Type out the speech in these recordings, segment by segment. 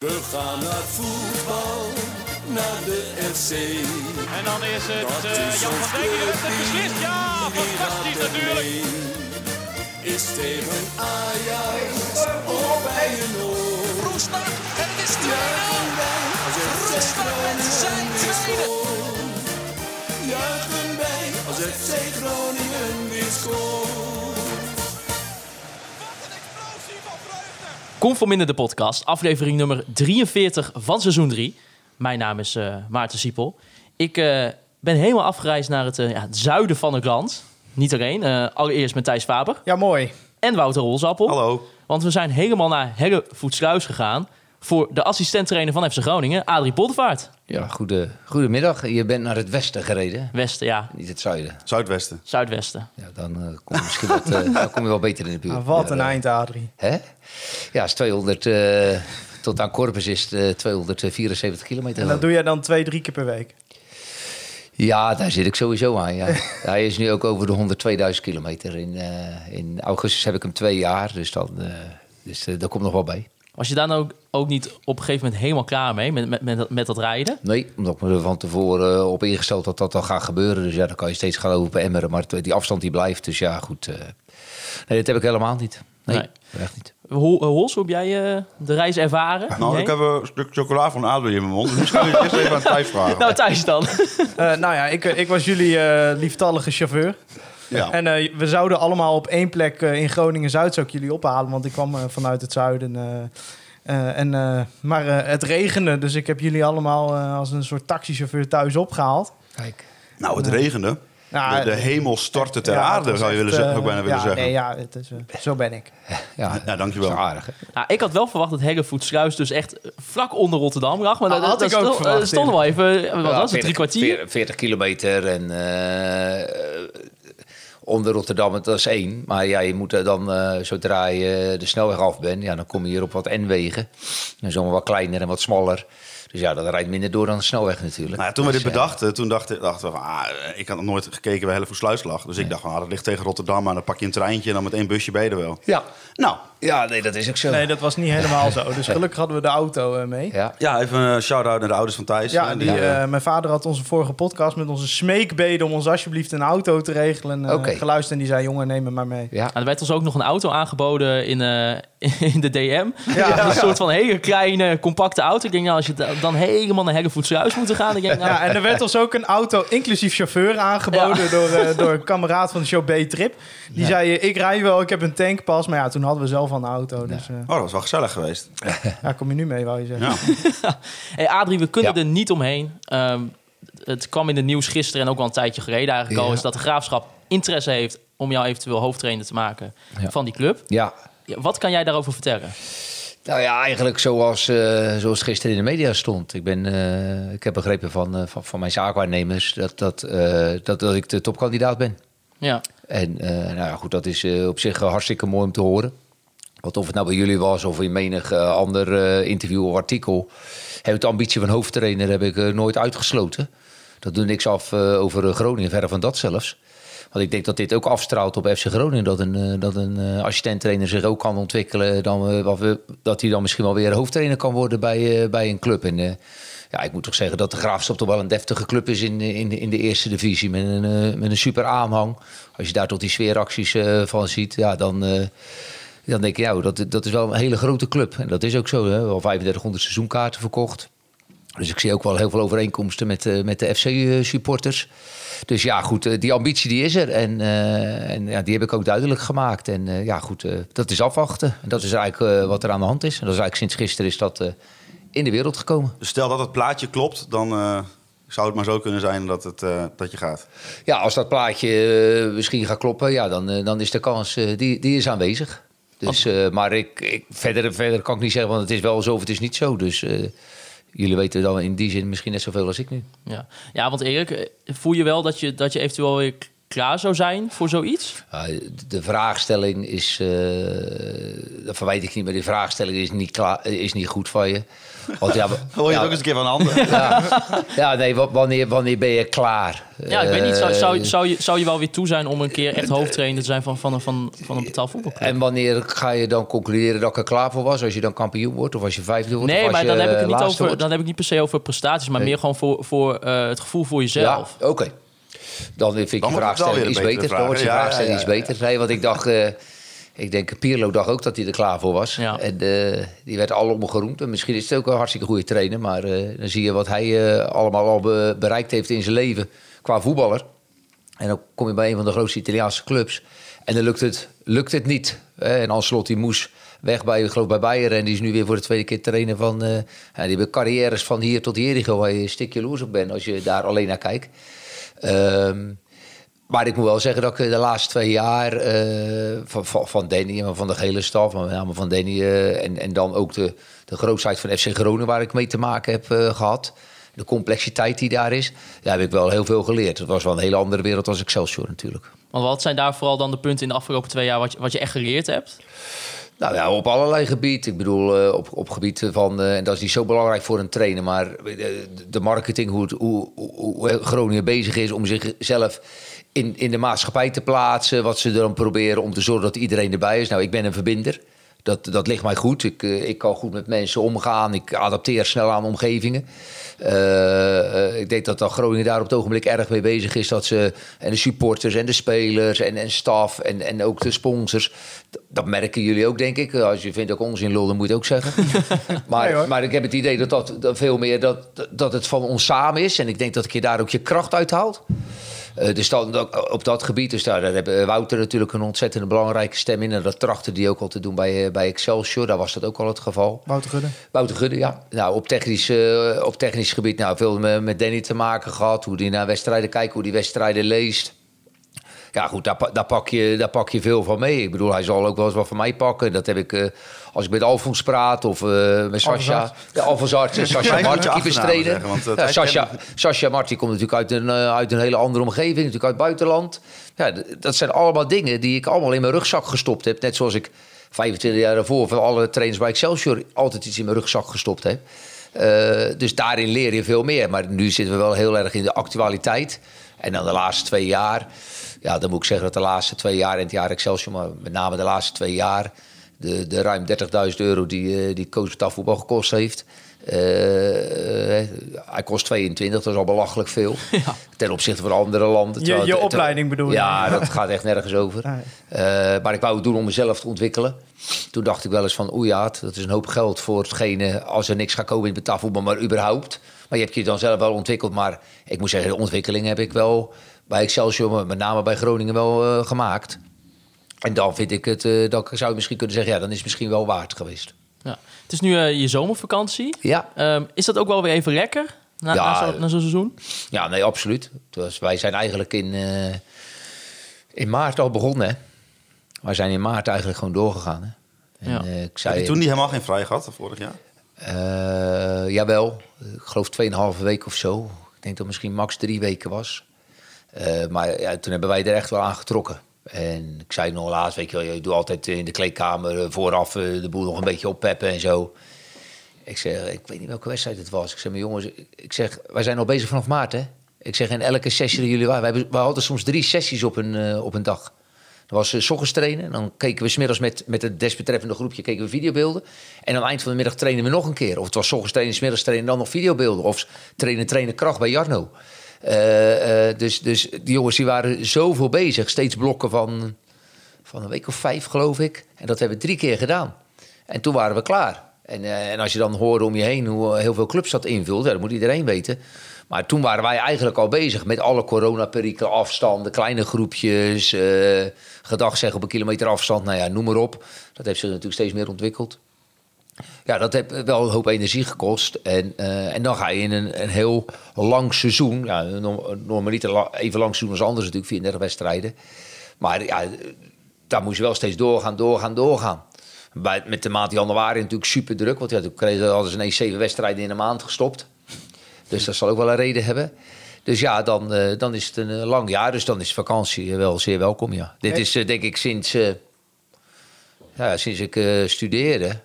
We gaan naar voetbal, naar de FC. En dan is het eh, is Jan van Dijk die heeft het beslist. Ja, fantastisch natuurlijk. Is tegen Ajax of bij een oor. Roestak en het is 2-0. Juichen wij als FC Roestak met zijn tweede. Juichen wij als FC Groningen weer scoort. Conforminder de podcast, aflevering nummer 43 van seizoen 3. Mijn naam is eh, Maarten Siepel. Ik eh, ben helemaal afgereisd naar het, eh, ja, het zuiden van het land. Niet alleen, eh, allereerst met Thijs Faber Ja, mooi. en Wouter Rolsappel. Hallo. Want we zijn helemaal naar Hellevoetsluis gegaan voor de assistent-trainer van FC Groningen, Adrie Pottevaart. Ja, goede, goedemiddag. Je bent naar het westen gereden, Westen, ja, niet het zuiden. Zuidwesten. zuidwesten. Ja, dan, eh, kom je misschien wat, eh, dan kom je wel beter in de buurt. Ah, wat Ja, een eh, eind, Adrie. Hè? Ja, is 200, eh, tot aan Corpus is het eh, 274 kilometer. En dat doe jij dan twee, drie keer per week. Ja, daar zit ik sowieso aan. Ja. Hij is nu ook over de 102.000 kilometer. In, eh, in augustus heb ik hem twee jaar, dus, dan, eh, dus daar komt nog wel bij. Was je daar nou ook, ook niet op een gegeven moment helemaal klaar mee, met, met, met, dat- met dat rijden? Nee, omdat ik me er van tevoren eh, op ingesteld dat dat dan gaat gebeuren. Dus ja, dan kan je steeds gaan lopen emmeren. Maar die afstand die blijft. Dus ja, goed. eh. nee, dat heb ik helemaal niet. Nee, Nee. echt niet. Hol- Hols, hoe heb jij eh, de reis ervaren? Nou, Nee? ik heb een stuk chocola van Adel in mijn mond. Dus misschien moet je eerst even aan Thijs vragen. Nou, Thijs dan. Eh, nou ja, ik, ik was jullie eh, lieftallige chauffeur. Ja. En eh, we zouden allemaal op één plek eh, in Groningen-Zuid zou ik jullie ophalen. Want ik kwam eh, vanuit het zuiden. eh, eh, en, eh, maar eh, het regende, dus ik heb jullie allemaal eh, als een soort taxichauffeur thuis opgehaald. Kijk. Nou, het regende. Nou, De, de hemel stortte ter ja, aarde, zou je willen zeggen, ook bijna willen ja, zeggen. Nee, ja, het is, zo ben ik. Ja, Ja, dankjewel. dat is aardig. hè? Nou, ik had wel verwacht dat Hellevoetsluis dus echt vlak onder Rotterdam lag. Maar dat, Ah, had dat ik ook stond- verwacht, stonden wel even, wat Ja, was het, drie kwartier? 40, 40 kilometer en eh, onder Rotterdam, dat is één. Maar ja, je moet er dan, eh, zodra je de snelweg af bent, ja, dan kom je hier op wat N-wegen. En zomaar wat kleiner en wat smaller. Dus ja, dat rijdt minder door dan de snelweg natuurlijk. Nou ja, toen we dit Dus, eh, bedachten, toen dachten, dachten we van... Ah, ik had nog nooit gekeken waar Hellevoetsluis lag. Dus ik dacht van, ah, dat ligt tegen Rotterdam. Maar dan pak je een treintje en dan met één busje ben je er wel. Ja. Nou, ja, nee, dat is ook zo. Nee, dat was niet helemaal zo. Dus gelukkig hadden we de auto eh, mee. Ja. ja, even een shout-out naar de ouders van Thijs. Ja, hè, die, eh, eh, mijn vader had onze vorige podcast met onze smeekbeden om ons alsjeblieft een auto te regelen. geluisterd en die zei, jongen, neem me maar mee. Ja. Nou, er werd ons ook nog een auto aangeboden in, eh, in de DM. Ja. Een soort van hele kleine, compacte auto. Ik denk, nou, als je da- dan helemaal naar Hellevoetsluis moet gaan... Denk ik, nou, Ja, en er werd ons ook een auto, inclusief chauffeur, aangeboden Ja. door, eh, door een kameraad van de show B-Trip. Die zei, ik rij wel, ik heb een tankpas. Maar ja, toen hadden we zelf al een auto. Dus eh, Oh, dat was wel gezellig geweest. ja, kom je nu mee, wou je zeggen. Ja. Hey Adrie, we kunnen Ja. er niet omheen. Ehm, het kwam in het nieuws gisteren en ook al een tijdje geleden eigenlijk al... Is dat de Graafschap interesse heeft om jou eventueel hoofdtrainer te maken Ja. van die club. ja. Ja, wat kan jij daarover vertellen? Nou ja, eigenlijk zoals, eh, zoals gisteren in de media stond. Ik, ben, eh, ik heb begrepen van, van, van mijn zaakwaarnemers dat, dat, eh, dat, dat ik de topkandidaat ben. Ja, En eh, nou ja, goed, dat is op zich hartstikke mooi om te horen. Want of het nou bij jullie was of in menig eh, ander eh, interview of artikel... heb de ambitie van hoofdtrainer heb ik, eh, nooit uitgesloten. Dat doet niks af over Groningen, verre van dat zelfs. Want ik denk dat dit ook afstraalt op FC Groningen. Dat een, dat een assistent-trainer zich ook kan ontwikkelen. Dan, dat hij dan misschien wel weer hoofdtrainer kan worden bij, bij een club. En ja, ik moet toch zeggen dat de Graafschap toch wel een deftige club is in, in, in de eerste divisie. Met een, met een super aanhang. Als je daar tot die sfeeracties van ziet, ja, dan, dan denk je, ja, dat, dat is wel een hele grote club. En dat is ook zo. Hè? Wel 3500 seizoenkaarten verkocht. Dus ik zie ook wel heel veel overeenkomsten met, eh, met de FC-supporters. Dus ja, goed, eh, die ambitie die is er. En, eh, en ja, die heb ik ook duidelijk gemaakt. En eh, ja, goed, eh, dat is afwachten. En dat is eigenlijk eh, wat er aan de hand is. En dat is eigenlijk sinds gisteren is dat eh, in de wereld gekomen. Dus stel dat het plaatje klopt, dan eh, zou het maar zo kunnen zijn dat, het, eh, dat je gaat. Ja, als dat plaatje eh, misschien gaat kloppen, ja, dan, eh, dan is de kans eh, die, die is aanwezig. Dus, eh, maar ik, ik, verder, verder kan ik niet zeggen, want het is wel zo of het is niet zo. Dus eh, jullie weten dan in die zin misschien net zoveel als ik nu. ja. ja want Erik, eh, voel je wel dat je, dat je eventueel weer klaar zou zijn voor zoiets? De vraagstelling is, dat verwijt ik niet, maar die vraagstelling is niet, klaar, is niet goed van je. Want ja, Hoor je ja, het ook eens een keer van een ander? ja, nee, wa- wanneer, wanneer ben je klaar? Ja, ik weet niet. Zou, zou, Eh, zou, je, zou je wel weer toe zijn om een keer echt hoofdtrainer te zijn van, van, een- van, van een betaald voetbalclub? En wanneer ga je dan concluderen dat ik er klaar voor was? Als je dan kampioen wordt of als je vijfde wordt? of Nee, als maar je dan heb ik het niet laatste over. wordt? Dan heb ik niet per se over prestaties, maar Nee. meer gewoon voor, voor eh, het gevoel voor jezelf. Ja, oké. Dan vind ik Dan je vraagstelling iets beter. Dan wordt je? Ja, vraagstelling ja, ja, iets beter. Nee, want ik dacht... eh, ik denk, Pierlo dacht ook dat hij er klaar voor was. Ja. En eh, die werd allemaal geroemd. En misschien is het ook een hartstikke goede trainer. Maar eh, dan zie je wat hij eh, allemaal al be- bereikt heeft in zijn leven qua voetballer. En dan kom je bij een van de grootste Italiaanse clubs. En dan lukt het, lukt het niet. En Ancelotti moest weg bij, ik geloof bij Bayern. En die is nu weer voor de tweede keer trainer van... ja, die hebben carrières van hier tot Jericho... waar je een stukje loers op bent als je daar alleen naar kijkt. Ehm, maar ik moet wel zeggen dat ik de laatste twee jaar eh, van, van, Danny en van de hele staf, maar met name van Danny eh, en, en dan ook de, de van FC Groningen waar ik mee te maken heb eh, gehad. De complexiteit die daar is, daar heb ik wel heel veel geleerd. Het was wel een hele andere wereld als Excelsior natuurlijk. Want wat zijn daar vooral dan de punten in de afgelopen twee jaar wat je, wat je echt geleerd hebt? Nou ja, op allerlei gebieden. Ik bedoel, eh, op, op gebied van, eh, en dat is niet zo belangrijk voor een trainer, maar eh, de marketing, hoe, het, hoe, hoe, Groningen bezig is om zichzelf in, in de maatschappij te plaatsen. Wat ze dan proberen om te zorgen dat iedereen erbij is. Nou, ik ben een verbinder. Dat, dat ligt mij goed. Ik, eh, ik kan goed met mensen omgaan. Ik adapteer snel aan omgevingen. Eh, eh, ik denk dat Groningen daar op het ogenblik erg mee bezig is. Dat ze, en de supporters en de spelers en, en staf en, en ook de sponsors. Dat merken jullie ook, denk ik. Als je vindt ik onzin lul, dan moet je het ook zeggen. maar, Nee, maar ik heb het idee dat, dat, dat veel meer dat, dat het van ons samen is. En ik denk dat je daar ook je kracht uit haalt. Eh, dus dan, op dat gebied, dus daar, daar hebben Wouter natuurlijk een ontzettend belangrijke stem in. En dat trachtte die ook al te doen bij, eh, bij Excelsior. Daar was dat ook al het geval. Wouter Gudde. Wouter Gudde, ja. Nou, op technisch, eh, op technisch gebied nou, veel met, met Danny te maken gehad. Hoe die naar wedstrijden kijkt, hoe die wedstrijden leest. Ja, goed, daar, pa- daar, pak je, daar pak je veel van mee. Ik bedoel, hij zal ook wel eens wat van mij pakken. Dat heb ik, eh, als ik met Alfons praat of eh, met Sascha. De Alfons Arts en Sascha Marti, Ja, eh, Sascha, Marti komt natuurlijk uit een, uit een hele andere omgeving. Natuurlijk uit het buitenland. Ja, dat zijn allemaal dingen die ik allemaal in mijn rugzak gestopt heb. Net zoals ik 25 jaar daarvoor van alle trainers bij Excelsior altijd iets in mijn rugzak gestopt heb. Dus daarin leer je veel meer. Maar nu zitten we wel heel erg in de actualiteit. En dan de laatste twee jaar. Ja, dan moet ik zeggen dat de laatste twee jaar in het jaar Excelsior, maar met name de laatste twee jaar. De, de ruim 30.000 euro die, eh, die coach betaalvoetbal gekost heeft. Eh, eh, hij kost 22, dat is al belachelijk veel. Ten opzichte van andere landen. Je- je opleiding bedoel je? Ja, dat gaat echt nergens over. Maar ik wou het doen om mezelf te ontwikkelen. Toen dacht ik wel eens van, oeh ja, dat is een hoop geld voor hetgene... als er niks gaat komen in betaalvoetbal, maar überhaupt. Maar je hebt je dan zelf wel ontwikkeld. Maar ik moet zeggen, de ontwikkeling heb ik wel bij Excelsior... maar met name bij Groningen wel eh, gemaakt. En dan vind ik het, eh, dat ik zou je misschien kunnen zeggen... ja, dan is het misschien wel waard geweest. Ja. Het is nu eh, je zomervakantie. Ja, Ehm, is dat ook wel weer even lekker na, Ja. na zo- na zo'n seizoen? ja nee, absoluut. Dus wij zijn eigenlijk in, eh, in maart al begonnen. Hè? Wij zijn in maart eigenlijk gewoon doorgegaan. Hè? En, Ja. eh, ik Heb zei, je toen niet helemaal geen vrij gehad, vorig jaar? Eh, jawel, ik geloof 2,5 week of zo. Ik denk dat het misschien max drie weken was. Eh, maar toen hebben wij er echt wel aan getrokken. En ik zei nog laatst, weet je wel, je doet altijd in de kleedkamer eh, vooraf eh, de boel nog een beetje oppeppen en zo. Ik zeg, ik weet niet welke wedstrijd het was. Ik zeg, maar jongens, ik zeg, wij zijn al bezig vanaf maart, hè? Ik zeg, in elke sessie die jullie waren, wij, hadden soms drie sessies op een, eh, op een dag. Dat was ochtends trainen. En dan keken we smiddags met, met het desbetreffende groepje keken we videobeelden. En aan het eind van de middag trainen we nog een keer. Of het was 's ochtends trainen, smiddags trainen en dan nog videobeelden. Of trainen, trainen kracht bij Jarno. Eh, eh, dus, dus die jongens die waren zoveel bezig. Steeds blokken van, van een week of vijf, geloof ik. En dat hebben we drie keer gedaan. En toen waren we klaar. En, eh, en als je dan hoorde om je heen hoe heel veel clubs dat invulden, ja, dat moet iedereen weten. Maar toen waren wij eigenlijk al bezig met alle coronaperikelen, afstanden, kleine groepjes, eh gedag zeggen op een kilometer afstand, nou ja, noem maar op. Dat heeft zich natuurlijk steeds meer ontwikkeld. Ja, dat heeft wel een hoop energie gekost. En, eh, en dan ga je in een, een heel lang seizoen. Ja, norm- normaliter la- even lang seizoen als anders natuurlijk, 34 wedstrijden. Maar ja, daar moest je wel steeds doorgaan, doorgaan, doorgaan. Bij, met de maand januari natuurlijk super druk. Want ja, toen kregen, hadden ze ineens zeven wedstrijden in een maand gestopt. Dus dat zal ook wel een reden hebben. Dus ja, dan, eh, dan is het een eh, lang jaar. Dus dan is vakantie wel zeer welkom, ja. Dit is denk ik sinds, ja, sinds ik studeerde...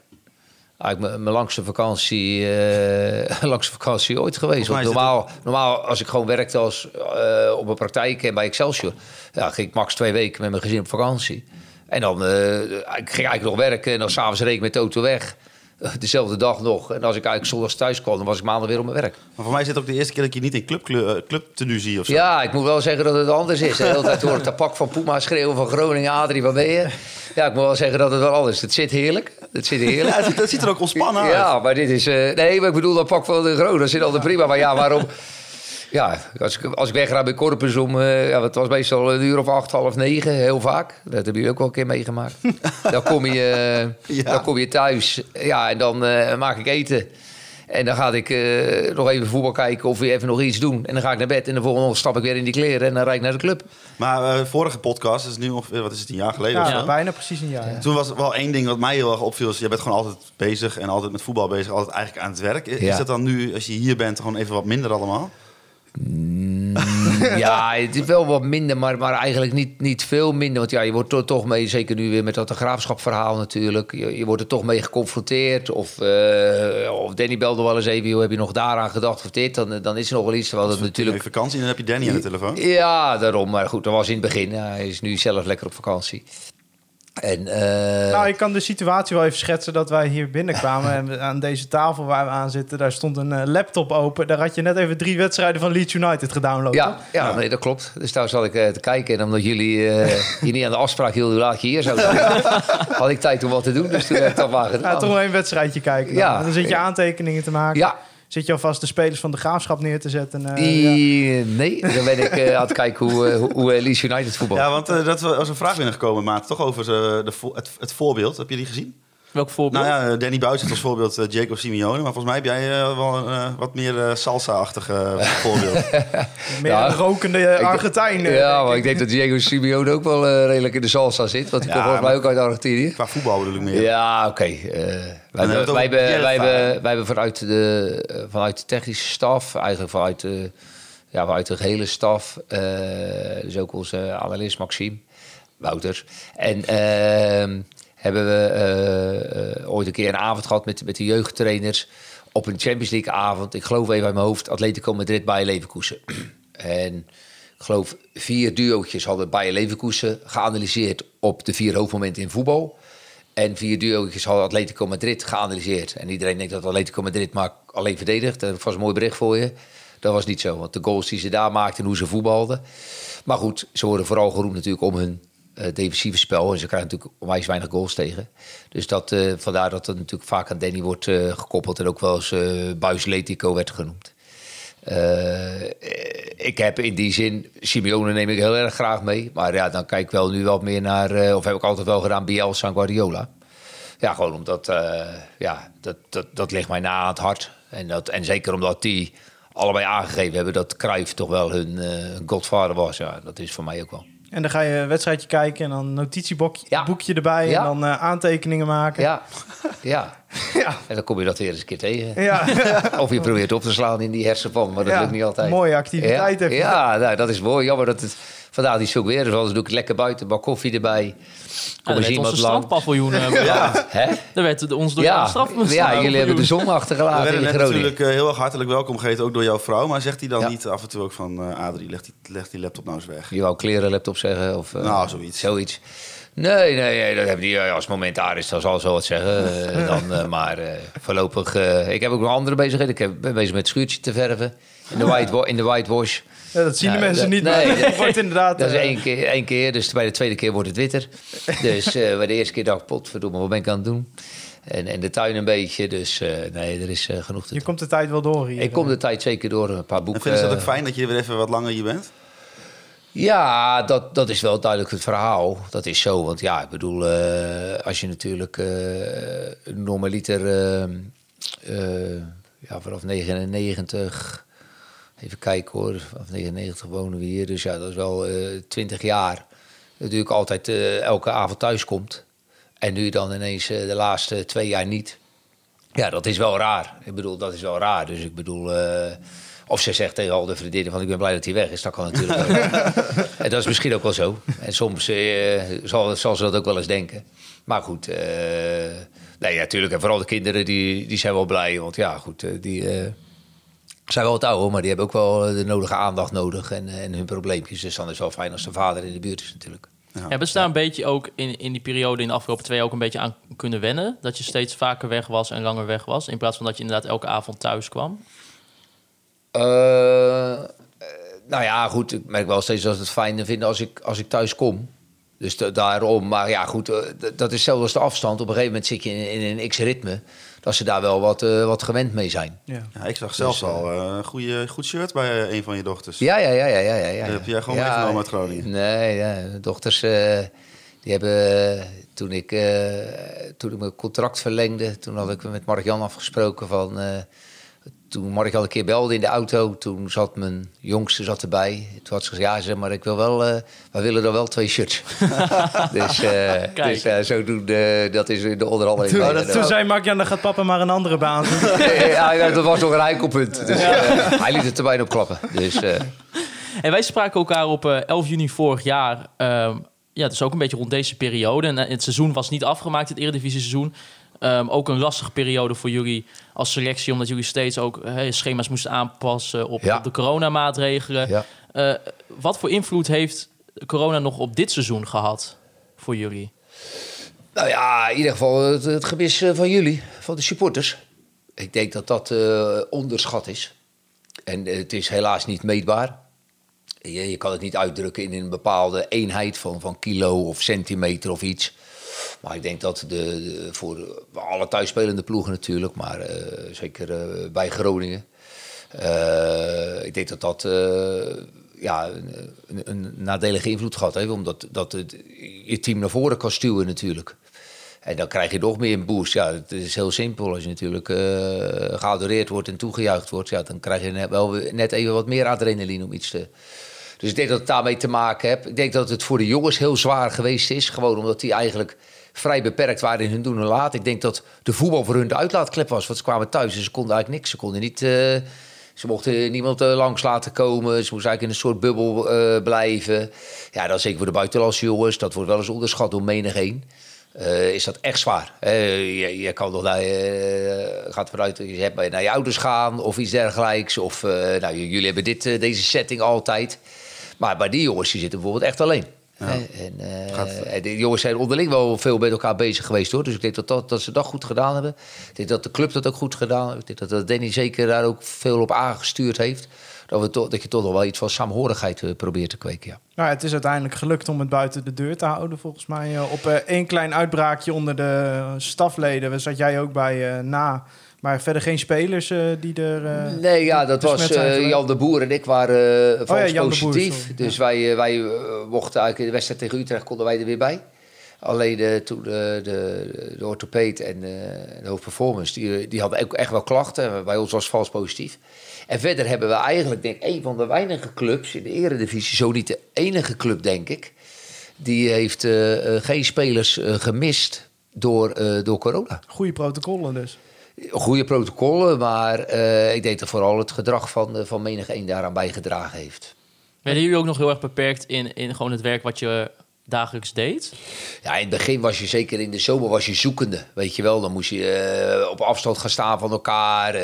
Eigenlijk mijn- mijn langste vakantie, eh, langste vakantie ooit geweest. Want normaal, normaal, als ik gewoon werkte als, eh, op een praktijk en bij Excelsior... Ja, ging ik max twee weken met mijn gezin op vakantie. En dan eh, ik ging ik eigenlijk nog werken en dan s'avonds reed ik met de auto weg. Dezelfde dag nog. En als ik eigenlijk zondags thuis kwam, dan was ik maandag weer op mijn werk. Maar voor mij is dit ook de eerste keer dat je niet in club, club tenue zie of zo. Ja, ik moet wel zeggen dat het anders is. De hele tijd hoor ik de pak van Puma schreeuwen van Groningen. Adrie, waar ben je? Ja, ik moet wel zeggen dat het wel anders is. Het zit heerlijk. Het zit heerlijk. Ja, het dat ziet er ook ontspannen uit. Ja, maar dit is... eh, nee, maar ik bedoel, dat pak van de Groningen, dat zit altijd prima. Maar ja, waarom... Ja, als ik, als ik wegra bij Corpus om... eh, ja, het was meestal een uur of acht, half negen, heel vaak. Dat hebben jullie ook wel een keer meegemaakt. dan, kom je, eh, Ja. dan kom je thuis. Ja, en dan eh, maak ik eten. En dan ga ik eh, nog even voetbal kijken of weer even nog iets doen. En dan ga ik naar bed en de volgende ochtend stap ik weer in die kleren en dan rijd ik naar de club. Maar vorige podcast, dat is nu ongeveer, wat is het, een jaar geleden of Ja, zo? bijna precies een jaar. ja. Toen was er wel één ding wat mij heel erg opviel. Is, je bent gewoon altijd bezig en altijd met voetbal bezig. Altijd eigenlijk aan het werk. Is Ja. dat dan nu, als je hier bent, gewoon even wat minder allemaal? Ja, het is wel wat minder, maar, maar eigenlijk niet, niet veel minder. Want ja, je wordt er toch mee, zeker nu weer met dat graafschapverhaal natuurlijk. Je, je wordt er toch mee geconfronteerd. Of, eh, of Danny belde wel eens even, joh, heb je nog daaraan gedacht of dit? Dan, dan is er nog wel iets. Terwijl het Natuurlijk vakantie en dan heb je Danny aan de telefoon. Ja, daarom. Maar goed, dat was in het begin. Hij is nu zelf lekker op vakantie. En, eh, Nou, ik kan de situatie wel even schetsen dat wij hier binnenkwamen. en aan deze tafel waar we aan zitten, daar stond een eh, laptop open. Daar had je net even drie wedstrijden van Leeds United gedownload. ja, ja, nee, dat klopt. Dus daar zat ik eh, te kijken. En omdat jullie eh, hier niet aan de afspraak hielden hoe laat je hier zou zijn, had ik tijd om wat te doen. Dus toen heb ik dat maar gedaan. Ja, toch wel een wedstrijdje kijken. Dan. Ja. dan zit je aantekeningen te maken. Ja, Zit je alvast de spelers van de graafschap neer te zetten. eh, ja. Nee, dan ben ik eh, aan het kijken hoe, eh, hoe, Leeds United voetbal. Ja, want dat was een vraag binnengekomen, maat. Toch over de, vo- het, het voorbeeld. Heb je die gezien? Welk voorbeeld? Nou ja, Danny Buis als voorbeeld eh, Jacob Simeone. Maar volgens mij heb jij eh, wel een eh, wat meer eh, salsa-achtig eh, voorbeeld. Meer Ja. rokende eh, Argentijn. eh, ja, maar ik denk dat Diego Simeone ook wel eh, redelijk in de salsa zit. Want die Ja, komt volgens mij ook uit Argentinië. Qua voetbal bedoel ik meer. Ja, oké. eh, wij, hebben wij, hebben, wij, hebben, wij hebben vanuit de, eh, vanuit de technische staf, eigenlijk vanuit de, ja, vanuit de gehele staf, eh, dus ook onze analist Maxime Wouters. En ehm, hebben we eh, eh, ooit een keer een avond gehad met, met de jeugdtrainers op een Champions League avond. Ik geloof even uit mijn hoofd, Atletico Madrid bij Leverkusen. en ik geloof vier duootjes hadden Bayer Leverkusen geanalyseerd op de vier hoofdmomenten in voetbal. En vier duootjes hadden Atletico Madrid geanalyseerd. En iedereen denkt dat Atletico Madrid maar alleen verdedigt. Dat was een mooi bericht voor je. Dat was niet zo, want de goals die ze daar maakten en hoe ze voetbalden. Maar goed, ze worden vooral geroemd natuurlijk om hun defensieve spel. En ze krijgen natuurlijk onwijs weinig goals tegen. Dus dat, eh, vandaar dat het natuurlijk vaak aan Danny wordt eh, gekoppeld. En ook wel eens eh Buis Letico werd genoemd. Eh, ik heb in die zin, Simeone neem ik heel erg graag mee. Maar ja, dan kijk ik wel nu wat meer naar, eh, of heb ik altijd wel gedaan, Bielsa en Guardiola. Ja, gewoon omdat, eh, ja, dat, dat, dat ligt mij na aan het hart. En, dat, en zeker omdat die allebei aangegeven hebben dat Cruijff toch wel hun eh, godvader was. Ja, dat is voor mij ook wel. En dan ga je een wedstrijdje kijken en dan een notitieboekje Ja. boekje erbij. Ja. En dan eh, aantekeningen maken. Ja, ja. Ja. En dan kom je dat weer eens een keer tegen. Ja. Of je probeert op te slaan in die hersenpan, maar dat lukt niet altijd. mooie activiteit Ja, heb je. ja nou, dat is mooi. Jammer dat het vandaag niet zo weer is. Anders doe ik lekker buiten, bak koffie erbij. Kom Ja, eens dat werd iemand strandpaviljoen. eh, Ja. Hè? Daar werd ons door ja, straf ja, jullie hebben de zon We achtergelaten werden in net Groningen. natuurlijk eh, heel erg hartelijk welkom geheten, ook door jouw vrouw. Maar zegt hij dan Ja. niet af en toe ook van... eh Adrie, leg die, leg die laptop nou eens weg. Je wou kleren laptop zeggen? Of, eh, Nou, zoiets. Zoiets. Nee, nee, nee, dat hebben die. Als het moment daar is, dan zal ze wel wat zeggen. dan, maar eh, voorlopig... eh, ik heb ook nog andere bezigheden. Ik heb, ben bezig met het schuurtje te verven. In de, white, in de whitewash. Ja, dat zien de mensen dat- niet, nee, maar het wordt inderdaad... Dat is eh, één keer, één keer, dus bij de tweede keer wordt het witter. Dus eh, bij de eerste keer dacht ik, potverdomme, wat ben ik aan het doen? En, en de tuin een beetje, dus eh, nee, er is eh, genoeg te Je doen. komt de tijd wel door hier. Ik kom de tijd zeker door, een paar En boeken. vinden ze dat ook fijn dat je weer even wat langer hier bent? Ja, dat, dat is wel duidelijk het verhaal. Dat is zo, want ja, ik bedoel, eh, als je natuurlijk eh normaliter eh, eh, ja, vanaf 99, even kijken hoor, vanaf 99 wonen we hier, dus ja, dat is wel eh 20 jaar. Natuurlijk altijd eh, elke avond thuis komt. En nu dan ineens eh, de laatste twee jaar niet. Ja, dat is wel raar. Ik bedoel, dat is wel raar. Dus ik bedoel, Of ze zegt tegen al de vriendinnen van ik ben blij dat hij weg is. Dat kan natuurlijk ook. en dat is misschien ook wel zo. En soms zal, zal ze dat ook wel eens denken. Maar goed, eh, nee, natuurlijk. en vooral de kinderen die, die zijn wel blij. Want ja, goed, die zijn wel het oude, maar die hebben ook wel eh, de nodige aandacht nodig en, en hun probleempjes. Dus dan is het wel fijn als de vader in de buurt is natuurlijk. Hebben ze daar een beetje ook in, in die periode in de afgelopen twee jaar ook een beetje aan kunnen wennen? Dat je steeds vaker weg was en langer weg was, in plaats van dat je inderdaad elke avond thuis kwam? Eh, eh, nou ja, goed. Ik merk wel steeds dat ze het fijn vinden als ik, als ik thuis kom. Dus da- daarom. Maar ja, goed. eh, dat is hetzelfde als de afstand. Op een gegeven moment zit je in, in een x-ritme. Dat ze daar wel wat, eh, wat gewend mee zijn. Ja. Ja, ik zag zelfs al eh, een goede, goed shirt bij eh, een van je dochters. Ja, ja, ja, ja, ja. ja, ja. Die heb jij gewoon meegenomen uit Groningen? Nee, ja, de dochters eh, die hebben... eh, toen, ik, eh, toen ik mijn contract verlengde, toen had ik met Mark-Jan afgesproken van... toen Mark al een keer belde in de auto, toen zat mijn jongste zat erbij. Toen had ze gezegd, ja, zeg maar, ik wil wel, eh wij willen er wel twee shirts. dus eh dus eh, zodoende, dat is de onderhandeling. Toen, bijna toen zei Mark, ja, dan gaat papa maar een andere baan zoeken. ja, ja, dat was nog een heikelpunt. Dus, hij liet het er bijna op klappen. Dus, eh, En wij spraken elkaar op eh, 11 juni vorig jaar. ehm, ja, dus ook een beetje rond deze periode. En het seizoen was niet afgemaakt, het Eredivisie seizoen. Ehm, ook een lastige periode voor jullie als selectie, omdat jullie steeds ook schema's moesten aanpassen op, Ja. op de coronamaatregelen. ja. Eh, wat voor invloed heeft corona nog op dit seizoen gehad voor jullie? Nou ja, in ieder geval het, het gemis eh, van jullie, van de supporters. Ik denk dat dat eh, onderschat is. En het is helaas niet meetbaar. Je, je kan het niet uitdrukken in een bepaalde eenheid van, van kilo of centimeter of iets. Maar ik denk dat de, voor alle thuisspelende ploegen natuurlijk, maar eh, zeker eh, bij Groningen. eh, ik denk dat dat ja, een, een, nadelige invloed gehad heeft. Omdat dat het, je team naar voren kan stuwen natuurlijk. En dan krijg je nog meer een boost. Ja, het is heel simpel. Als je natuurlijk eh geadoreerd wordt en toegejuicht wordt... Ja, dan krijg je net, wel net even wat meer adrenaline om iets te... Dus ik denk dat het daarmee te maken heeft. Ik denk dat het voor de jongens heel zwaar geweest is. Gewoon omdat die eigenlijk vrij beperkt waren in hun doen en laten. Ik denk dat de voetbal voor hun de uitlaatklep was. Want ze kwamen thuis en ze konden eigenlijk niks. Ze konden niet... eh, ze mochten niemand eh, langs laten komen. Ze moesten eigenlijk in een soort bubbel eh, blijven. Ja, is zeker voor de buitenlandse jongens. Dat wordt wel eens onderschat door menig een. Eh, is dat echt zwaar. Je, kan nog naar gaat vanuit, je hebt naar je ouders gaan of iets dergelijks. Of nou, jullie hebben dit, deze setting altijd. Maar bij die jongens die zitten bijvoorbeeld echt alleen. Hè? En, eh, en die jongens zijn onderling wel veel met elkaar bezig geweest hoor. Dus ik denk dat, dat, dat ze dat goed gedaan hebben. Ik denk dat de club dat ook goed gedaan heeft. Ik denk dat, dat Danny zeker daar ook veel op aangestuurd heeft. Dat, we toch, dat je toch nog wel iets van saamhorigheid eh, probeert te kweken. Ja. Nou, het is uiteindelijk gelukt om het buiten de deur te houden, volgens mij. Eh, op eh, één klein uitbraakje onder de stafleden daar zat jij ook bij eh, na. Maar verder geen spelers eh, die er... eh, Nee, ja, dat was eh. Jan de Boer en ik waren uh, ja, Boer, positief. dus wij, wij mochten eigenlijk in de wedstrijd tegen Utrecht konden wij er weer bij. Alleen toen de, de, de orthopeed en de hoofdperformance, die, die hadden ook echt wel klachten. Bij ons was het vals positief. En verder hebben we eigenlijk, denk ik, een van de weinige clubs in de eredivisie, zo niet de enige club, denk ik, die heeft geen spelers gemist door, door corona. Goede protocollen dus. Goede protocollen, maar eh, ik denk dat vooral het gedrag van, eh, van menig een daaraan bijgedragen heeft. Werden jullie ook nog heel erg beperkt in, in gewoon het werk wat je dagelijks deed? Ja, in het begin was je zeker in de zomer was je zoekende, weet je wel. Dan moest je eh, op afstand gaan staan van elkaar.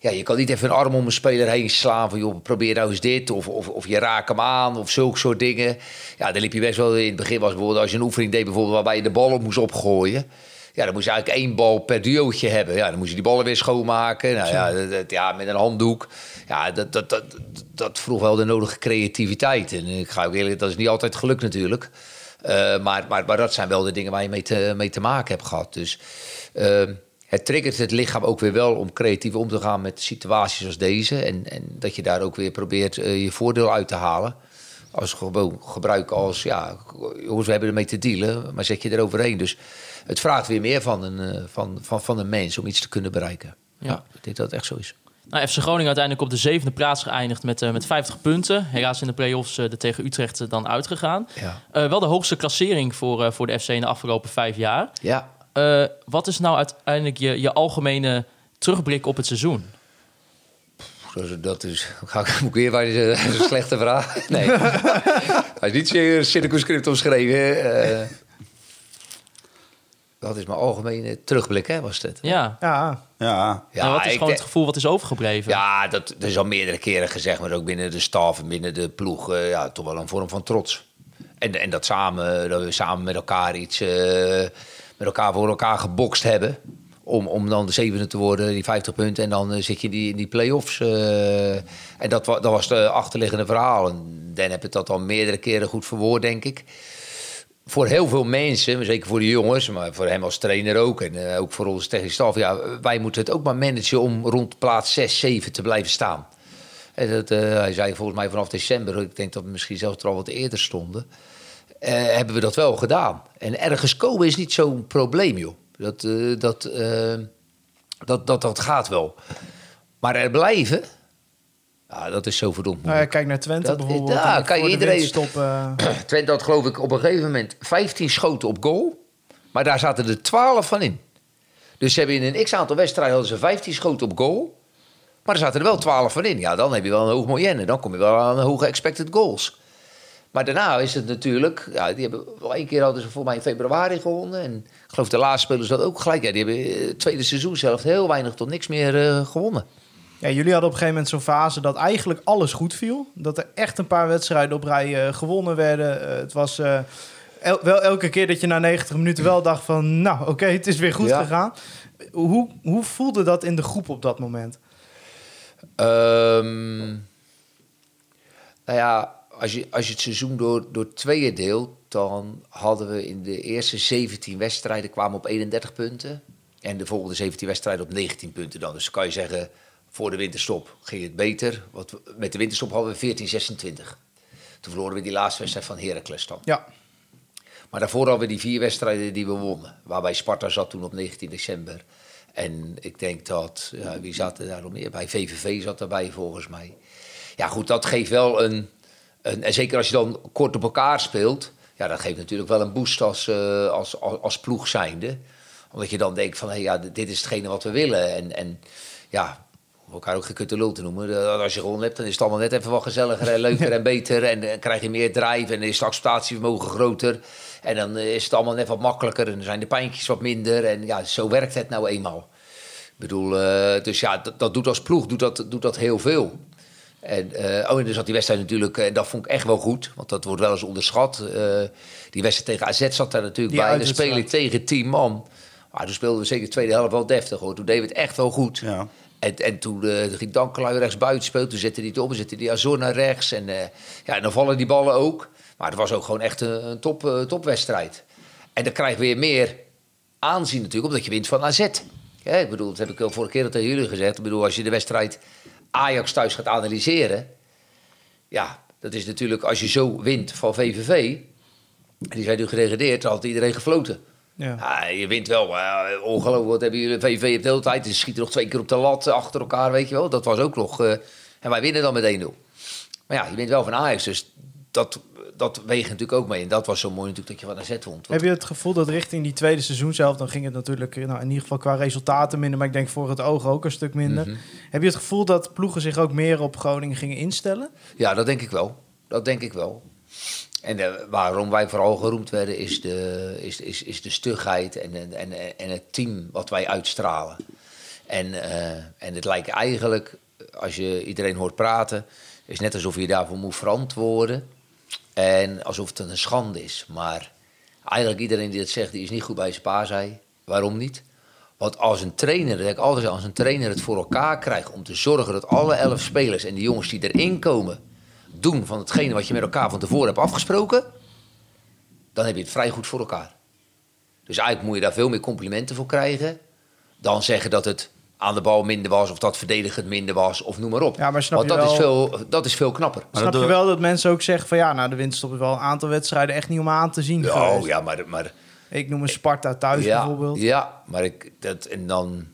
ja, je kan niet even een arm om een speler heen slaan van... joh, probeer nou eens dit, of, of, of je raakt hem aan, of zulke soort dingen. Ja, dan liep je best wel... In het begin was bijvoorbeeld als je een oefening deed... bijvoorbeeld waarbij je de bal op moest opgooien... Ja, dan moest je eigenlijk één bal per duootje hebben. Ja, dan moest je die ballen weer schoonmaken. Nou ja, dat, ja met een handdoek. Ja, dat, dat, dat, dat vroeg wel de nodige creativiteit. En ik ga ook eerlijk, dat is niet altijd gelukt natuurlijk. Eh, maar, maar, maar dat zijn wel de dingen waar je mee te, mee te maken hebt gehad. Dus eh, het triggert het lichaam ook weer wel om creatief om te gaan met situaties als deze. En, en dat je daar ook weer probeert eh, je voordeel uit te halen. Als gewoon gebruik als, ja, jongens, we hebben ermee te dealen, maar zet je eroverheen. Dus het vraagt weer meer van een, eh, van, van, van een mens om iets te kunnen bereiken. Ja. Ja, ik denk dat het echt zo is. Nou, FC Groningen uiteindelijk op de zevende plaats geëindigd met, eh, met 50 punten. Helaas in de play-offs eh, er tegen Utrecht dan uitgegaan. Ja. Wel de hoogste klassering voor, voor de FC in de afgelopen vijf jaar. Ja, wat is nou uiteindelijk je, je algemene terugblik op het seizoen? Dat is- dat is... Ga ik moet ik weer een slechte vraag? Nee. Hij is niet zeer circumscript omschreven. eh. dat is mijn algemene terugblik, hè, was het? Ja. Ja, Ja, Ja, en wat is gewoon het gevoel wat is overgebleven? Ja, dat, dat is al meerdere keren gezegd, maar ook binnen de staf en binnen de ploeg, eh, ja, toch wel een vorm van trots. En, en dat, samen, dat we samen met elkaar iets, eh, met elkaar voor elkaar gebokst hebben. Om, om dan de zevende te worden, die 50 punten. En dan eh, zit je die, in die play-offs. eh. en dat, dat was de achterliggende verhaal. En Dan heb ik dat al meerdere keren goed verwoord, denk ik voor heel veel mensen, maar zeker voor de jongens, maar voor hem als trainer ook en eh, ook voor onze technische staf, ja, wij moeten het ook maar managen om rond plaats 6, 7 te blijven staan. En dat, hij zei volgens mij vanaf december, ik denk dat we misschien zelfs er al wat eerder stonden, hebben we dat wel gedaan. En ergens komen is niet zo'n probleem, joh. Dat, eh, dat, eh, dat, dat, dat gaat wel. Maar er blijven, ja, dat is zo verdomd nou kijk naar Twente Dat- bijvoorbeeld. ja, de iedereen- winterstop, eh, Twente had geloof ik op een gegeven moment 15 schoten op goal. Maar daar zaten er 12 van in. Dus ze hebben in een x-aantal wedstrijden hadden ze 15 schoten op goal. Maar er zaten er wel 12 van in. Ja, dan heb je wel een hoog moyenne. Dan kom je wel aan hoge expected goals. Maar daarna is het natuurlijk... Ja, die hebben wel één keer hadden ze voor mij in februari gewonnen. En ik geloof de laatste spelers dat ook gelijk. Ja, die hebben eh, het tweede seizoen zelf heel weinig tot niks meer eh, gewonnen. Ja, jullie hadden op een gegeven moment zo'n fase dat eigenlijk alles goed viel. Dat er echt een paar wedstrijden op rij eh, gewonnen werden. Eh, het was eh, el- wel elke keer dat je na 90 minuten wel dacht van... nou, oké, het is weer goed Ja. gegaan. Hoe, hoe voelde dat in de groep op dat moment? Ehm, nou ja, als je, als je het seizoen door, door tweeën deelt, dan hadden we in de eerste 17 wedstrijden kwamen op 31 punten. En de volgende 17 wedstrijden op 19 punten dan. Dus kan je zeggen, voor de winterstop ging het beter. Want met de winterstop hadden we 14, 26. Toen verloren we die laatste wedstrijd van Heracles dan. Ja, Maar daarvoor hadden we die vier wedstrijden die we wonnen. Waarbij Sparta zat toen op 19 december. En ik denk dat, ja, wie zat er daar nog meer bij? VVV zat erbij volgens mij. Ja goed, dat geeft wel een, En zeker als je dan kort op elkaar speelt... Ja, dat geeft natuurlijk wel een boost als, eh, als, als, als ploeg zijnde. Omdat je dan denkt van, hé, ja, dit is hetgene wat we willen. En, en ja, om elkaar ook gekutte lul te noemen. Eh, Als je gewonnen hebt, dan is het allemaal net even wat gezelliger en leuker en beter. En dan krijg je meer drive en is het acceptatievermogen groter. En dan eh, is het allemaal net wat makkelijker en dan zijn de pijntjes wat minder. En ja, zo werkt het nou eenmaal. Ik bedoel, eh, dus ja, dat, dat doet als ploeg doet dat, doet dat heel veel. En, eh, oh, en dus had die wedstrijd natuurlijk, en dat vond ik echt wel goed, want dat wordt wel eens onderschat. Eh, die wedstrijd tegen AZ zat daar natuurlijk Die bij. Dan speel je uitwedstrijd. tegen 10 man. Maar toen speelden we zeker de tweede helft wel deftig hoor. Toen we het echt wel goed. Ja. En, en toen eh, ging Dankelui rechts buiten spelen. Toen zette hij het. Dan zette die Azor naar rechts. En, eh, ja, en dan vallen die ballen ook. Maar het was ook gewoon echt een, een top, eh, topwedstrijd. En dan krijg je weer meer aanzien natuurlijk. Omdat je wint van AZ. Ja, ik bedoel, dat heb ik al vorige keer tegen jullie gezegd. Ik bedoel, als je de wedstrijd Ajax thuis gaat analyseren. Ja, dat is natuurlijk als je zo wint van VVV. En die zijn nu gedegradeerd. Dan had iedereen gefloten. ja. Ja, je wint wel. ongelooflijk. Wat hebben jullie? VV heeft de hele tijd. Ze schieten nog twee keer op de lat achter elkaar, weet je wel. Dat was ook nog. eh, en wij winnen dan met 1-0. Maar ja, je wint wel van Ajax. Dus dat, dat weegt natuurlijk ook mee. En dat was zo mooi natuurlijk dat je van AZ won. Heb je het gevoel dat richting die tweede seizoen zelf... dan ging het natuurlijk nou, in ieder geval qua resultaten minder... maar ik denk voor het oog ook een stuk minder. Mhm. Heb je het gevoel dat ploegen zich ook meer op Groningen gingen instellen? Ja, dat denk ik wel. Dat denk ik wel. En eh, waarom wij vooral geroemd werden is de, is, is, is de stugheid en, en, en, en het team wat wij uitstralen. En, eh, en het lijkt eigenlijk, als je iedereen hoort praten, is net alsof je daarvoor moet verantwoorden. En alsof het een schande is. Maar eigenlijk iedereen die dat zegt, die is niet goed bij zijn pa zei. Waarom niet? Want als een trainer, dat ik altijd als een trainer het voor elkaar krijgt om te zorgen dat alle elf spelers en die jongens die erin komen, doen van hetgene wat je met elkaar van tevoren hebt afgesproken, dan heb je het vrij goed voor elkaar. Dus eigenlijk moet je daar veel meer complimenten voor krijgen dan zeggen dat het aan de bal minder was of dat verdedigend minder was of noem maar op. Ja, maar snap Want je dat, is wel- veel, dat is veel knapper. Maar Snap dat je wel dat mensen ook zeggen van... ja, nou, de winterstop is wel een aantal wedstrijden echt niet om aan te zien Oh geweest. ja, maar, maar Ik noem een Sparta thuis ja, bijvoorbeeld. Ja, maar ik, dat, en dan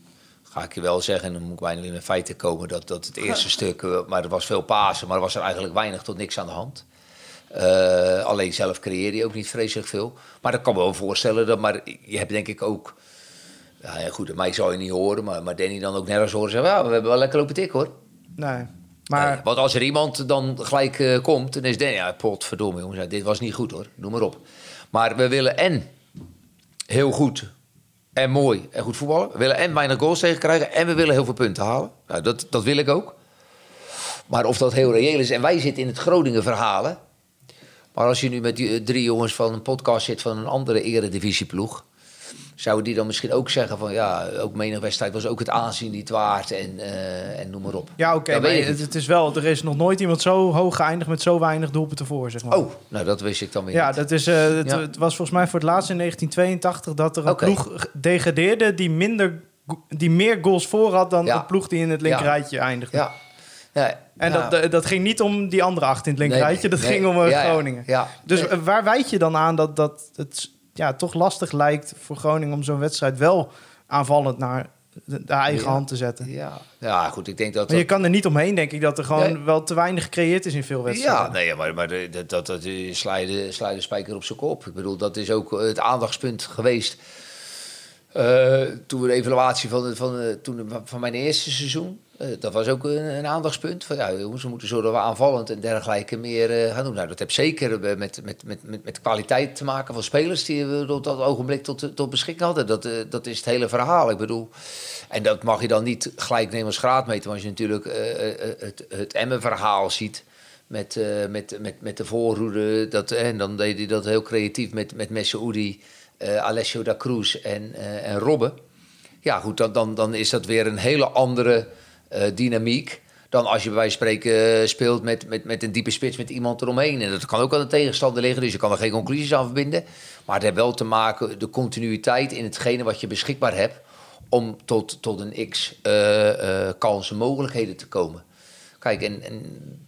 ga ik je wel zeggen, en dan moet ik bijna in mijn feiten komen, dat, dat het eerste stuk, eh, maar er was veel Pasen, maar er was er eigenlijk weinig tot niks aan de hand. Eh, alleen zelf creëerde je ook niet vreselijk veel. Maar dat kan me wel voorstellen, dat, maar je hebt denk ik ook, ja, ja, goed, mij zou je niet horen, maar, maar Danny dan ook nergens horen zeggen, ja, we hebben wel lekker lopen tik hoor. Nee. Maar Nee, want als er iemand dan gelijk eh, komt, dan is het, ja, potverdomme jongens, dit was niet goed hoor, noem maar op. Maar we willen en heel goed en mooi en goed voetballen. We willen en weinig goals tegen krijgen en we willen heel veel punten halen. Nou, dat, dat wil ik ook. Maar of dat heel reëel is, en wij zitten in het Groningen verhalen. Maar als je nu met die eh, drie jongens van een podcast zit van een andere eredivisieploeg... zouden die dan misschien ook zeggen van ja, ook menig wedstrijd was ook het aanzien niet waard en, eh, en noem maar op. ja, oké. Het, het is wel, er is nog nooit iemand zo hoog geëindigd met zo weinig doelpunten voor, zeg maar. Oh, nou dat wist ik dan weer Ja, niet. dat is, eh, het, Ja. het was volgens mij voor het laatst in 1982 dat er een ploeg degradeerde die, minder, die meer goals voor had dan Ja. een ploeg die in het linkerrijtje eindigde. Ja. ja. En ja. dat, dat ging niet om die andere acht in het Nee, linkerrijtje, dat nee. ging om eh, Ja. Groningen. Ja. Dus eh, waar wijd je dan aan dat, dat het ja, toch lastig lijkt voor Groningen om zo'n wedstrijd wel aanvallend naar de, de eigen Ja. hand te zetten? Ja. ja, goed, ik denk dat... Maar je dat- kan er niet omheen, denk ik, dat er gewoon Nee. wel te weinig gecreëerd is in veel wedstrijden. Ja, nee, maar, maar de- dat, dat, dat de spijker op zijn kop. Ik bedoel, dat is ook het aandachtspunt geweest. eh, toen we de evaluatie van, van, toen, van mijn eerste seizoen. Eh, dat was ook een, een aandachtspunt. Van, ja, jongens, moeten zorgen dat we aanvallend en dergelijke meer eh, gaan doen. Nou, dat heeft zeker eh, met, met, met, met, kwaliteit te maken van spelers die we op dat ogenblik tot, tot beschikking hadden. Dat, dat is het hele verhaal. Ik bedoel, en dat mag je dan niet gelijk nemen als graadmeter. Je natuurlijk het, het Emmen-verhaal ziet met, met, met, met de voorhoede. Dat, en dan deed hij dat heel creatief met, met Messoudi, eh Alessio da Cruz en, en Robben. Ja, goed, dan, dan, dan is dat weer een hele andere dynamiek. Dan als je bij wijze van spreken eh, speelt met, met, met een diepe spits met iemand eromheen. En dat kan ook aan de tegenstander liggen, dus je kan er geen conclusies aan verbinden. Maar het heeft wel te maken, de continuïteit in hetgene wat je beschikbaar hebt. om tot, tot een x eh, eh, kansen, mogelijkheden te komen. Kijk, en, en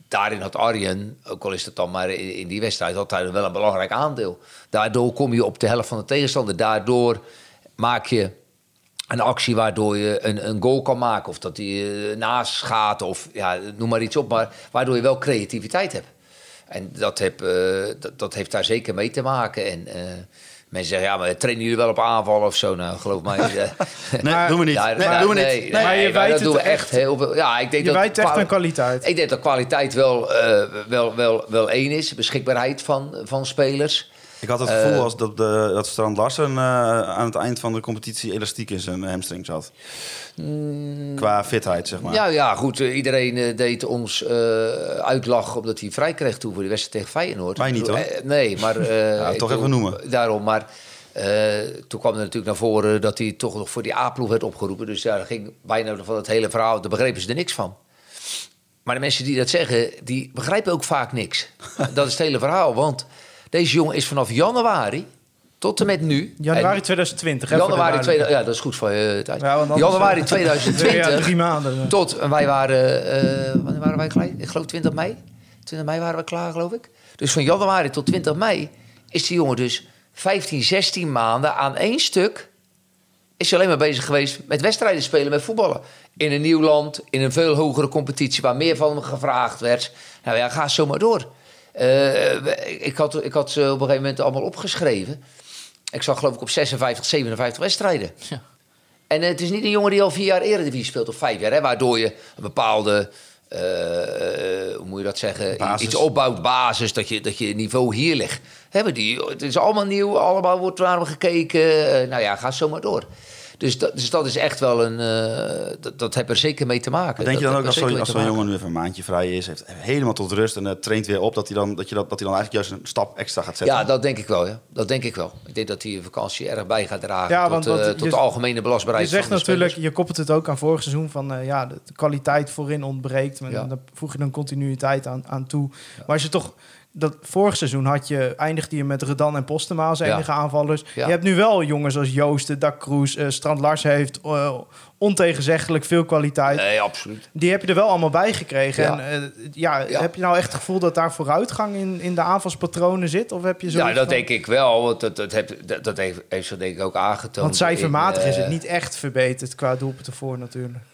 daarin had Arjen, ook al is het dan maar in, die wedstrijd, hij wel een belangrijk aandeel. Daardoor kom je op de helft van de tegenstander. Daardoor maak je een actie waardoor je een, een goal kan maken. Of dat die eh, naast gaat, of ja, noem maar iets op. Maar waardoor je wel creativiteit hebt. En dat, heb, eh, dat, dat heeft daar zeker mee te maken. En eh, mensen zeggen, ja, maar trainen jullie wel op aanval of zo? Nou, geloof mij. eh, Nee, Maar- doen we niet. nee, doen we niet. nee, Nee. nee, Maar je maar dat het doen we echt- echt heel veel. Ja, ik denk Je dat wijt echt aan kwaliteit. Ik denk dat kwaliteit wel, eh, wel, wel, wel één is. Beschikbaarheid van, van spelers. Ik had het Eh, gevoel als dat, de, dat Strand Larsen eh, aan het eind van de competitie elastiek in zijn hamstring zat. Qua fitheid, zeg maar. Ja, ja, goed. eh, iedereen eh, deed ons eh, uitlachen omdat hij vrij kreeg toe voor die wedstrijd tegen Feyenoord. Wij niet, hoor. eh, nee, maar... eh, Ja, toch even noemen. Daarom, maar eh, toen kwam er natuurlijk naar voren dat hij toch nog voor die A-ploeg werd opgeroepen. Dus daar ging bijna van het hele verhaal, daar begrepen ze er niks van. Maar de mensen die dat zeggen, die begrijpen ook vaak niks. dat is het hele verhaal, want deze jongen is vanaf januari tot en met nu... Januari en- 2020. hè, voor de Januari duidelijkheid. 2000, ja, dat is goed voor je tijd. Ja, Januari Ja, 2020 drie maanden. eh. tot, en wij waren, eh, wanneer waren wij klaar? Ik geloof 20 mei. 20 mei waren we klaar, geloof ik. Dus van januari tot 20 mei is die jongen dus 15, 16 maanden aan één stuk... is hij alleen maar bezig geweest met wedstrijden spelen, met voetballen. In een nieuw land, in een veel hogere competitie... waar meer van hem gevraagd werd. Nou ja, ga zo maar door. Eh, ik, had, ik had ze op een gegeven moment allemaal opgeschreven. Ik zag geloof ik op 56, 57 wedstrijden. Ja. En het is niet een jongen die al vier jaar Eredivisie speelt, of vijf jaar. Hè, waardoor je een bepaalde, eh, hoe moet je dat zeggen, Basis. iets opbouwt, basis, dat je, dat je niveau hier ligt. Hebben die, het is allemaal nieuw, allemaal wordt naar hem gekeken. Eh, nou ja, ga zo maar door. Dus dat, dus dat is echt wel een, eh, dat, dat heeft er zeker mee te maken. Maar denk je Dat dan ook als zo'n jongen nu even een maandje vrij is, heeft helemaal tot rust en uh, traint weer op, dat hij, dan, dat, je dat, dat hij dan eigenlijk juist een stap extra gaat zetten? Ja, dat denk ik wel. Ja. Dat denk ik wel. Ik denk dat die vakantie erg bij gaat dragen Ja, tot, want- eh, tot je- de algemene belastbaarheid Je zegt van de natuurlijk, spelers. je koppelt het ook aan vorig seizoen van eh, ja, de, kwaliteit voorin ontbreekt. Ja. Daar voeg je dan continuïteit aan, aan toe. Maar als je toch dat vorig seizoen had je eindigde je met Redan en Postema als Ja. enige aanvallers. Ja. Je hebt nu wel jongens als Joosten, Dak Kroes, eh, Strand Lars heeft eh, ontegenzeggelijk veel kwaliteit. Nee, absoluut. Die heb je er wel allemaal bij gekregen. Ja. En eh, ja, heb je nou echt het gevoel dat daar vooruitgang in, in de aanvalspatronen zit? Of heb je zo? Ja, dat denk ik wel. Want dat, dat, heb, dat, dat heeft, heeft ze denk ik ook aangetoond. Want cijfermatig in, is het niet echt verbeterd qua doelpunten voor natuurlijk.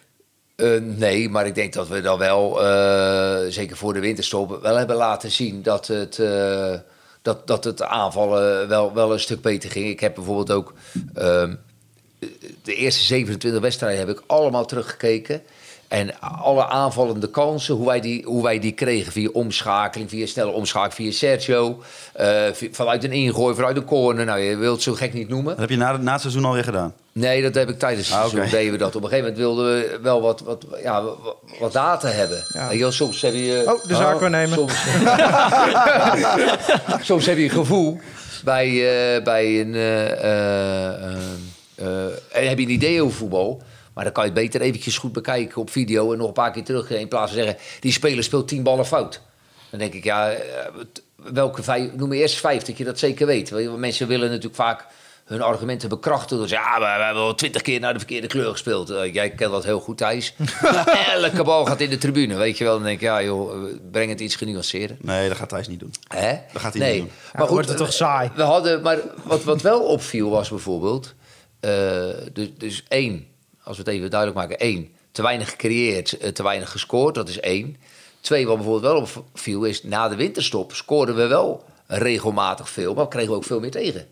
Eh, nee, maar ik denk dat we dan wel, eh, zeker voor de winterstop, wel hebben laten zien dat het, eh, dat, dat het aanvallen wel, wel een stuk beter ging. Ik heb bijvoorbeeld ook ehm, de eerste 27 wedstrijden heb ik allemaal teruggekeken. En alle aanvallende kansen, hoe wij die, hoe wij die kregen via omschakeling, via snelle omschakeling, via Sergio, eh, vanuit een ingooi, vanuit een corner. Nou, je wilt het zo gek niet noemen. Dat heb je na, na het seizoen alweer gedaan. Nee, dat heb ik tijdens het Ah, seizoen deden we dat. Op een gegeven moment wilden we wel wat, wat, ja, wat, data hebben. Ja. Soms heb je... Oh, de zaakwaarnemer. Soms, soms heb je een gevoel bij, eh, bij een... eh, eh, en heb je een idee over voetbal... Maar dan kan je het beter eventjes goed bekijken op video... en nog een paar keer terug in plaats van zeggen... die speler speelt tien ballen fout. Dan denk ik, ja, eh, welke vijf... Noem me eerst vijf, dat je dat zeker weet. Want Mensen willen natuurlijk vaak hun argumenten bekrachten. Dus ja, we, we hebben al twintig keer naar de verkeerde kleur gespeeld. Eh, jij kent dat heel goed, Thijs. Elke bal gaat in de tribune, weet je wel. Dan denk ik, ja joh, eh, breng het iets genuanceerder. Nee, dat gaat Thijs niet doen. Hè? Dat gaat hij nee. niet doen. Ja, dan wordt het toch saai. We hadden, maar wat, wat wel opviel was bijvoorbeeld... eh, dus, dus één, als we het even duidelijk maken. één, te weinig gecreëerd, eh, te weinig gescoord. Dat is één. Twee, wat bijvoorbeeld wel opviel is... na de winterstop scoorden we wel regelmatig veel... maar kregen we ook veel meer tegen.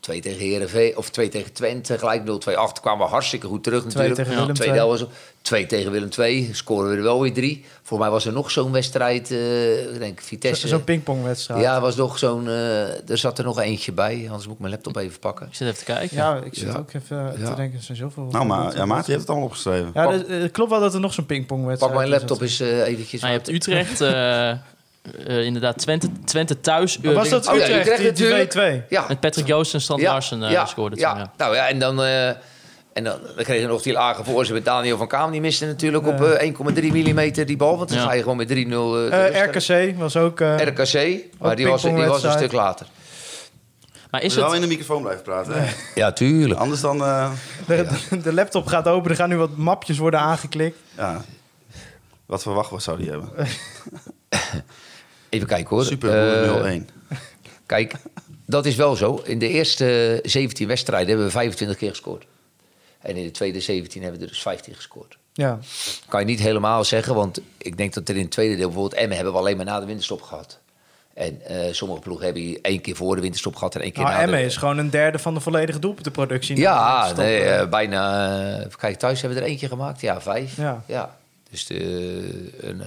Twee tegen Herenveen of twee tegen Twente, gelijk 0-2 achter. Kwamen we hartstikke goed terug natuurlijk. tegen Ja, Willem tweede II. was twee tegen Willem II, scoren we er wel weer drie. Voor mij was er nog zo'n wedstrijd, eh, ik denk Vitesse. Zo'n pingpongwedstrijd. Ja, er was nog zo'n. eh, er zat er nog eentje bij. Anders moet ik mijn laptop even pakken. Ik zit even te kijken. Ja, ik zit Ja. ook even Ja. te denken, er zijn zoveel... Nou, maar, ja, Maarten, je hebt het allemaal opgeschreven. Ja, dus, eh, het klopt wel dat er nog zo'n pingpongwedstrijd Pak mijn is. laptop eens eh, eventjes. Nou, je hebt Utrecht, eh, inderdaad Twente, Twente thuis. Maar was dat Oh ja, Utrecht, Utrecht die- die natuurlijk. 2-2? Ja, Met Patrick Joost en Strand Larsen eh, scoorden ja. toen, ja. Nou ja, en dan, eh, en dan, dan kregen we nog die lage voorzet met Daniel van Kaam. Die miste natuurlijk op eh, 1,3 mm die bal. Want dan Ja. ga je gewoon met 3-0. eh, Eh, de rust hebben. RKC was ook... eh, RKC, maar die was, die was een stuk later. Maar Je is moet wel het... in de microfoon blijven praten. hè? Ja, tuurlijk. Anders dan... eh, de, de laptop gaat open, er gaan nu wat mapjes worden aangeklikt. ja. Wat voor wachtwoord zou die hebben? Even kijken hoor. Super Eh, 01. Kijk, dat is wel zo. In de eerste 17 wedstrijden hebben we 25 keer gescoord. En in de tweede 17 hebben we er dus 15 gescoord. Ja. Kan je niet helemaal zeggen, want ik denk dat er in het tweede deel bijvoorbeeld Emmen hebben we alleen maar na de winterstop gehad. En eh, sommige ploegen hebben hier één keer voor de winterstop gehad en één keer Maar na de... Emmen is gewoon een derde van de volledige doelpuntenproductie. Ja, nee, eh. eh, bijna. kijken, thuis hebben we er eentje gemaakt. Ja, vijf. Ja. Dus de, een, eh,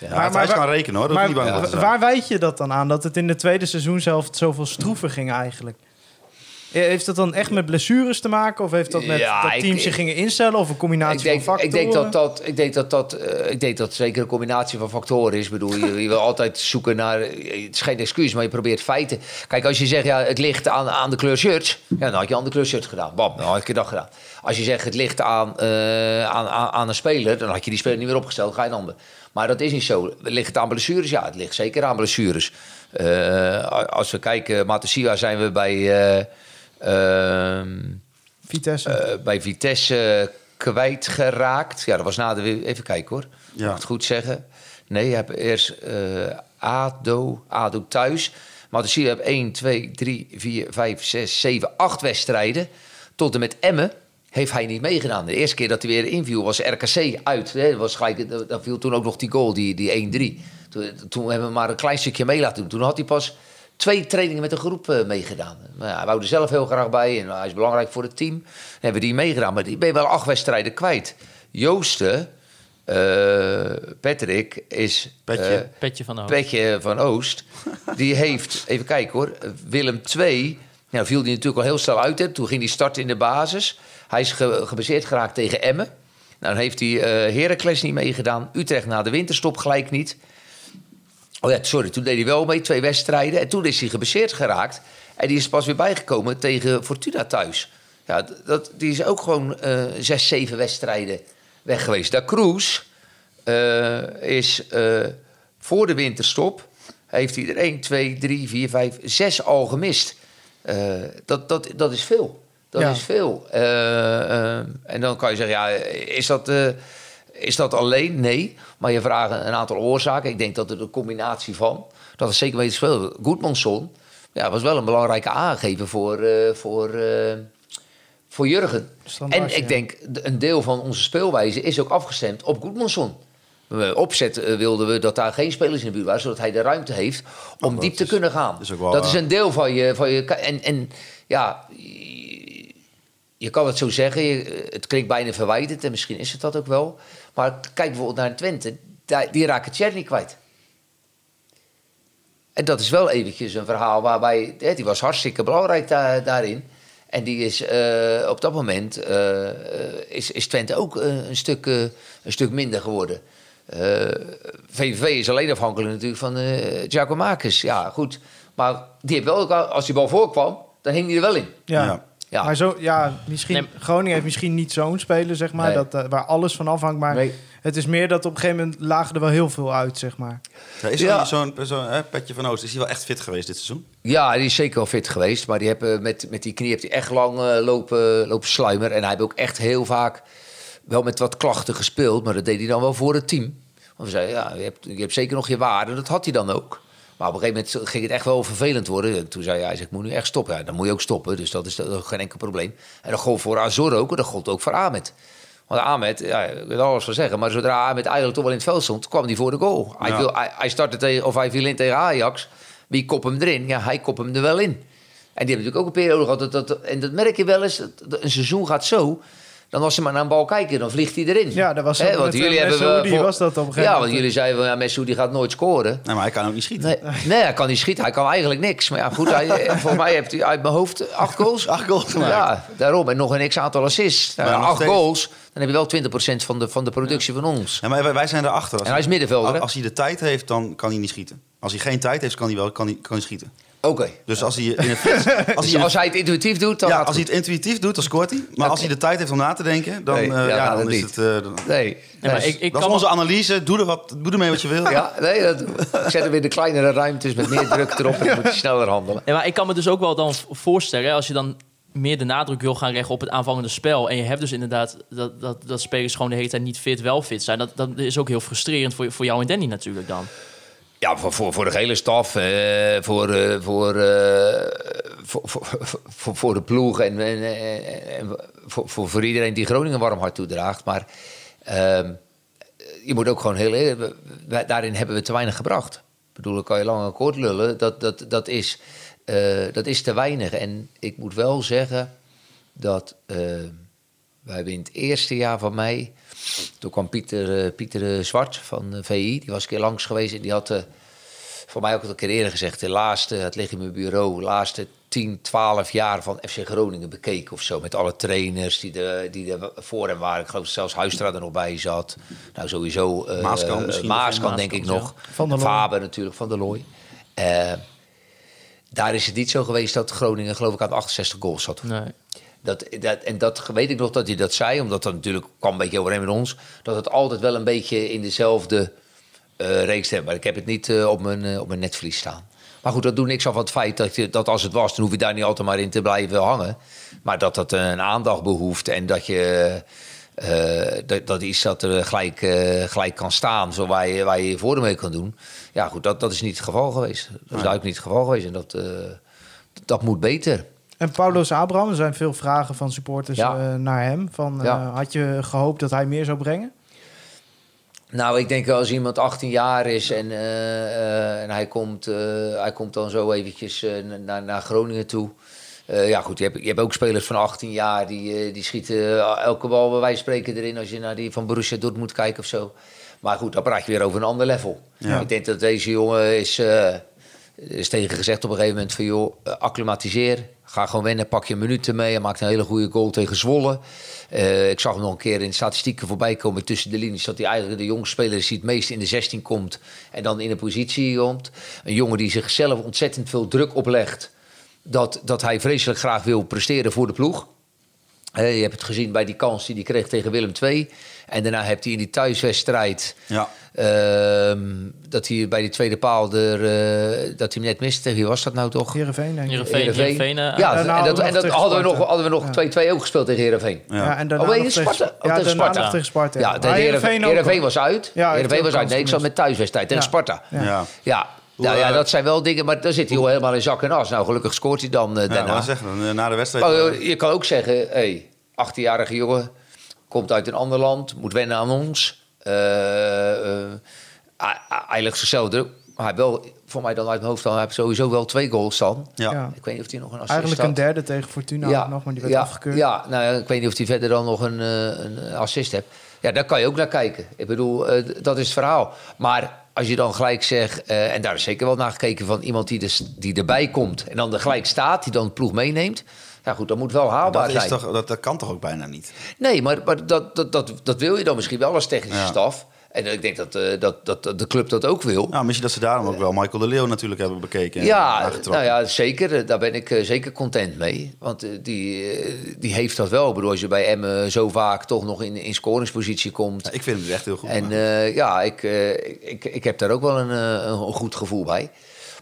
ja. Maar waar- kan rekenen hoor, dat maar niet bang waar wijd je dat dan aan? Dat het in het tweede seizoen zelf zoveel stroever ging eigenlijk? Eh, Heeft dat dan echt met blessures te maken? Of heeft dat met Ja, dat ik- teams zich gingen instellen? Of een combinatie ik denk, van ik factoren? denk dat dat, ik denk dat dat, eh, ik denk dat zeker een combinatie van factoren is. Ik bedoel, je, je wil altijd zoeken naar, het is geen excuus, maar je probeert feiten. Kijk, als je zegt, ja, het ligt aan, aan de kleur shirts, ja, dan had je aan de kleur shirts gedaan. Bam, dan had je dat gedaan. Als je zegt, het ligt aan, eh, aan, aan, aan een speler, dan had je die speler niet meer opgesteld, ga je een ander. Maar dat is niet zo. Ligt het aan blessures? Ja, het ligt zeker aan blessures. Eh, als we kijken, Matasia zijn we bij... ehm, Vitesse. eh, bij Vitesse kwijtgeraakt. Ja, dat was na de... Even kijken hoor. Ja. Mag ik het goed zeggen? Nee, je hebt eerst ADO, ADO thuis. Je hebt 1, 2, 3, 4, 5, 6, 7, 8 wedstrijden. Tot en met Emmen heeft hij niet meegedaan. De eerste keer dat hij weer inviel was RKC uit. Hè. Dat was gelijk, dan viel toen ook nog die goal, die, die 1-3. Toen, toen hebben we maar een klein stukje mee laten doen. Toen had hij pas twee trainingen met een groep eh, meegedaan. Maar ja, hij wou er zelf heel graag bij en hij is belangrijk voor het team. Dan hebben we die meegedaan, maar die ben je wel acht wedstrijden kwijt. Joosten, eh, Patrick, is... Petje. eh, Petje van de hoofd. Petje van Oost. Die heeft, even kijken hoor, Willem II. Nou, viel die natuurlijk al heel snel uit. Hè. Toen ging hij starten in de basis. Hij is ge gebaseerd geraakt tegen Emmen. Nou, dan heeft hij eh Heracles niet meegedaan. Utrecht na de winterstop gelijk niet. Oh ja, sorry, toen deed hij wel mee, twee wedstrijden. En toen is hij gebaseerd geraakt. En die is pas weer bijgekomen tegen Fortuna thuis. Ja, dat, die is ook gewoon eh, zes, zeven wedstrijden weg geweest. Da Cruz eh, is voor de winterstop... heeft hij er 1, 2, 3, 4, 5, 6 al gemist. Dat, dat, dat is veel. Dat Ja. is veel. Eh, eh, en dan kan je zeggen, ja, is dat... eh, is dat alleen? Nee. Maar je vraagt een aantal oorzaken. Ik denk dat het een combinatie van. Dat het zeker weten speelde. Goedmanson ja, was wel een belangrijke aangever voor, eh, voor, eh, voor Jurgen. Standaard, en ik ja. denk, een deel van onze speelwijze is ook afgestemd op Goedmanson. Opzet wilden we dat daar geen spelers in de buurt waren, zodat hij de ruimte heeft om diep te is- kunnen gaan. is wel dat is een deel van je. Van je en, en ja, je- kan het zo zeggen, je- het klinkt bijna verwijtend en misschien is het dat ook wel. Maar kijk bijvoorbeeld naar Twente. Die, die raken Tjerni kwijt. En dat is wel eventjes een verhaal waarbij... Hè, die was hartstikke belangrijk daar, daarin. En die is eh, op dat moment... eh, eh, is, is Twente ook een, stuk, eh, een stuk minder geworden. Eh, VVV is alleen afhankelijk natuurlijk van eh Giacomakis. Ja, goed. Maar die heeft wel, als die bal voorkwam, dan hing hij er wel in. Ja. Ja. Ja. Maar zo, ja, misschien, Nee. Groningen heeft misschien niet zo'n speler, zeg maar, Nee. dat, eh, waar alles van afhangt. Maar Nee. het is meer dat op een gegeven moment lagen er wel heel veel uit, zeg maar. Ja, is Ja. zo'n Petje van Oost, is hij wel echt fit geweest dit seizoen? Ja, die is zeker wel fit geweest. Maar die hebben met, met die knie heeft hij echt lang eh, lopen, lopen sluimer. En hij heeft ook echt heel vaak wel met wat klachten gespeeld. Maar dat deed hij dan wel voor het team. Want we zeiden, ja, je hebt, je hebt zeker nog je waarde. Dat had hij dan ook. Maar op een gegeven moment ging het echt wel vervelend worden. En toen zei hij, ik moet nu echt stoppen. Ja, dan moet je ook stoppen. Dus dat is geen enkel probleem. En dat gold voor Azor ook. En dat gold ook voor Ahmed. Want Ahmed, ja, ik wil alles van zeggen. Maar zodra Ahmed eigenlijk toch wel in het veld stond, kwam hij voor de goal. Hij, viel, hij, hij startte tegen, of hij viel in tegen Ajax. Wie kop hem erin? Ja, hij kop hem er wel in. En die hebben natuurlijk ook een periode gehad. Dat, dat, en dat merk je wel eens. dat- dat Een seizoen gaat zo. Dan als ze maar naar een bal kijken, dan vliegt hij erin. Ja, dat was Hè, ook want jullie hebben wel voor- was dat op een gegeven Ja, want jullie zeiden, wel, ja, Messoudi gaat nooit scoren. Nee, maar hij kan ook niet schieten. Nee, nee, hij kan niet schieten. Hij kan eigenlijk niks. Maar ja, goed, hij, eh, volgens mij heeft hij uit mijn hoofd acht goals. Acht goals gemaakt. Ja, daarom. En nog een x-aantal assists. Nou, acht steeds- goals, dan heb je wel 20% van de, van de productie van ons. Ja, maar wij, wij zijn erachter. Als En hij is middenvelder, hè? Als hij de tijd heeft, dan kan hij niet schieten. Als hij geen tijd heeft, kan hij wel kan hij, kan hij schieten. Oké. Dus als hij in het als hij, Dus in als het- hij het intuïtief doet, dan ja, als hij het intuïtief doet, dan scoort hij. Maar als hij de tijd heeft om na te denken, dan, Nee, eh, ja, dan is niet. het. eh. Nee. Maar Dus- ik, ik dat kan is onze analyse. Doe er, wat, doe ermee wat je wil. Ja, nee, dat, ik zet hem in de kleinere ruimtes met meer druk erop. En dan moet je sneller handelen. Ja, maar ik kan me dus ook wel dan voorstellen, hè, als je dan meer de nadruk wil gaan leggen op het aanvallende spel. En je hebt dus inderdaad dat, dat, dat spelers gewoon de hele tijd niet fit, wel fit zijn. Dat, dat is ook heel frustrerend voor, voor jou en Danny natuurlijk dan. Ja, voor, voor, de hele staf, eh, voor, eh, voor, voor, voor, voor, de ploeg en, voor, voor, iedereen die Groningen warm hart toedraagt. Maar ehm, je moet ook gewoon heel eerlijk, daarin hebben we te weinig gebracht. Ik bedoel, kan je lang en kort lullen. Dat, dat, dat, is, eh, dat is te weinig. En ik moet wel zeggen dat eh, wij in het eerste jaar van mij... Toen kwam Pieter, eh, Pieter eh, Zwart van de VI. Die was een keer langs geweest en die had... eh, voor mij ook al een keer eerder gezegd, de laatste, het ligt in mijn bureau, de laatste 10, 12 jaar van FC Groningen bekeken of zo. Met alle trainers die er, die er voor hem waren. Ik geloof dat zelfs Huistra er nog bij zat. Nou, sowieso. eh, Maaskant eh, misschien Maaskant, denk ik nog. Van der Looy. Faber natuurlijk, van der Looy. Eh, daar is het niet zo geweest dat Groningen, geloof ik, aan 68 goals zat. Nee. Dat, dat, en dat weet ik nog dat hij dat zei, omdat dat natuurlijk kwam een beetje overeen met ons. Dat het altijd wel een beetje in dezelfde eh reeks heeft. Maar ik heb het niet eh, op, mijn, eh, op mijn netvlies staan. Maar goed, dat doet niks af van het feit dat, je, dat als het was, dan hoef je daar niet altijd maar in te blijven hangen. Maar dat dat een aandacht behoeft en dat je. dat, dat iets dat er gelijk, gelijk kan staan, zo waar je, waar je je voordeel mee kan doen. Ja, goed, dat, dat is niet het geval geweest. Dat is duidelijk niet het geval geweest. En dat, dat moet beter. En Paulo's Abraham, er zijn veel vragen van supporters Ja. eh, naar hem. Van, eh, Ja. Had je gehoopt dat hij meer zou brengen? Nou, ik denk als iemand 18 jaar is en, eh, eh, en hij, komt, eh, hij komt dan zo eventjes eh, naar, naar Groningen toe. Eh, ja, goed, je hebt, je hebt ook spelers van 18 jaar die, eh, die schieten elke bal bij wijze van spreken erin als je naar die van Borussia Dortmund kijkt of zo. Maar goed, dan praat je weer over een ander level. Ja. Ik denk dat deze jongen is, eh, is tegen gezegd op een gegeven moment van joh, eh, acclimatiseer. Ga gewoon wennen, pak je minuten mee. Hij maakt een hele goede goal tegen Zwolle. Eh, ik zag hem nog een keer in de statistieken voorbij komen tussen de linies. Dat hij eigenlijk de jongste speler die het meest in de 16 komt. En dan in een positie komt. Een jongen die zichzelf ontzettend veel druk oplegt. Dat, dat hij vreselijk graag wil presteren voor de ploeg. Eh, je hebt het gezien bij die kans die hij kreeg tegen Willem II. En daarna heeft hij in die thuiswedstrijd... Ja. ehm, dat hij bij die tweede paal er, eh, dat hij hem net miste. Wie was dat nou toch? Heerenveen, denk ik. Heerenveen, Heerenveen. Heerenveen, eh, ja, en dat, en dat tegen hadden we nog, Sparta. hadden we nog 2-2 ook gespeeld tegen Heerenveen. Ja. en daarna Oh, Sparta. tegen, Oh, ja, tegen Sparta. tegen Sparta. Ja, Maar de Heerenveen, was uit. Ja, Heerenveen was uit. Nee, ik zat met thuiswedstrijd tegen Ja. Sparta. Ja. Ja. Ja. Nou ja, eh, dat zijn wel dingen, maar dan zit hij al helemaal in zak en as. Nou, gelukkig scoort hij dan Ja, daarna. maar zeggen, na de wedstrijd. Oh, je kan ook zeggen, hey, 18-jarige jongen, komt uit een ander land, moet wennen aan ons. Eh, eh, hij- hij legt zichzelf druk. Maar hij heeft wel, voor mij dan uit mijn hoofd, dan hij heeft sowieso wel twee goals dan. ja. Ja. Ik weet niet of hij nog een assist Eigenlijk had. een derde tegen Fortuna nog, maar die werd ja, afgekeurd. Ja, nou ja, ik weet niet of hij verder dan nog een, eh, een assist heeft. Ja, daar kan je ook naar kijken. Ik bedoel, eh, dat is het verhaal. Maar als je dan gelijk zegt, eh, en daar is zeker wel naar gekeken van iemand die, dus, die erbij komt en dan er gelijk staat, die dan de ploeg meeneemt. Ja, goed, dat moet wel haalbaar Dat, is zijn. toch, dat, dat kan toch ook bijna niet? Nee, maar, maar dat, dat, dat, dat wil je dan misschien wel als technische Ja. staf. En ik denk dat, eh, dat, dat, de club dat ook wil. Nou, misschien dat ze daarom ook wel Michael de Leeuw natuurlijk hebben bekeken. en Ja, nou ja, zeker. Eh, Daar ben ik eh, zeker content mee. Want die, die heeft dat wel. Ik bedoel, als je bij Emmen zo vaak toch nog in, in scoringspositie komt. Ja, ik vind hem echt heel goed. En ja, ik, ik, ik heb daar ook wel een, een goed gevoel bij.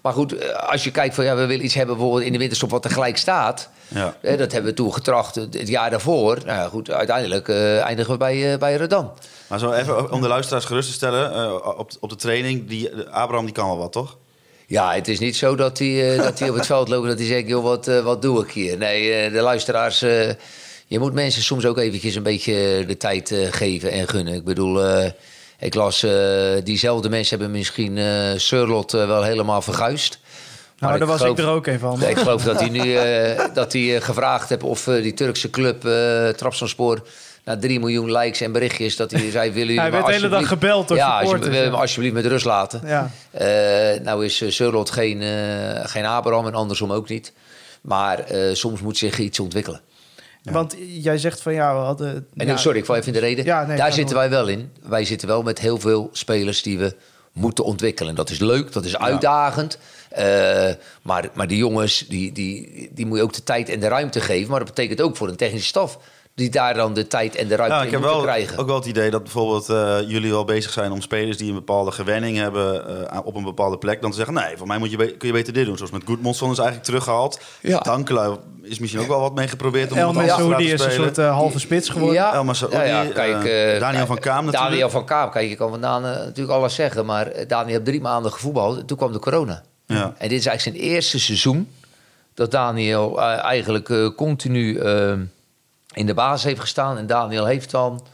Maar goed, eh, als je kijkt van ja, we willen iets hebben bijvoorbeeld in de winterstop wat tegelijk staat. ja. Eh, dat hebben we toen getracht het jaar daarvoor. Nou goed, uiteindelijk eh, eindigen we bij, eh bij Redan. Maar zo even om de luisteraars gerust te stellen. op, op de training, die, Abraham die kan wel wat, toch? Ja, het is niet zo dat hij, dat hij op het veld loopt en dat hij zegt, joh, wat, wat doe ik hier? Nee, de luisteraars, je moet mensen soms ook eventjes een beetje de tijd geven en gunnen. Ik bedoel, ik las, eh, diezelfde mensen hebben misschien eh Surlot eh, wel helemaal verguisd. Nou, Maar daar was geloof- ik er ook een van. Ik geloof dat hij nu dat hij, gevraagd heeft of die Turkse club uh, Trabzonspor na 3 miljoen likes en berichtjes dat hij zei willen jullie Hij werd de hele dag gebeld door ja, supporters, ja. me alsjeblieft met rust laten. Ja. Nou is Surlot geen, geen Abraham en andersom ook niet. Maar soms moet zich iets ontwikkelen. Want jij zegt van ja, we hadden... En sorry, ik val even in de reden. Ja, nee, Daar zitten wij wel in. Wij zitten wel met heel veel spelers die we moeten ontwikkelen. Dat is leuk, dat is uitdagend. Eh, maar, maar die jongens, die, die, die moet je ook de tijd en de ruimte geven. Maar dat betekent ook voor een technische staf... die daar dan de tijd en de ruimte Ja, in ik heb wel, krijgen. ook wel het idee dat bijvoorbeeld eh, jullie wel bezig zijn om spelers die een bepaalde gewenning hebben eh, op een bepaalde plek, dan te zeggen, nee, voor mij moet je, kun je beter dit doen. Zoals met Goodmanson is eigenlijk teruggehaald. Ja. Dankela is misschien ook wel wat mee geprobeerd om El wat anders te Messoudi laten is een soort eh, halve spits geworden. Ja, ja, ja, eh, kijk, eh, Daniel van Kaam natuurlijk. Daniel van Kaam, kijk, je kan vandaan natuurlijk alles zeggen. Maar Daniel heeft drie maanden gevoetbald. Toen kwam de corona. Ja. En dit is eigenlijk zijn eerste seizoen dat Daniel eh, eigenlijk eh, continu eh, in de basis heeft gestaan. En Daniel heeft dan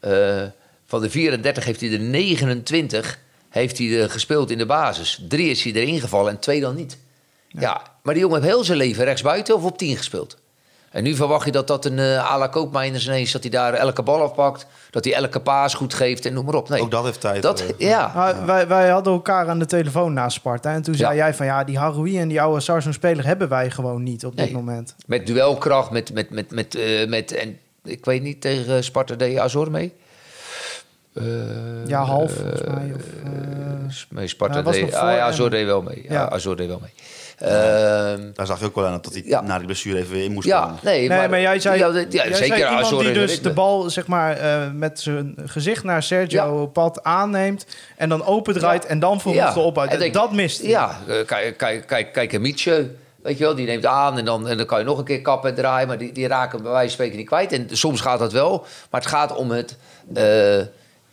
eh, van de 34 heeft hij er 29 heeft hij er gespeeld in de basis. Drie is hij erin gevallen en twee dan niet. Ja. maar die jongen heeft heel zijn leven rechtsbuiten of op 10 gespeeld. En nu verwacht je dat dat een uh, à la Koopmeiners ineens... dat hij daar elke bal afpakt, dat hij elke paas goed geeft en noem maar op. Nee, Ook dat heeft tijd. dat, eh. ja. Wij, wij hadden elkaar aan de telefoon na Sparta. En toen zei Ja. jij van ja, die Haroui en die oude Sarson-speler hebben wij gewoon niet op dit moment. Met duelkracht, met, met, met, met, eh, met en ik weet niet, tegen Sparta deed je Azor mee? Eh, Ja, half volgens mij. Of, eh, mee Sparta deed, ah, ja, en- Azor deed wel mee. Ja, Ja. Azor deed wel mee. Ehm, Daar zag je ook wel aan dat hij Ja. na die blessure even weer in moest ja, komen. nee, nee, maar, jij zei, ja, dat- ja, jij zeker zei iemand Azor die dus de bal zeg maar, eh, met zijn gezicht naar Sergio pad aanneemt en dan opendraait Ja. en dan vervolgens Ja. erop uit. En denk- Dat mist hij. Ja, eh, kijk, kijk, kijk, kijk een Mietje. Weet je wel, die neemt aan en dan, en dan kan je nog een keer kappen en draaien. Maar die, die raken bij wijze van spreken niet kwijt. En soms gaat dat wel. Maar het gaat om het... eh,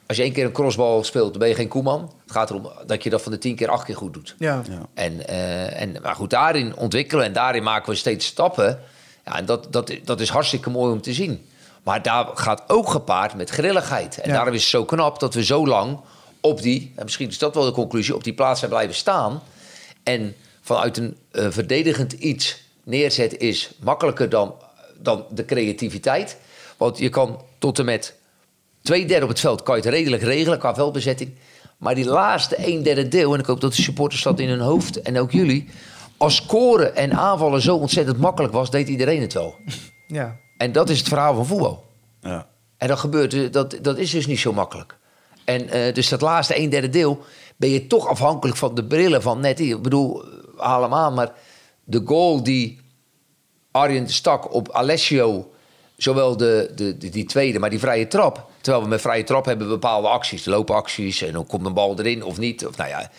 als je één keer een crossbal speelt, dan ben je geen Koeman. Het gaat erom dat je dat van de tien keer acht keer goed doet. Ja. Ja. En, eh, en, maar goed, daarin ontwikkelen en daarin maken we steeds stappen. Ja, en dat, dat, dat is hartstikke mooi om te zien. Maar daar gaat ook gepaard met grilligheid. En Ja. daarom is het zo knap dat we zo lang op die... En misschien is dat wel de conclusie, op die plaats zijn blijven staan. En vanuit een eh, verdedigend iets neerzet is makkelijker dan, dan de creativiteit. Want je kan tot en met twee derde op het veld kan je het redelijk regelen qua veldbezetting. Maar die laatste een derde deel, en ik hoop dat de supporters dat in hun hoofd en ook jullie. Als scoren en aanvallen zo ontzettend makkelijk was, deed iedereen het wel. Ja. En dat is het verhaal van voetbal. Ja. En dat gebeurt, eh, dat, dat is dus niet zo makkelijk. En eh, dus dat laatste een derde deel ben je toch afhankelijk van de brillen van net. Ik bedoel, eh, haal hem aan, maar de goal die Arjen stak op Alessio, zowel de, de, die tweede, maar die vrije trap. Terwijl we met vrije trap hebben bepaalde acties, loopacties en dan komt een bal erin of niet. Of, nou ja.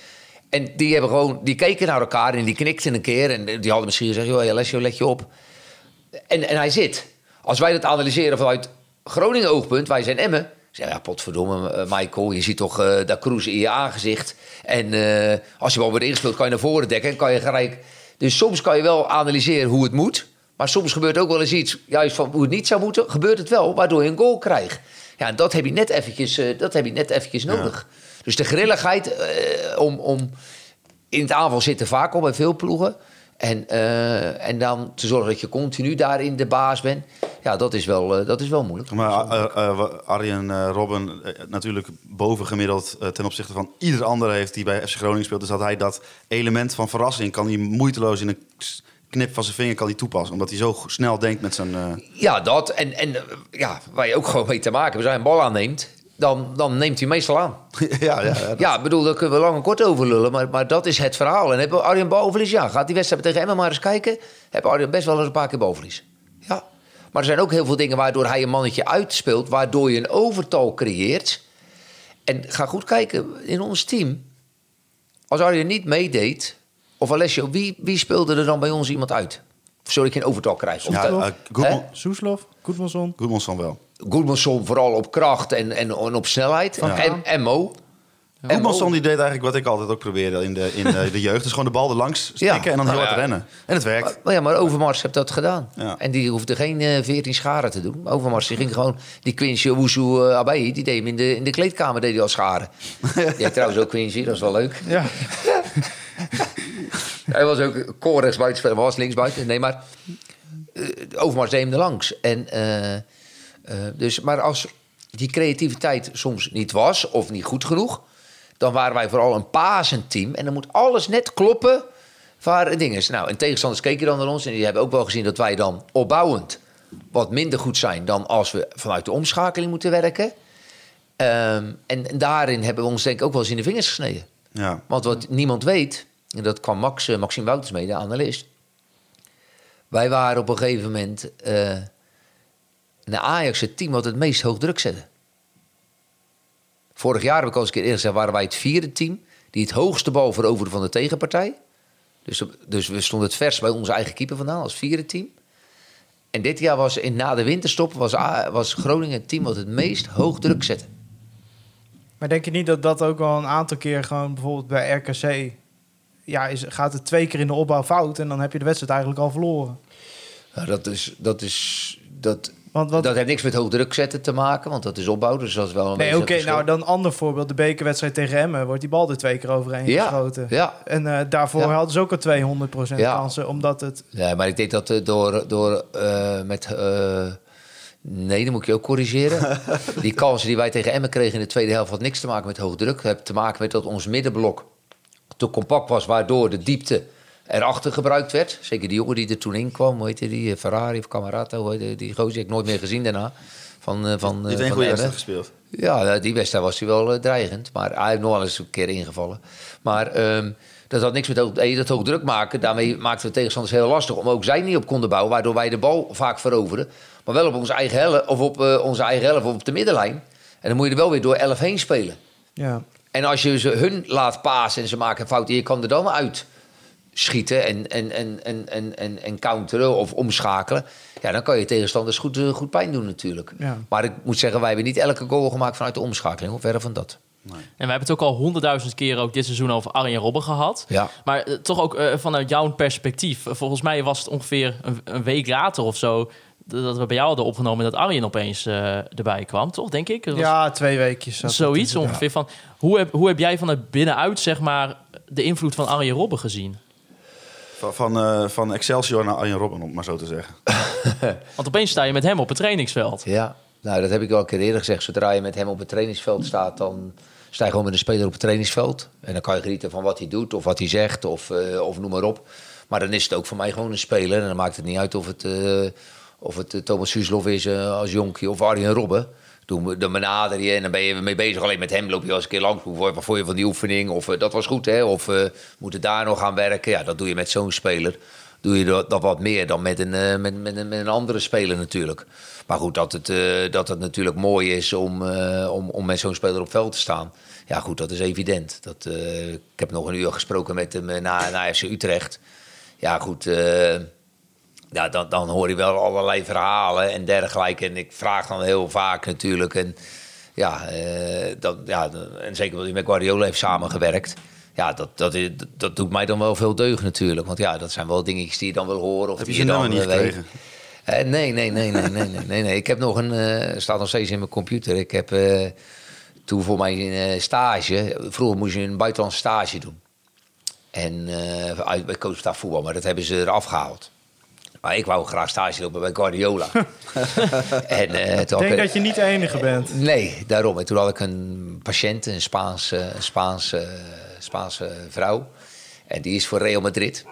En die hebben gewoon, die keken naar elkaar en die knikten een keer en die hadden misschien gezegd, joh, Alessio, let je op. En, en hij zit. Als wij dat analyseren vanuit Groningen oogpunt, wij zijn Emmen. Zeg, ja, potverdomme, eh, Michael, je ziet toch eh dat cruisen in je aangezicht. En eh, als je wel wordt ingespeeld, kan je naar voren dekken en kan je gelijk... Dus soms kan je wel analyseren hoe het moet. Maar soms gebeurt ook wel eens iets, juist van hoe het niet zou moeten, gebeurt het wel, waardoor je een goal krijgt. Ja, en dat heb je net eventjes, eh, dat heb je net eventjes nodig. Dus de grilligheid eh, om, om in het aanval zitten vaak al bij veel ploegen. En, eh, en dan te zorgen dat je continu daarin de baas bent. Ja, dat is wel, dat is wel moeilijk. Maar Arjen Robben natuurlijk bovengemiddeld ten opzichte van ieder andere heeft die bij FC Groningen speelt. Dus dat hij dat element van verrassing kan hij moeiteloos in een knip van zijn vinger kan hij toepassen. Omdat hij zo snel denkt met zijn... eh, Ja, dat. En, en eh, ja, waar je ook gewoon mee te maken hebt. Als hij een bal aanneemt, dan, dan neemt hij meestal aan. ja, ja, ja. Bedoel, daar kunnen we lang en kort over lullen. Maar, maar dat is het verhaal. En hebben Arjen balverlies? Ja, gaat die wedstrijd tegen Emma maar eens kijken. Heb Arjen best wel eens een paar keer balverlies. Ja. Maar er zijn ook heel veel dingen waardoor hij een mannetje uitspeelt. Waardoor je een overtal creëert. En ga goed kijken in ons team. Als Arjen niet meedeed, of Alessio, wie, wie speelde er dan bij ons iemand uit? Zodat je een overtal krijgt. Of ja, eh, Soeslof, Goedmanson. Goedmanson wel. Goedmanson vooral op kracht en, en, en op snelheid. En, en Mo. En Goedmanson die deed eigenlijk wat ik altijd ook probeerde in de, in de, de jeugd. Dus gewoon de bal er langs stikken Ja. en dan heel Nou hard ja. rennen. En het werkt. Maar, maar ja, maar Overmars heeft dat gedaan. Ja. En die hoefde geen eh 14 scharen te doen. Overmars die ging gewoon... Die Quincy Owusu uh, Abai, die deed hem in de, in de kleedkamer deed hij al scharen. Heeft trouwens ook Quincy, dat is wel leuk. Ja. Hij was ook core rechtsbuiten, was linksbuiten. Nee, maar eh, Overmars deed hem er langs. En, eh, eh, dus, maar als die creativiteit soms niet was of niet goed genoeg... dan waren wij vooral een pasend team. En dan moet alles net kloppen waar dingen is. Nou, en tegenstanders keken dan naar ons... en die hebben ook wel gezien dat wij dan opbouwend... wat minder goed zijn dan als we vanuit de omschakeling moeten werken. Ehm, en, en daarin hebben we ons denk ik ook wel eens in de vingers gesneden. Ja. Want wat niemand weet, en dat kwam Max, eh, Maxime Wouters mee, de analist. Wij waren op een gegeven moment naar Ajax het team wat het meest hoog druk zette. Vorig jaar heb ik al eens een keer eerder gezegd, waren wij het vierde team die het hoogste bal veroverde van de tegenpartij. Dus, dus we stonden het vers bij onze eigen keeper vandaan als vierde team. En dit jaar was in, na de winterstop was, was Groningen het team wat het meest hoog druk zette. Maar denk je niet dat dat ook wel een aantal keer gewoon bijvoorbeeld bij RKC... Ja, is, gaat het twee keer in de opbouw fout en dan heb je de wedstrijd eigenlijk al verloren. Nou, dat is, dat is, dat, Want wat, Dat heeft niks met hoog druk zetten te maken, want dat is opbouw. Dus dat is wel een nee, beetje oké, nou dan ander voorbeeld. De bekerwedstrijd tegen Emmen wordt die bal er twee keer overheen Ja, geschoten. ja. En eh, daarvoor Ja. hadden ze ook al 200% Ja. kansen, omdat het... Ja, maar ik denk dat eh, door, door eh, met. nee, dan moet je ook corrigeren. die kansen die wij tegen Emmen kregen in de tweede helft had niks te maken met hoog druk. Het heeft te maken met dat ons middenblok te compact was, waardoor de diepte erachter gebruikt werd. Zeker die jongen die er toen in kwam, hoe heette die? eh, Ferrari of Camarata, hoe heette die gozer? Heb ik nooit meer gezien daarna. Van, eh, van, Die eh, heeft één van goede wedstrijd gespeeld. Ja, eh, die wedstrijd was hij wel eh, dreigend. Maar hij heeft nog wel eens een keer ingevallen. Maar ehm, dat had niks met hoog, eh, dat hoog druk maken. Daarmee maakten we tegenstanders heel lastig. Om ook zij niet op konden bouwen. Waardoor wij de bal vaak veroverden. Maar wel op onze eigen helft. Of op eh, onze eigen helft of op de middenlijn. En dan moet je er wel weer door 11 heen spelen. Ja. En als je ze hun laat pasen en ze maken fouten, je kan er dan uit schieten en, en, en, en, en, en, en counteren of omschakelen. Ja, dan kan je tegenstanders goed, eh, goed pijn doen natuurlijk. Ja. Maar ik moet zeggen, wij hebben niet elke goal gemaakt vanuit de omschakeling. Of verre van dat. En we hebben het ook al honderdduizend keer ook dit seizoen over Arjen Robben gehad. Ja. Maar eh, toch ook eh, vanuit jouw perspectief. Volgens mij was het ongeveer een, een week later of zo... dat we bij jou hadden opgenomen dat Arjen opeens eh, erbij kwam, toch? Denk ik. Was ja, twee weekjes. het Zoiets ongeveer van... Hoe heb, hoe heb jij vanuit binnenuit, zeg maar... de invloed van Arjen Robben gezien? Van, van, eh, van Excelsior naar Arjen Robben, om het maar zo te zeggen. Want opeens sta je met hem op het trainingsveld. Ja, nou dat heb ik al een keer eerder gezegd. Zodra je met hem op het trainingsveld staat, dan sta je gewoon met een speler op het trainingsveld. En dan kan je genieten van wat hij doet of wat hij zegt of, eh, of noem maar op. Maar dan is het ook voor mij gewoon een speler. En dan maakt het niet uit of het, eh, of het eh, Thomas Suslov is eh, als jonkie of Arjen Robben. Toen, dan benader je en dan ben je mee bezig. Alleen met hem loop je eens een keer langs. Hoe- vond je van die oefening? Of eh, dat was goed, hè? Of eh moeten daar nog aan werken? Ja, dat doe je met zo'n speler. Doe je dat, wat meer dan met een, met, met, een, met een andere speler natuurlijk. Maar goed, dat het, dat het natuurlijk mooi is om, om, om met zo'n speler op veld te staan. Ja, goed, dat is evident. Dat, ik heb nog een uur gesproken met hem na, na FC Utrecht. Ja, goed. Ja, dan, dan hoor je wel allerlei verhalen en dergelijke. En ik vraag dan heel vaak natuurlijk. En, ja, eh, dat, ja, en zeker omdat hij met Guardiola heeft samengewerkt. Ja, dat, dat, is- dat doet mij dan wel veel deugd natuurlijk. Want ja, dat zijn wel dingetjes die je dan wil horen. Of Heb je die zijn dan nummer niet gekregen? Eh, nee, nee, nee, nee, nee, nee, nee, nee. Ik heb nog een, eh staat nog steeds in mijn computer. Ik heb toen voor mijn stage, vroeger moest je een buitenlandse stage doen. En uit bij coachstaf voetbal, maar dat hebben ze eraf gehaald. Maar ik wou graag stage lopen bij Guardiola. en, eh, toen Ik denk ik- dat je niet de enige bent. Nee, daarom. En toen had ik een patiënt, een Spaanse, Spaanse, Spaanse vrouw. En die is voor Real Madrid.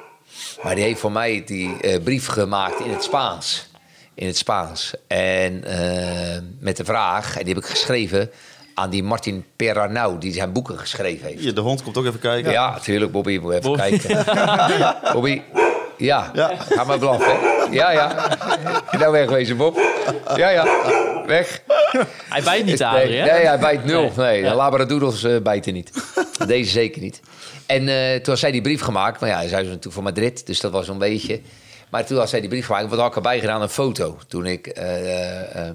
Maar die heeft voor mij die eh, brief gemaakt in het Spaans. In het Spaans. En eh, met de vraag, en die heb ik geschreven aan die Martin Perarnau, die zijn boeken geschreven heeft. Hier, de hond komt ook even kijken. Ja, natuurlijk, Bobby. Moet even Bobby. kijken. Bobby. Ja, Ja. ga maar blaffen. Ja, ja. Nou wegwezen, Bob. Ja, ja. Weg. Hij bijt niet, nee, Adrie, hè? nee, hij bijt nul. Nee. Nee, Ja. de Labradoodles eh, bijten niet. Deze zeker niet. En eh, toen had zij die brief gemaakt. Maar ja, zij was natuurlijk voor Madrid, dus dat was een beetje... Maar toen had zij die brief gemaakt. Wat had ik erbij gedaan? Een foto. Toen ik eh, eh,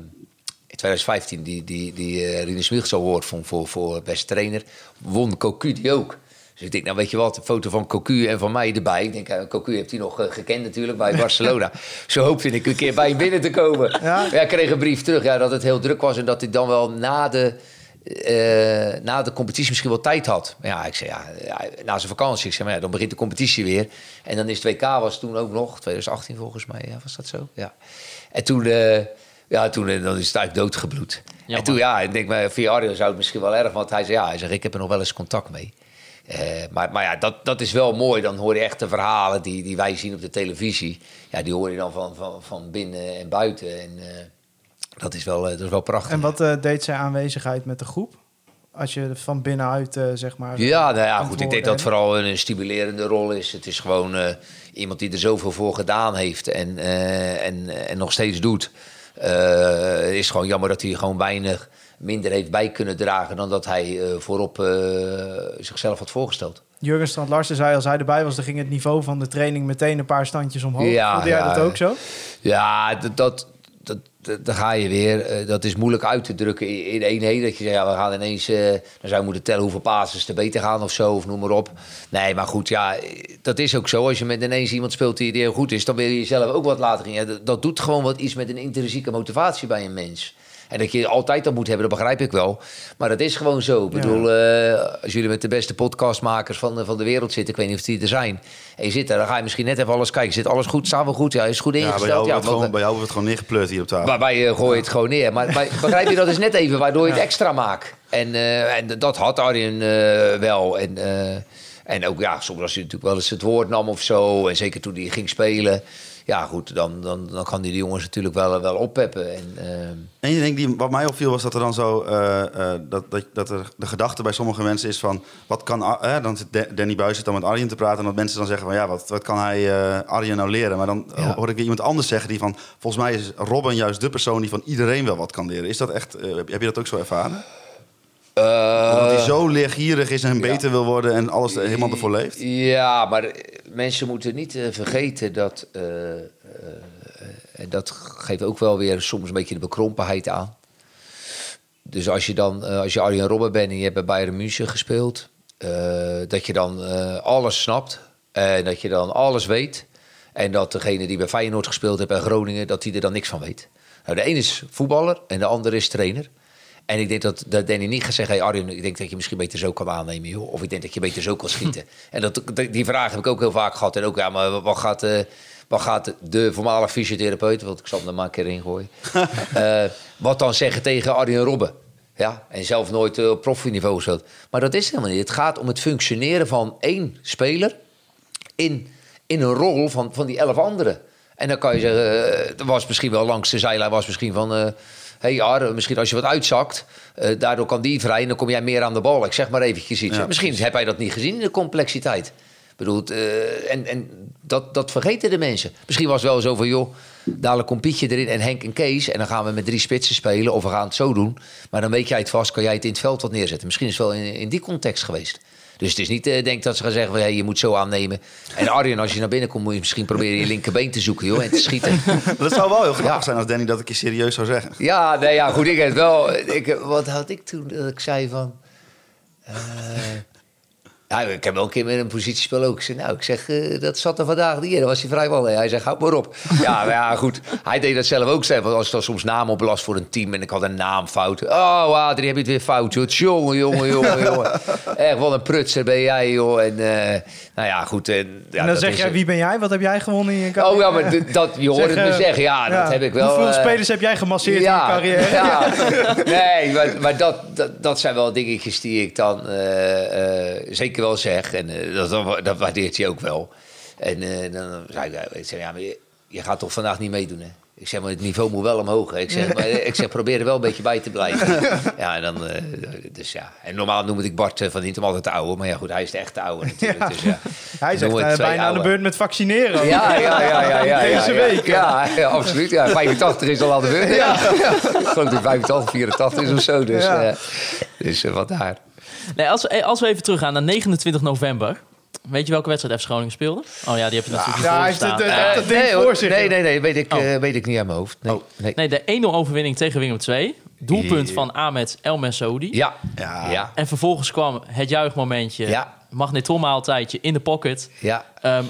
in 2015 die, die, die eh Rinus Michels Award vond voor, voor beste trainer. Won Cocu die ook. Dus ik denk, nou weet je wat, een foto van Cocu en van mij erbij. Ik denk, eh, Cocu heeft hij nog eh, gekend natuurlijk bij Barcelona. Zo hoopte ik een keer bij hem binnen te komen. Ja? Ja, ik kreeg een brief terug ja, dat het heel druk was en dat hij dan wel na de, eh, na de competitie misschien wel tijd had. Ja, ik zei ja, ja, na zijn vakantie. Ik zei, maar ja, dan begint de competitie weer. En dan is het WK was toen ook nog, 2018 volgens mij, ja, was dat zo? Ja. En toen, ja, toen dan is het eigenlijk doodgebloed. Jammer. En toen, ja, ik denk, maar via Arjo zou het misschien wel erg, want hij zei, ja, hij zegt, ik heb er nog wel eens contact mee. Eh, maar, maar ja, dat, dat is wel mooi. Dan hoor je echt de verhalen die, die wij zien op de televisie. Ja, die hoor je dan van, van, van binnen en buiten. En eh, dat, is wel, eh, dat is wel prachtig. En wat deed zijn aanwezigheid met de groep? Als je van binnenuit, zeg maar... Ja, nou ja, goed. Ik denk dat vooral een stimulerende rol is. Het is gewoon iemand die er zoveel voor gedaan heeft en, en, en nog steeds doet. Het is gewoon jammer dat hij gewoon weinig minder heeft bij kunnen dragen dan dat hij eh, voorop eh, zichzelf had voorgesteld. Jurgen Strand Larsen zei als hij erbij was, dan ging het niveau van de training meteen een paar standjes omhoog. Ja, Voelde jij ja. dat ook zo? Ja, dat, dat, dat, dat- daar ga je weer. Eh, dat is moeilijk uit te drukken in heen. Dat je zegt, ja, we gaan ineens... dan zou je moeten tellen hoeveel passes er beter gaan of zo, of noem maar op. Nee, maar goed, ja, dat is ook zo. Als je met ineens iemand speelt die, die heel goed is... dan wil je jezelf ook wat laten gaan. Ja, dat, dat doet gewoon wat iets met een intrinsieke motivatie bij een mens. En dat je altijd dat moet hebben, dat begrijp ik wel. Maar dat is gewoon zo. Ik Ja. bedoel, eh, als jullie met de beste podcastmakers van, de- van de wereld zitten... ik weet niet of die er zijn... en je zit daar, dan ga je misschien net even alles kijken. Zit alles goed? Staan we goed? Ja, is goed Ja, ingesteld? bij jou, ja, wordt gewoon, bij jou wordt het gewoon neergepleurd hier op tafel. maar wij eh, gooien het gewoon neer. Maar, maar begrijp je, dat is net even waardoor je het extra maakt. En, eh, en dat had Arjen eh, wel. En, eh, en ook, ja, soms als hij natuurlijk wel eens het woord nam of zo. En zeker toen hij ging spelen. Ja, goed, dan, dan, dan kan hij de jongens natuurlijk wel, wel oppeppen. En, En je denkt, die, wat mij opviel was dat er dan zo... eh, eh, dat, dat, dat er de gedachte bij sommige mensen is van... Wat kan, dan zit Da- Danny Buis zit dan met Arjen te praten... en dat mensen dan zeggen van... Ja, wat, wat kan hij Arjen nou leren? Maar dan Ja. hoor ik weer iemand anders zeggen die van... Volgens mij is Robin juist de persoon die van iedereen wel wat kan leren. Is dat echt... heb je dat ook zo ervaren? Omdat hij zo leergierig is en beter wil worden... en alles helemaal ervoor leeft? Ja, maar eh, mensen moeten niet eh, vergeten dat. eh, eh, en dat geeft ook wel weer soms een beetje de bekrompenheid aan. Dus als je dan, eh, als je Arjen Robben bent en je hebt bij Bayern München gespeeld, eh, dat je dan eh, alles snapt en dat je dan alles weet. En dat degene die bij Feyenoord gespeeld heeft en Groningen, dat die er dan niks van weet. Nou, de een is voetballer en de ander is trainer. En ik denk dat, dat Danny niet gaat zeggen... Hey Arjen, ik denk dat je misschien beter zo kan aannemen, joh. Of ik denk dat je beter zo kan schieten. en dat, die vraag heb ik ook heel vaak gehad. En ook, ja, maar wat gaat, eh, wat gaat de voormalige fysiotherapeut... want ik zal hem er maar een keer in gooien... eh, wat dan zeggen tegen Arjen Robben? Ja, en zelf nooit eh, op profniveau gespeeld. Maar dat is helemaal niet. Het gaat om het functioneren van één speler... in, in een rol van, van die elf anderen. En dan kan je zeggen, er was misschien wel langs de zijlijn, was misschien van. Hey misschien als je wat uitzakt, eh, daardoor kan die vrij en dan kom jij meer aan de bal. Ik zeg maar eventjes iets. Ja, misschien heb hij dat niet gezien in de complexiteit. Ik bedoel, eh, en, en dat, dat vergeten de mensen. Misschien was het wel zo van, joh, dadelijk komt Pietje erin en Henk en Kees... en dan gaan we met drie spitsen spelen of we gaan het zo doen. Maar dan weet jij het vast, kan jij het in het veld wat neerzetten. Misschien is het wel in, in die context geweest. Dus het is niet, eh, denk dat ze gaan zeggen, van, hey, je moet zo aannemen. En Arjen, als je naar binnen komt, moet je misschien proberen je linkerbeen te zoeken, joh, en te schieten. Dat zou wel heel grappig Ja. zijn als Danny dat een keer serieus zou zeggen. Ja, nee, ja, goed, ik heb het wel. Ik, wat had ik toen? Dat ik zei van. eh, Ja, ik heb wel een keer met een positiespel ook. Ik zei, nou, ik zeg, eh, dat zat er vandaag niet in. Dan was hij vrijwel. Hij zegt, houd maar op. ja, maar ja, goed. Hij deed dat zelf ook zelf. Want als ik dan soms naam oplast voor een team en ik had een naam fout. Oh, Adrie, heb je het weer fout, joh. Jongen, jongen, jongen, jongen. Echt, wat een prutser ben jij, joh. En, eh, nou ja, goed. En, ja, en dan zeg jij, wie ben jij? Wat heb jij gewonnen in je carrière? Oh ja, maar dat, je hoort Zeg, het me eh, zeggen. Ja, dat heb ik wel. Hoeveel spelers heb jij gemasseerd in je carrière? ja. Nee, maar, maar dat, dat, dat zijn wel dingetjes die ik dan eh, eh, wel zeg. En eh, dat, dat waardeert hij ook wel. En eh, dan zei ik, zeg, ja, maar je, je gaat toch vandaag niet meedoen, hè? Ik zeg, maar het niveau moet wel omhoog. Hè? Ik zeg, maar, ik zeg, probeer er wel een beetje bij te blijven. Ja, en dan, eh, dus ja. En normaal noem ik Bart eh, van Hintem altijd de oude. Maar ja, goed, hij is de echte oude natuurlijk. Ja. Dus, ja. Hij eh, twee bijna aan de beurt met vaccineren. Ja, ja, ja, ja. ja Deze week. Ja, absoluut. Ja, 85 is al aan de beurt. Ja. Ik geloof dat 85, 84 is of zo. Dus, eh, dus eh, vandaar. Nee, als, we- als we even teruggaan naar 29 november. Weet je welke wedstrijd FC Groningen speelde? Oh ja, die heb je natuurlijk Ja, het, eh, Eh, dat ding nee, voor zich. nee, nee, nee, weet ik, Oh. eh, weet ik niet aan mijn hoofd. Nee, nee. nee, de 1-0 overwinning tegen Willem 2. Doelpunt Ja. van Ahmed El Messoudi. Ja. Ja. Ja. En vervolgens kwam het juichmomentje. Ja. Magnetronmaaltijdje in de pocket. Ja. Ehm,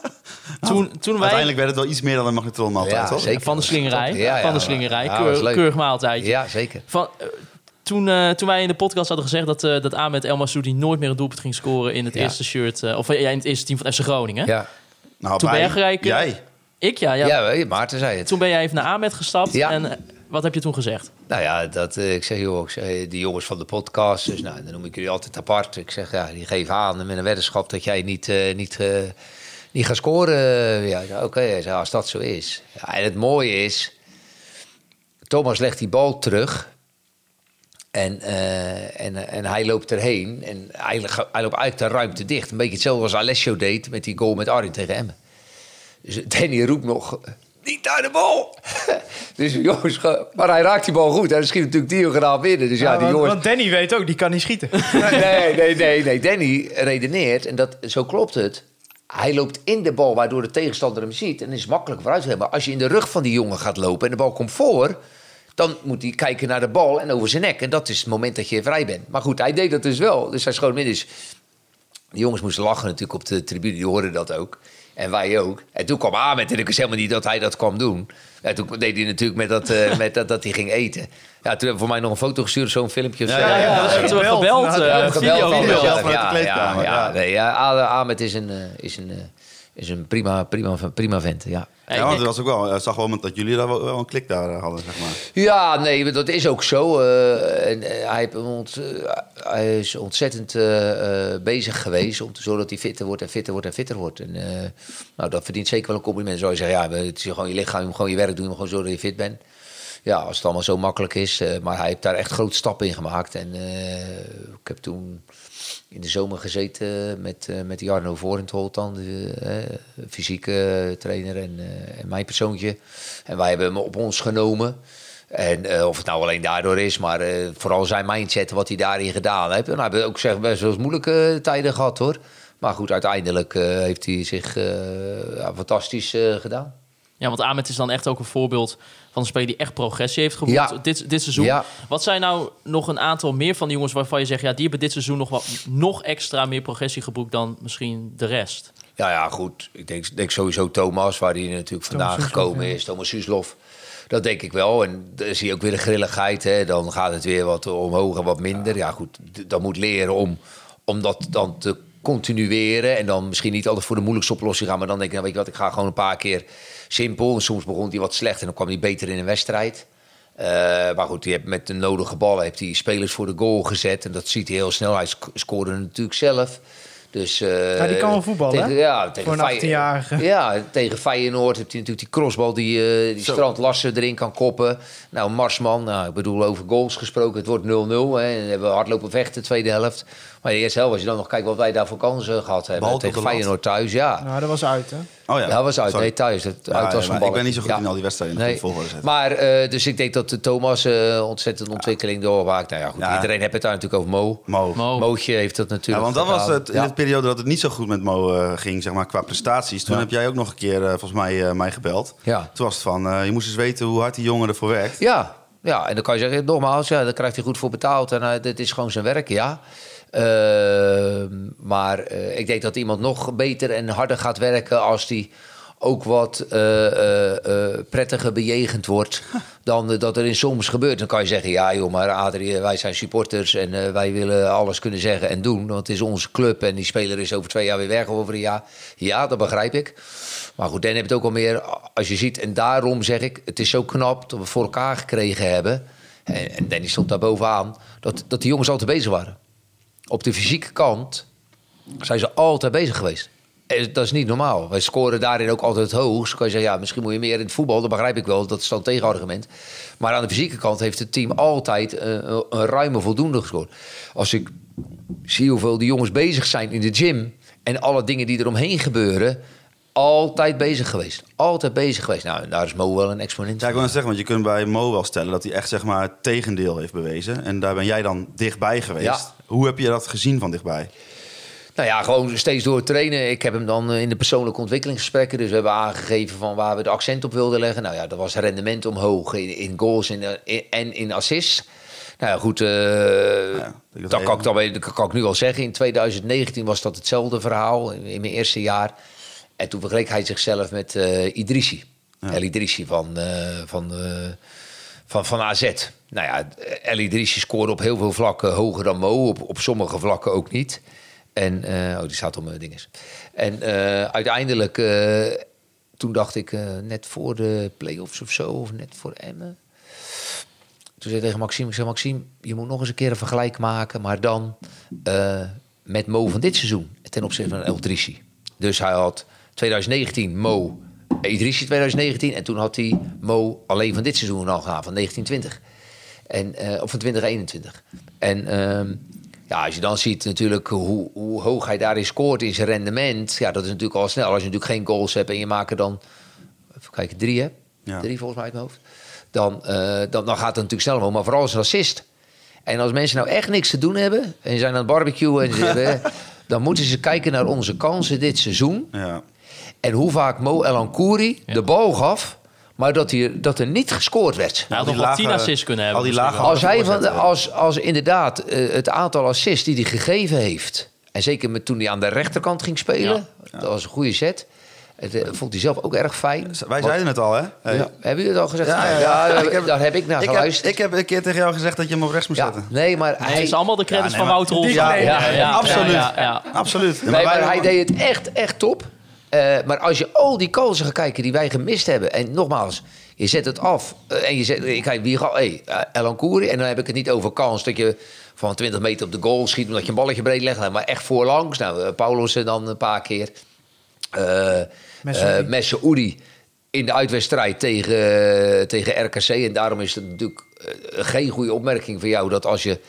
toen, toen wij... Uiteindelijk werd het wel iets meer dan een magnetronmaaltijd, Ja, toch? zeker. Van de slingerij. Ja, ja, van de ja. slingerij. Ja, Keur- keurig maaltijdje. ja, zeker. Van, eh, toen, eh, toen wij in de podcast hadden gezegd dat, eh dat Ahmed El Massoudi nooit meer een doelpunt ging scoren in het Ja. eerste shirt. eh, of ja, in het eerste team van FC Groningen. Ja, Nou, Toen wij- eh, Jij. Ik ja, ja. ja. Maarten zei het. Toen ben jij even naar Ahmed gestapt. Ja. En wat heb je toen gezegd? Nou ja, dat, ik zeg, joh, ik zeg, die jongens van de podcast, dus nou, dan noem ik jullie altijd apart. Ik zeg, ja, die geven aan met een weddenschap dat jij niet, niet, niet gaat scoren. Ja, oké, als dat zo is. Ja, en het mooie is, Thomas legt die bal terug. En, eh, en, en hij loopt erheen. En hij, hij loopt eigenlijk de ruimte dicht. Een beetje hetzelfde als Alessio deed met die goal met Arjen tegen Emmen. Dus Danny roept nog, niet naar de bal. dus jongens, ge- maar hij raakt die bal goed. En dan schiet natuurlijk diagonaal binnen. Dus ja, Ja, die want, jongens... want Danny weet ook, die kan niet schieten. Nee, nee, nee, nee. Danny redeneert, en dat, zo klopt het. Hij loopt in de bal, waardoor de tegenstander hem ziet. En is makkelijk vooruit te hebben. Maar als je in de rug van die jongen gaat lopen en de bal komt voor... dan moet hij kijken naar de bal en over zijn nek. En dat is het moment dat je vrij bent. Maar goed, hij deed dat dus wel. Dus hij schoot min. Dus de jongens moesten lachen natuurlijk op de tribune. Die hoorden dat ook. En wij ook. En toen kwam Ahmed. En ik wist helemaal niet dat hij dat kwam doen. En toen deed hij natuurlijk met dat, eh, met dat, dat hij ging eten. Ja, toen hebben we voor mij nog een foto gestuurd. Zo'n filmpje of zo. Ja, ja, ja, dat is gebeld. gebeld. gebeld eh, ja, video video. gebeld. vanuit de kleedkamer, Ja, ja, ja. nee, ja, Ahmed is een, eh, is een, eh, is een prima, prima, prima vent. Ja. Ja, het was ook wel, ik zag wel dat jullie daar wel, een klik daar eh, hadden, zeg maar. Ja, nee, dat is ook zo. Eh, en, eh, hij, ont- hij is ontzettend eh, eh, bezig geweest om te zorgen dat hij fitter wordt en fitter wordt en fitter wordt. En, eh, nou, dat verdient zeker wel een compliment. Zou je zeggen, ja, het is gewoon je lichaam, je moet gewoon je werk doen, je moet gewoon zorgen dat je fit bent. Ja, als het allemaal zo makkelijk is. eh, maar hij heeft daar echt grote stappen in gemaakt. En eh, ik heb toen in de zomer gezeten met, eh, met Jarno Vorentholt dan, de eh, fysieke trainer en, eh, en mijn persoontje. En wij hebben hem op ons genomen. En of het nou alleen daardoor is, maar vooral zijn mindset, wat hij daarin gedaan heeft. En hij heeft ook gezegd, best wel moeilijke tijden gehad hoor. Maar goed, uiteindelijk heeft hij zich fantastisch gedaan. Ja, want Ahmed is dan echt ook een voorbeeld van een speler die echt progressie heeft geboekt Ja. dit, dit seizoen. Ja. Wat zijn nou nog een aantal meer van die jongens waarvan je zegt... ja, die hebben dit seizoen nog, wat, nog extra meer progressie geboekt dan misschien de rest? Ja, ja, goed. Ik denk, denk sowieso Thomas, waar hij natuurlijk vandaan gekomen ja. is. Thomas Suslof. Dat denk ik wel. En dan zie je ook weer de grilligheid. Hè. Dan gaat het weer wat omhoog en wat minder. Ja, goed. Dan moet leren om, om dat dan te continueren. En dan misschien niet altijd voor de moeilijkste oplossing gaan. Maar dan denk ik, nou, weet je wat, ik ga gewoon een paar keer simpel. En soms begon hij wat slecht en dan kwam hij beter in een wedstrijd. Eh, maar goed, die heeft met de nodige ballen heeft hij spelers voor de goal gezet. En dat ziet hij heel snel. Hij sc- scoorde natuurlijk zelf. Dus, eh, Ja, die kan wel voetballen, tegen-? Ja, tegen Voor een Fey- 18-jarige. Ja, tegen Feyenoord heeft hij natuurlijk die crossbal die, eh die Strand Lassen erin kan koppen. Nou, Marsman, nou, ik bedoel over goals gesproken, het wordt 0-0. Hè. En we hebben hardlopen vechten, tweede helft. Maar de eerste helft, als je dan nog kijkt wat wij daar voor kansen gehad hebben. Bal tegen de. Feyenoord thuis, ja. Nou, dat was uit, hè? Oh ja, Ja, dat was uit. Sorry. Nee, thuis. Het Ja, uit was ja, ik ben niet zo goed Ja. in al die wedstrijden Nee. Maar, eh, dus ik denk dat de Thomas eh ontzettend ontwikkeling doormaakt. Nou ja, goed, Ja. iedereen heeft het daar natuurlijk over Mo. Mo. Mo. Mootje heeft dat Ja, natuurlijk want dat was het, in Ja. de periode dat het niet zo goed met Mo eh, ging, zeg maar, qua prestaties. Toen Ja. heb jij ook nog een keer, eh, volgens mij, eh, mij gebeld. Ja. Toen was het van, eh, je moest eens weten hoe hard die jongen ervoor werkt. Ja, ja, en dan kan je zeggen, nogmaals, ja, daar krijgt hij goed voor betaald en eh, dit is gewoon zijn werk, ja. Ehm, Maar eh, ik denk dat iemand nog beter en harder gaat werken als die ook wat eh, eh, prettiger bejegend wordt dan dat er in soms gebeurt. Dan kan je zeggen, ja joh, maar Adrie, wij zijn supporters en wij willen alles kunnen zeggen en doen. Want het is onze club en die speler is over twee jaar weer weg of over een jaar. Ja, dat begrijp ik. Maar goed, dan heb je het ook al meer, als je ziet. En daarom zeg ik, het is zo knap dat we voor elkaar gekregen hebben. En, en Danny stond daar bovenaan. Dat, dat die jongens altijd bezig waren. Op de fysieke kant zijn ze altijd bezig geweest. En dat is niet normaal. Wij scoren daarin ook altijd. Dan kan je zeggen, ja, misschien moet je meer in het voetbal. Dat begrijp ik wel, dat is dan tegenargument. Maar aan de fysieke kant heeft het team altijd eh, een, ruime voldoende gescoord. Als ik zie hoeveel die jongens bezig zijn in de gym... en alle dingen die eromheen gebeuren... altijd bezig geweest. Altijd bezig geweest. Nou, daar is Mo wel een exponent Ja, ik wil zeggen, want je kunt bij Mo wel stellen dat hij echt zeg maar, het tegendeel heeft bewezen. En daar ben jij dan dichtbij geweest. Ja. Hoe heb je dat gezien van dichtbij? Nou ja, gewoon steeds door trainen. Ik heb hem dan eh, in de persoonlijke ontwikkelingsgesprekken. Dus we hebben aangegeven van waar we de accent op wilden leggen. Nou ja, dat was rendement omhoog in, in goals en, eh, in- en in assists. Nou ja, goed. eh, dat dat, kan ik dan, dat kan ik nu al zeggen. In 2019 was dat hetzelfde verhaal. In mijn eerste jaar. En toen vergeleek hij zichzelf met eh Idrissi. El Idrissi van, eh, van, eh, van, van AZ. Nou ja, El Idrissi scoorde op heel veel vlakken hoger dan Mo. Op, op sommige vlakken ook niet. En, oh, die staat op mijn dinges. En uiteindelijk, toen dacht ik, net voor de play-offs of zo, of net voor Emmen. Toen zei ik tegen Maxime, ik zei, Maxime, je moet nog eens een keer een vergelijk maken, maar dan met Mo van dit seizoen ten opzichte van El Idrissi. Dus hij had 2019 Mo, Idrissi 2019, en toen had hij Mo alleen van dit seizoen al gedaan, van 1920. En, eh, of van 2021. En ehm, ja, als je dan ziet natuurlijk hoe, hoe hoog hij daarin scoort in zijn rendement. Ja, dat is natuurlijk al snel. Als je natuurlijk geen goals hebt en je maakt er dan... Even kijken, drie hè? Ja. Drie volgens mij uit mijn hoofd. Dan, eh, dan, dan gaat het natuurlijk snel omhoog. Maar vooral als assist. En als mensen nou echt niks te doen hebben... en ze zijn aan het barbecuen en ze hebben... dan moeten ze kijken naar onze kansen dit seizoen. Ja. En hoe vaak Mo El Ankouri de bal gaf... maar dat, hij, dat er niet gescoord werd. Hij had Al nog die wel tien lage- assists kunnen hebben. al die lage-. Als hij van, als, als inderdaad eh, het aantal assists die hij gegeven heeft. En zeker met, toen hij aan de rechterkant ging spelen. Dat was een goede set. Het eh, vond hij zelf ook erg fijn. Wij zeiden het al, hè? Hey. Ja, hebben jullie het al gezegd? Ja, ja, ja. Ik heb- daar heb ik naar Ik heb, geluisterd. ik heb een keer tegen jou gezegd dat je hem op rechts moest ja, zetten. nee, maar Nee, hij, het is allemaal de credits Ja, van Wouter. Die- ja, ja, absoluut. Ja, ja. Absoluut. nee, maar hij deed het echt, echt top. Eh, maar als je al die kansen gaat kijken die wij gemist hebben. En nogmaals, je zet het af. eh, en je zet, ik kijk, wie gaat. Hey, eh, Elan Koeri. En dan heb ik het niet over kans dat je van 20 meter op de goal schiet. omdat je een balletje breed legt. Nou, Maar echt voorlangs. Nou, eh, Paulus dan een paar keer. Eh eh, Messoudi in de uitwedstrijd tegen, tegen RKC. En daarom is het natuurlijk eh, geen goede opmerking van jou... dat als je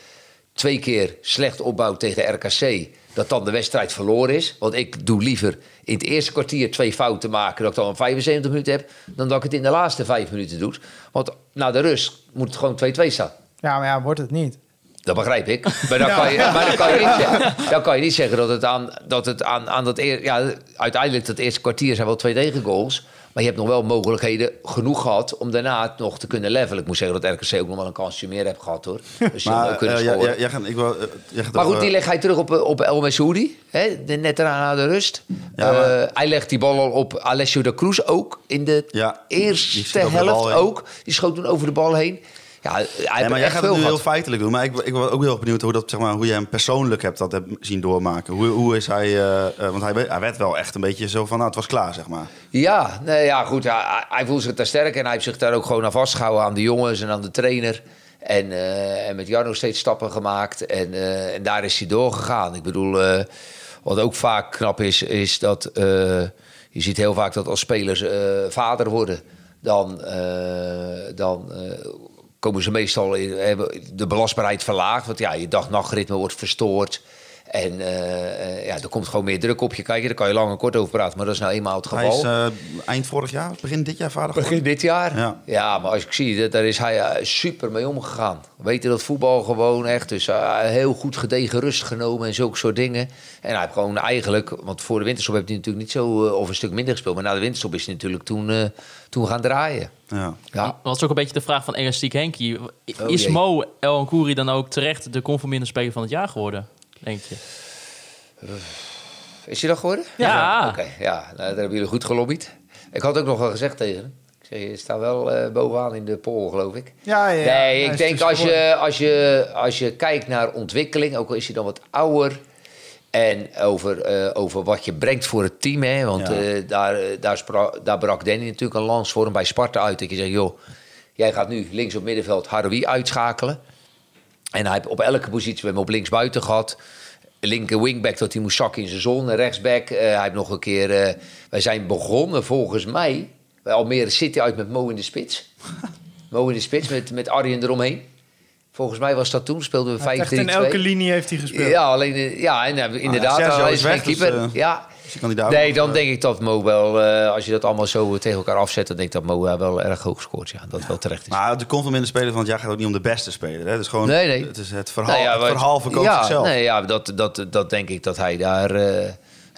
twee keer slecht opbouwt tegen RKC... dat dan de wedstrijd verloren is. Want ik doe liever in het eerste kwartier twee fouten maken... dat ik dan 75 minuten heb... dan dat ik het in de laatste vijf minuten doe. Want na de rust moet het gewoon 2-2 staan. Ja, maar ja, wordt het niet. Dat begrijp ik. Maar dan, kan, je, maar dan, kan, je niet zeggen, dan kan je niet zeggen dat het aan dat, het aan, aan dat eer, ja, uiteindelijk dat eerste kwartier zijn wel twee tegengoals. Maar je hebt nog wel mogelijkheden genoeg gehad om daarna het nog te kunnen levelen. Ik moet zeggen dat RKC ook nog wel een kansje meer heeft gehad hoor. Dus Maar kunnen eh, gaat- ik wil, eh, Maar goed, die legt hij terug op, eh, op El Messoudi. Net na de rust. Ja, maar- Eh, hij legt die bal al op Alessio de Cruz ook. In de Ja, eerste helft ook. Die schoot toen over de bal heen. Ja, hij Ja, maar jij gaat het nu heel feitelijk doen. Maar ik, ik was ook heel erg benieuwd hoe, dat, zeg maar, hoe je hem persoonlijk hebt, dat hebt zien doormaken. Hoe, hoe is hij... eh, eh, want hij, werd- hij werd wel echt een beetje zo van, nou, het was klaar, zeg maar. Ja, nee, ja goed. Hij, hij- voelt zich daar sterk en hij heeft zich daar ook gewoon aan vastgehouden aan de jongens en aan de trainer. En, eh, en met Jarno steeds stappen gemaakt. En, en daar is hij doorgegaan. Ik bedoel, wat ook vaak knap is, is dat je ziet heel vaak dat als spelers vader worden, dan, dan komen ze meestal in, de belastbaarheid verlaagd. Want ja, je dag-nachtritme wordt verstoord. En eh, eh, ja, er komt gewoon meer druk op je. Kijk, daar kan je lang en kort over praten, maar dat is nou eenmaal het Hij geval. is eh, eind vorig jaar, begin dit jaar vader. Begin dit jaar? Ja. Ja. maar als ik zie, daar is hij super mee omgegaan. Weet je dat voetbal gewoon echt, dus heel goed gedegen rust genomen en zulke soort dingen. En hij heeft gewoon eigenlijk, want voor de winterstop heeft hij natuurlijk niet zo, of een stuk minder gespeeld. Maar na de winterstop is hij natuurlijk toen, eh, toen gaan draaien. Ja. Ja. Dat is ook een beetje de vraag van Elastiek Henkie. Is jee. Mo El dan ook terecht de conformerende speler van het jaar geworden, denk je? Is hij dat geworden? Ja. Oké, ja, nou, daar hebben jullie goed gelobbyd. Ik had ook nog wel gezegd tegen hem. Ik zei, je staat wel eh, bovenaan in de poll, geloof ik. Ja, ja, ja. nee, ik denk als je, als, je, als je kijkt naar ontwikkeling, ook al is hij dan wat ouder... en over, eh, over wat je brengt voor het team, hè, want Ja. eh, daar, daar, spra- daar brak Danny natuurlijk een lans voor hem bij Sparta uit. Dat je zegt, joh, jij gaat nu links op middenveld Haroui uitschakelen... En hij heeft op elke positie, we hebben hem op links buiten gehad. Linker wingback dat hij moest zakken in zijn zon. Rechtsback, eh, hij heeft nog een keer... eh, wij zijn begonnen volgens mij bij Almere City uit met Mo in de spits. Mo in de spits met, met Arjen eromheen. Volgens mij was dat toen, speelden we Hij heeft 5 echt in elke linie heeft hij gespeeld. Ja, alleen, eh, ja en, inderdaad, Sergio hij is geen dus, keeper. eh, ja. Kandidaat Nee, dan eh, denk ik dat Mo wel, eh, als je dat allemaal zo tegen elkaar afzet, dan denk ik dat Mo eh, wel erg hoog scoort. Ja, dat wel terecht is. Maar de conformierte speler van het jaar gaat ook niet om de beste speler. Hè? Het is gewoon Nee, nee. Het, is het verhaal, Nou ja, het verhaal verkoopt ja, zichzelf. Nee, ja, dat, dat, dat denk ik dat hij daar...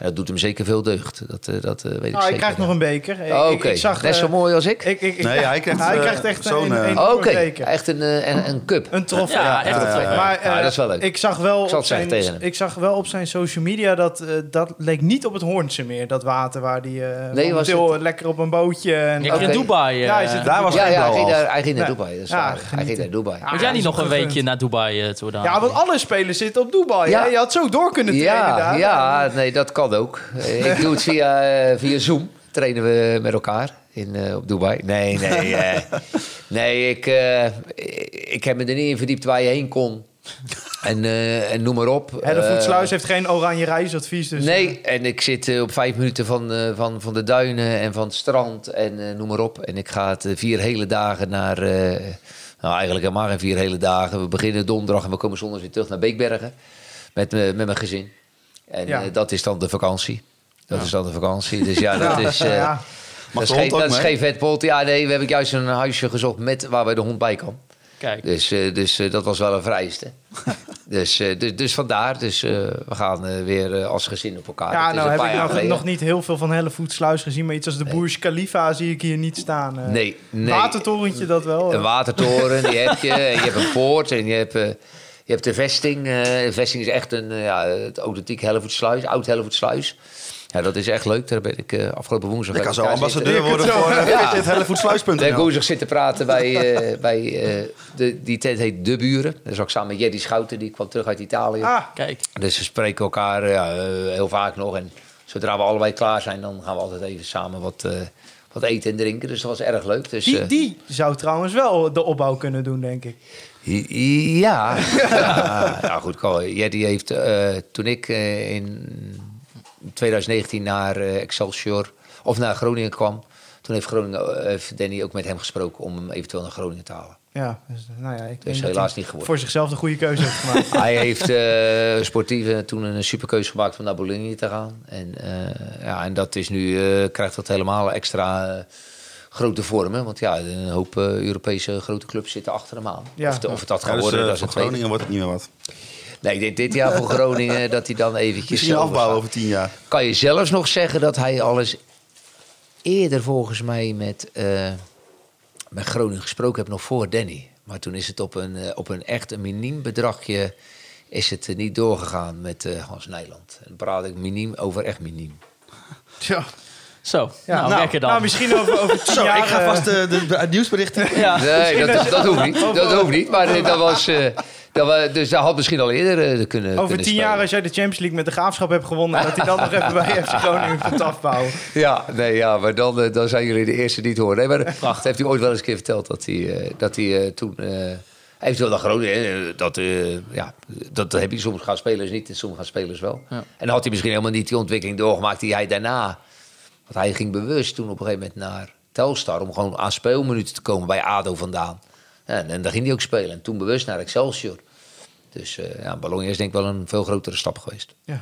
dat doet hem zeker veel deugd. Dat, eh, dat eh, weet ik Nou, zeker. hij krijgt nog een beker. Ik- Oh, Oké, ik zag, net zo eh, mooi als ik. Ik, ik, ik- Nee, ja, hij krijgt, hij krijgt echt zo'n, een, een beker. echt een, een, een cup. Een trofee. Ja, echt een trofee. ja. Maar Ja, eh, dat is wel leuk. ik zag wel Ik zal op zijn, tegen hem. ik zag wel op zijn social media dat dat leek niet op het Hoornse meer, dat water waar die Nee, was het- lekker op een bootje. En, Oké. in Dubai. Ja, hij zit- Daar was ja, ja, hij ging, daar, hij ging naar. Dubai. Dat is Ja, waar. Hij ging naar Dubai. Moet jij niet nog een weekje naar Dubai toe dan? Ja, want alle spelers zitten op Dubai. Je had zo door kunnen trainen Ja, daar. ja, nee, dat kan ook. Eh, Ik doe het via, eh, via Zoom. Trainen we met elkaar in, eh, op Dubai. Nee, nee. eh, nee, ik, eh, ik heb me er niet in verdiept waar je heen kon. En, eh, en noem maar op. Heeft geen oranje reisadvies. Dus Nee, en ik zit op vijf minuten van, eh, van, van de duinen en van het strand en eh, noem maar op. En ik ga het vier hele dagen naar... eh, nou, eigenlijk helemaal geen vier hele dagen. We beginnen donderdag en we komen zondag weer terug naar Beekbergen. Met, me- met mijn gezin. En Ja. eh, dat is dan de vakantie. Dat is dan de vakantie. Dus ja, dat Ja, is... eh, ja. Dat is, geen, dat is geen vetpot. Ja, nee, we hebben juist een huisje gezocht met, waar bij de hond bij kan. Kijk. Dus, eh, dus dat was wel een vereiste. dus, eh, dus, dus vandaar. Dus eh, we gaan eh, weer als gezin op elkaar. Ja, nou een heb paar ik jaar nog, niet heel veel van Hellevoetsluis gezien. Maar iets als de Burj Khalifa zie ik hier niet staan. eh. Nee, nee. Watertorentje dat wel. Een watertoren, die heb je. En je hebt een poort en je hebt, je hebt de vesting. eh, de vesting is echt een eh, ja, het authentiek Hellevoetsluis, oud Hellevoetsluis. Ja, dat is echt leuk. Daar ben ik eh, afgelopen woensdag... Ik kan zo zitten. ambassadeur worden voor uh, Ja. dit hellevoetsluis.nl. Daar heb ik woensdag zitten praten bij, eh, bij eh, de, die tent heet De Buren. Daar zat ik samen met Jerry Schouten, die kwam terug uit Italië. Ah, Kijk. Dus we spreken elkaar ja, heel vaak nog. En zodra we allebei klaar zijn, dan gaan we altijd even samen wat, eh, wat eten en drinken. Dus dat was erg leuk. Dus, die, die zou trouwens wel de opbouw kunnen doen, denk ik. Ja, ja, ja goed. Carl, Jetty heeft eh, toen ik eh, in 2019 naar eh, Excelsior of naar Groningen kwam, toen heeft, Groningen, heeft Danny ook met hem gesproken om hem eventueel naar Groningen te halen. Ja, dus, nou ja, ik denk dat helaas niet geworden. voor zichzelf de goede keuze heeft gemaakt. Hij heeft sportief eh, toen een superkeuze gemaakt om naar Bologna te gaan. En, ja, en dat is nu, krijgt dat helemaal extra grote vormen. Want ja, een hoop eh, Europese grote clubs zitten achter hem aan. Ja. Of, het- of het dat Ja, gaat dus, worden, eh, dat is het tweede. Groningen wordt het niet meer wat. Nee, ik denk dit jaar voor Groningen dat hij dan eventjes... Misschien afbouwen over tien jaar. Kan je zelfs nog zeggen dat hij alles eerder volgens mij met, eh, met Groningen gesproken heeft, nog voor Danny. Maar toen is het op een, eh, op een echt een miniem bedragje is het eh, niet doorgegaan met eh, Hans Nijland. En dan praat ik miniem over echt miniem. Tja. Zo, Ja, nou, nou, lekker dan. nou, misschien over, over tien Zo, jaar... ik ga eh, vast de, de, de- het nieuwsbericht in. ja. Nee, dat, dat hoeft niet. Dat hoeft niet. Maar eh, dat was... eh, dat wa- dus hij had misschien al eerder eh, kunnen Over kunnen tien spelen. jaar, als jij de Champions League met de Graafschap hebt gewonnen... dat hij dan nog even bij FC Groningen komt afbouwen. Ja, nee, ja, maar dan, eh, dan zijn jullie de eerste die het horen. Nee, maar dat heeft hij ooit wel eens een keer verteld dat hij, eh, dat hij eh, toen. eh eventueel naar Groningen, dat, eh, ja, dat heb je. Soms gaan spelers niet en soms gaan spelers wel. Ja. En dan had hij misschien helemaal niet die ontwikkeling doorgemaakt die hij daarna. Want hij ging bewust toen op een gegeven moment naar Telstar om gewoon aan speelminuten te komen bij ADO vandaan. En, en daar ging hij ook spelen. En toen bewust naar Excelsior. Dus eh ja, Bologna is denk ik wel een veel grotere stap geweest. Ja.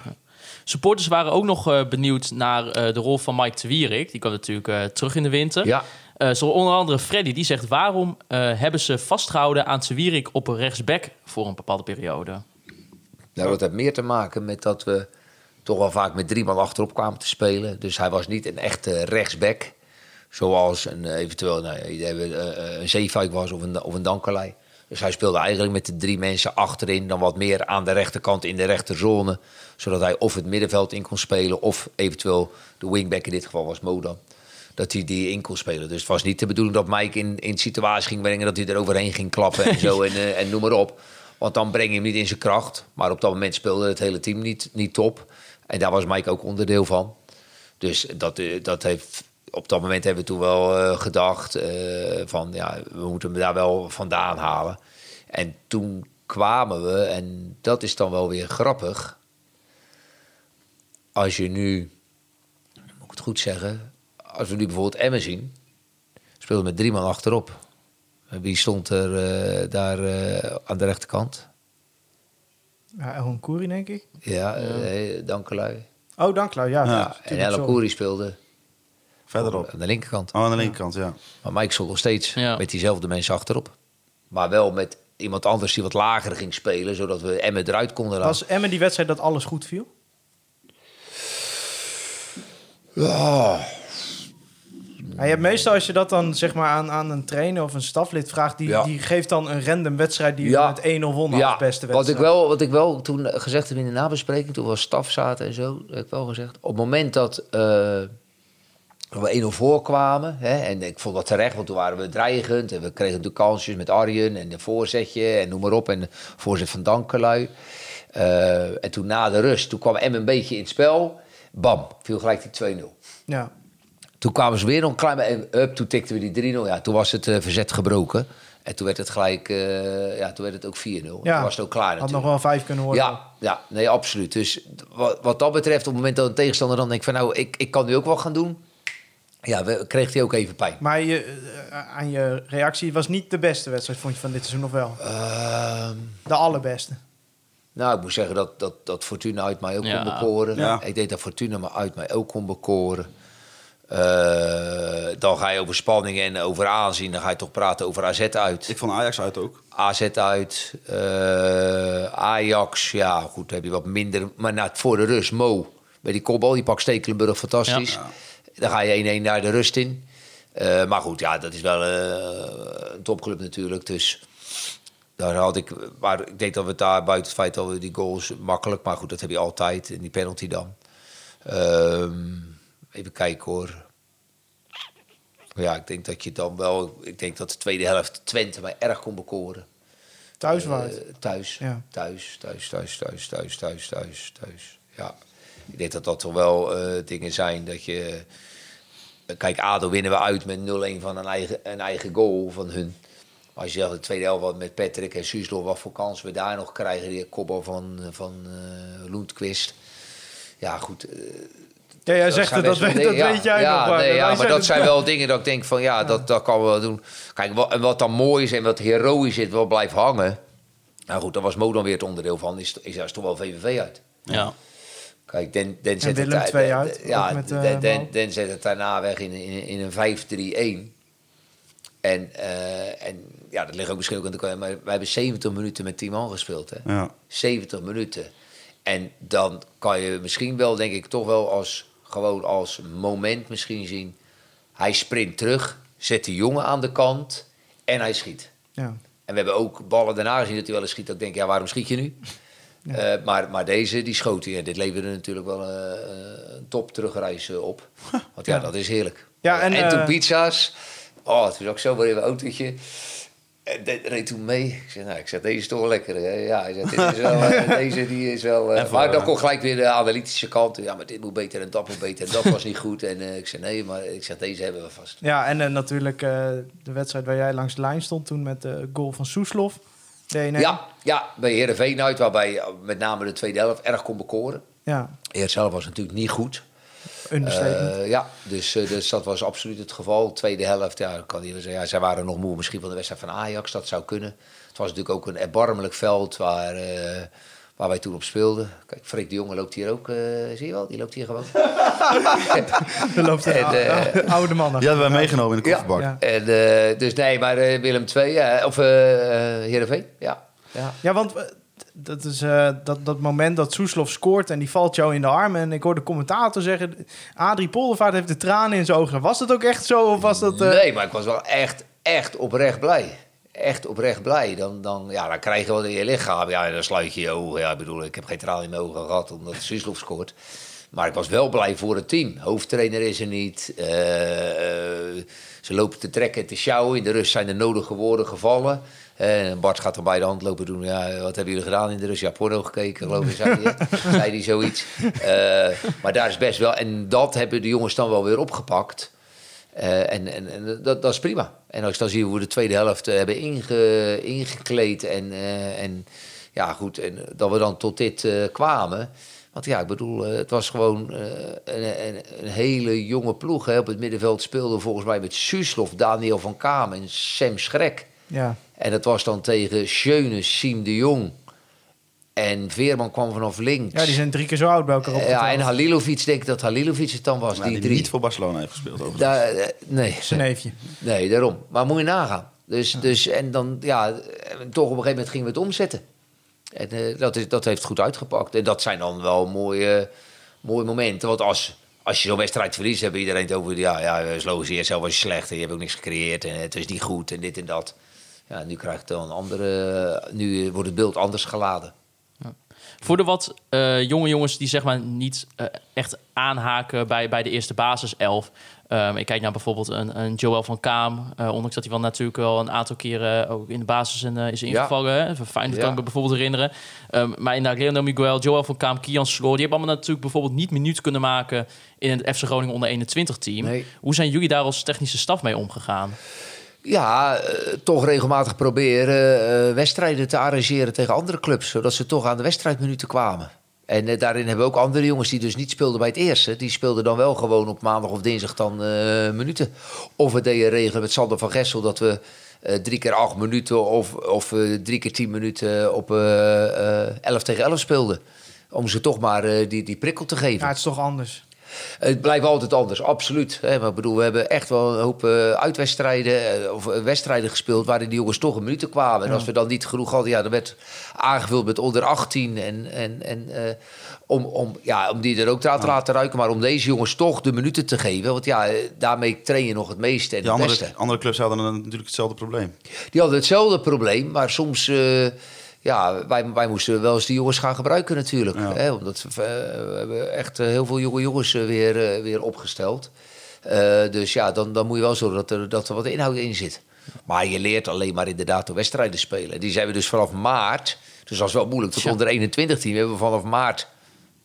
Supporters waren ook nog eh, benieuwd naar eh, de rol van Mike de Wierik. Die kwam natuurlijk terug in de winter. Ja, zo onder andere Freddy, die zegt... waarom hebben ze vastgehouden aan de Wierik op een rechtsback voor een bepaalde periode? Nou, dat heeft meer te maken met dat we toch wel vaak met drie man achterop kwamen te spelen. Dus hij was niet een echte rechtsback. Zoals een, eh, eventueel nou, een, eh, een Zeefuik was of een, of een Dankerlei. Dus hij speelde eigenlijk met de drie mensen achterin, dan wat meer aan de rechterkant in de rechterzone. Zodat hij of het middenveld in kon spelen, of eventueel de wingback, in dit geval was Mo dan. Dat hij die in kon spelen. Dus het was niet de bedoeling dat Mike in, in situatie ging brengen dat hij er overheen ging klappen en zo en, eh, en noem maar op. Want dan breng je hem niet in zijn kracht. Maar op dat moment speelde het hele team niet, niet top. En daar was Mike ook onderdeel van. Dus dat, eh, dat heeft, op dat moment hebben we toen wel eh, gedacht eh, van ja, we moeten hem daar wel vandaan halen. En toen kwamen we, en dat is dan wel weer grappig. Als je nu, moet ik het goed zeggen, als we nu bijvoorbeeld Emmen zien, speelde met drie man achterop. Wie stond er daar aan de rechterkant? Ja, El Koeri, denk ik. Ja, ja. Dankelui. Oh, dank ja. Ja, en El Koeri speelde Verderop. aan de linkerkant. Oh, aan de linkerkant, ja. Maar Mike stond nog steeds Ja. met diezelfde mensen achterop. Maar wel met iemand anders die wat lager ging spelen, zodat we Emmen eruit konden laten. Was Emmen die wedstrijd dat alles goed viel? Ja, je hebt meestal als je dat dan zeg maar aan, aan een trainer of een staflid vraagt, die, Ja. die geeft dan een random wedstrijd die Ja. je met 1-0 won als ja beste wat, wedstrijd. ik wel, wat ik wel toen gezegd heb in de nabespreking, toen we als staf zaten en zo, heb ik wel gezegd. Op het moment dat eh, we 1-0 voorkwamen, hè, en ik vond dat terecht, want toen waren we dreigend. En we kregen de kansjes met Arjen en de voorzetje en noem maar op. En de voorzet van Dankelui. Eh, en toen na de rust, toen kwam M een beetje in het spel. Bam, viel gelijk die 2-0. Ja. Toen kwamen ze weer nog een klein beetje up. Toen tikten we die 3-0. Ja, toen was het eh, verzet gebroken. En toen werd het gelijk, eh, ja, toen werd het ook 4-0. Ja. Toen was het ook klaar Had nog natuurlijk. wel vijf kunnen worden. Ja, ja, nee, absoluut. Dus wat, wat dat betreft, op het moment dat een tegenstander dan denkt van... nou, ik, ik kan nu ook wel gaan doen. Ja, we, kreeg hij ook even pijn. Maar je, eh, aan je reactie was niet de beste wedstrijd, vond je van dit seizoen nog wel? Ehm, De allerbeste. nou, ik moet zeggen dat, dat, dat Fortuna uit mij ook Ja. kon bekoren. Ja. Ik denk dat Fortuna me uit mij ook kon bekoren. Eh, dan ga je over spanning en over aanzien. Dan ga je toch praten over AZ uit. Ik vond Ajax uit ook. AZ uit, eh, Ajax, ja goed, dan heb je wat minder. Maar na, voor de rust, Mo, bij die kopbal, die pakt Stekelenburg fantastisch. Dan ga je 1-1 naar de rust in. Eh, maar goed, ja, dat is wel een topclub natuurlijk. Dus daar had ik, maar ik denk dat we daar buiten het feit dat we die goals makkelijk, maar goed, dat heb je altijd. En die penalty dan. Ehm, even kijken hoor. Ja, ik denk dat je dan wel. Ik denk dat de tweede helft Twente mij erg kon bekoren. Thuis? Eh, thuis. Ja. thuis. Thuis, thuis, thuis, thuis, thuis, thuis, thuis. Ja. Ik denk dat dat toch wel eh, dingen zijn dat je... eh, Kijk, ADO winnen we uit met 0-1 van een eigen, een eigen goal van hun. Maar als je zegt de tweede helft met Patrick en Suuslo, wat voor kans we daar nog krijgen. Die kopbal van, van Loentquist. Ja, goed. Ja, jij zegt het, dat, best weet, dat weet jij ja, nog. Ja, maar nee, ja, maar dat het zijn wel dingen dat ik denk van ja, dat, dat kan we wel doen. Kijk, wat, en wat dan mooi is en wat heroïs is, wel blijft hangen. Nou goed, daar was Mo dan weer het onderdeel van. Is, is, is toch wel VVV uit. Ja. Kijk, Den, Den zet Willem het, twee Den- uit, Ja, met, Den, eh, Den. Den zet het daarna weg in, in, in een 5-3-1. En, eh, en ja, dat ligt ook misschien ook aan de kant. Maar wij hebben 70 minuten met 10 man gespeeld. Hè? Ja. 70 minuten. En dan kan je misschien wel, denk ik, toch wel als, gewoon als moment misschien zien. Hij sprint terug, zet de jongen aan de kant en hij schiet. Ja. En we hebben ook ballen daarna gezien dat hij wel eens schiet. Dat ik denk, ja, waarom schiet je nu? Eh, maar, maar deze, die schoot hij. En dit leverde natuurlijk wel eh, een top terugreis eh, op. Want ja, dat is heerlijk. Ja, en, toen pizza's. Oh, toen zag ik zo weer mijn autootje. En de- reed toen mee. Ik zei, nou, ik zeg, deze is toch lekker. hè? Ja, hij zegt, dit is wel, eh, deze die is wel... eh, maar dan komt gelijk weer de analytische kant. Ja, maar dit moet beter en dat moet beter. En dat was niet goed. En eh, ik zei, nee, maar ik zeg, deze hebben we vast. Ja, en eh, natuurlijk eh, de wedstrijd waar jij langs de lijn stond toen met de goal van Soeslof. De 1-1. Ja, ja, bij Heerenveen uit, waarbij eh, met name de tweede helft erg kon bekoren. Ja, Eerst zelf was natuurlijk niet goed. Understatement. Eh, ja, dus, eh, dus dat was absoluut het geval. Tweede helft, ja, kan je wel zeggen, ja, zij waren nog moe misschien van de wedstrijd van Ajax. Dat zou kunnen. Het was natuurlijk ook een erbarmelijk veld waar, eh, waar wij toen op speelden. Kijk, Freek de Jonge loopt hier ook, eh, zie je wel? Die loopt hier gewoon. er loopt een en, oude, eh, oude man Die hadden wij meegenomen in de kofferbak. Ja. En, eh, dus nee, maar Willem II, ja, of eh eh, Heerenveen, ja. ja. Ja, want dat is eh, dat, dat moment dat Soeslof scoort en die valt jou in de armen. En ik hoorde de commentator zeggen, Adrie Poldervaart heeft de tranen in zijn ogen. Was dat ook echt zo of was dat... eh, Nee, maar ik was wel echt, echt oprecht blij. echt oprecht blij. Dan, dan, ja, dan krijg je wat in je lichaam. Ja, dan sluit je je ogen. Ja, ik bedoel, ik heb geen traan in mijn ogen gehad omdat Suslov scoort. Maar ik was wel blij voor het team. Hoofdtrainer is er niet. Eh, ze lopen te trekken en te sjouwen. In de rust zijn de nodige woorden gevallen. En Bart gaat dan bij de hand lopen doen. Ja, wat hebben jullie gedaan in de rust? Ja, porno gekeken, geloof ik, zei hij. zei hij zoiets. Eh, maar daar is best wel... En dat hebben de jongens dan wel weer opgepakt. Eh, en en, en dat, dat is prima. En als ik dan zie hoe we de tweede helft eh, hebben inge, ingekleed en, en ja goed, en dat we dan tot dit kwamen. Want ja, ik bedoel, het was gewoon een, een, een hele jonge ploeg. Hè. Op het middenveld speelde volgens mij met Suslov, Daniel van Kaam en Sam Schrek. Ja. En dat was dan tegen Schöne, Siem de Jong. En Veerman kwam vanaf links. ja, die zijn drie keer zo oud bij elkaar ja, opgeteld. en Halilovic, denk ik dat Halilovic het dan was. Maar die die drie. niet voor Barcelona heeft gespeeld overigens. Daar, eh, nee, Zijn neefje. Nee, daarom. Maar moet je nagaan. Dus, dus, en dan, ja, toch op een gegeven moment gingen we het omzetten. En eh, dat, is, dat heeft goed uitgepakt. En dat zijn dan wel mooie, mooie momenten. Want als, als je zo'n wedstrijd verliest, hebben iedereen het over... Ja, ja, is logisch, eerst zelf was je slecht en je hebt ook niks gecreëerd. En het is niet goed en dit en dat. Ja, nu krijgt het dan een andere... Nu wordt het beeld anders geladen. Voor de wat eh, jonge jongens die zeg maar niet eh, echt aanhaken bij, bij de eerste basiself. Um, ik kijk naar bijvoorbeeld een, een Joel van Kaam. eh, ondanks dat hij wel natuurlijk wel een aantal keren ook in de basis in, is ingevallen. hè. Fijn, dat Ja. kan ik me bijvoorbeeld herinneren. Um, maar inderdaad, Leonel Miguel, Joel van Kaam, Kian Sloor... die hebben allemaal natuurlijk bijvoorbeeld niet minuut kunnen maken... in het FC Groningen onder 21 team. Nee. Hoe zijn jullie daar als technische staf mee omgegaan? Ja, eh, toch regelmatig proberen eh, wedstrijden te arrangeren tegen andere clubs. Zodat ze toch aan de wedstrijdminuten kwamen. En eh, daarin hebben we ook andere jongens die dus niet speelden bij het eerste. Die speelden dan wel gewoon op maandag of dinsdag dan minuten. Of we deden regelen met Sander van Gessel dat we drie keer acht minuten of, of drie keer tien minuten op 11 tegen 11 speelden. Om ze toch maar die, die prikkel te geven. Ja, het is toch anders. Het blijft altijd anders, absoluut. Hè. Maar bedoel, we hebben echt wel een hoop eh, uitwedstrijden eh, of eh, wedstrijden gespeeld waarin die jongens toch een minuten kwamen. En als we dan niet genoeg hadden, ja, dan werd aangevuld met onder 18. En, en, en om, om, ja, om die er ook te laten ruiken, maar om deze jongens toch de minuten te geven. Want ja, daarmee train je nog het meeste en het andere, beste. andere clubs hadden natuurlijk hetzelfde probleem. Die hadden hetzelfde probleem, maar soms... ja, wij, wij moesten wel eens die jongens gaan gebruiken natuurlijk. Ja. Hè, omdat we, eh, we hebben echt eh, heel veel jonge jongens eh, weer, weer opgesteld. Eh, dus ja, dan, dan moet je wel zorgen dat er, dat er wat inhoud in zit. Maar je leert alleen maar inderdaad door wedstrijden spelen. Die zijn we dus vanaf maart, dus dat is wel moeilijk, tot Tja. onder 21 team hebben we vanaf maart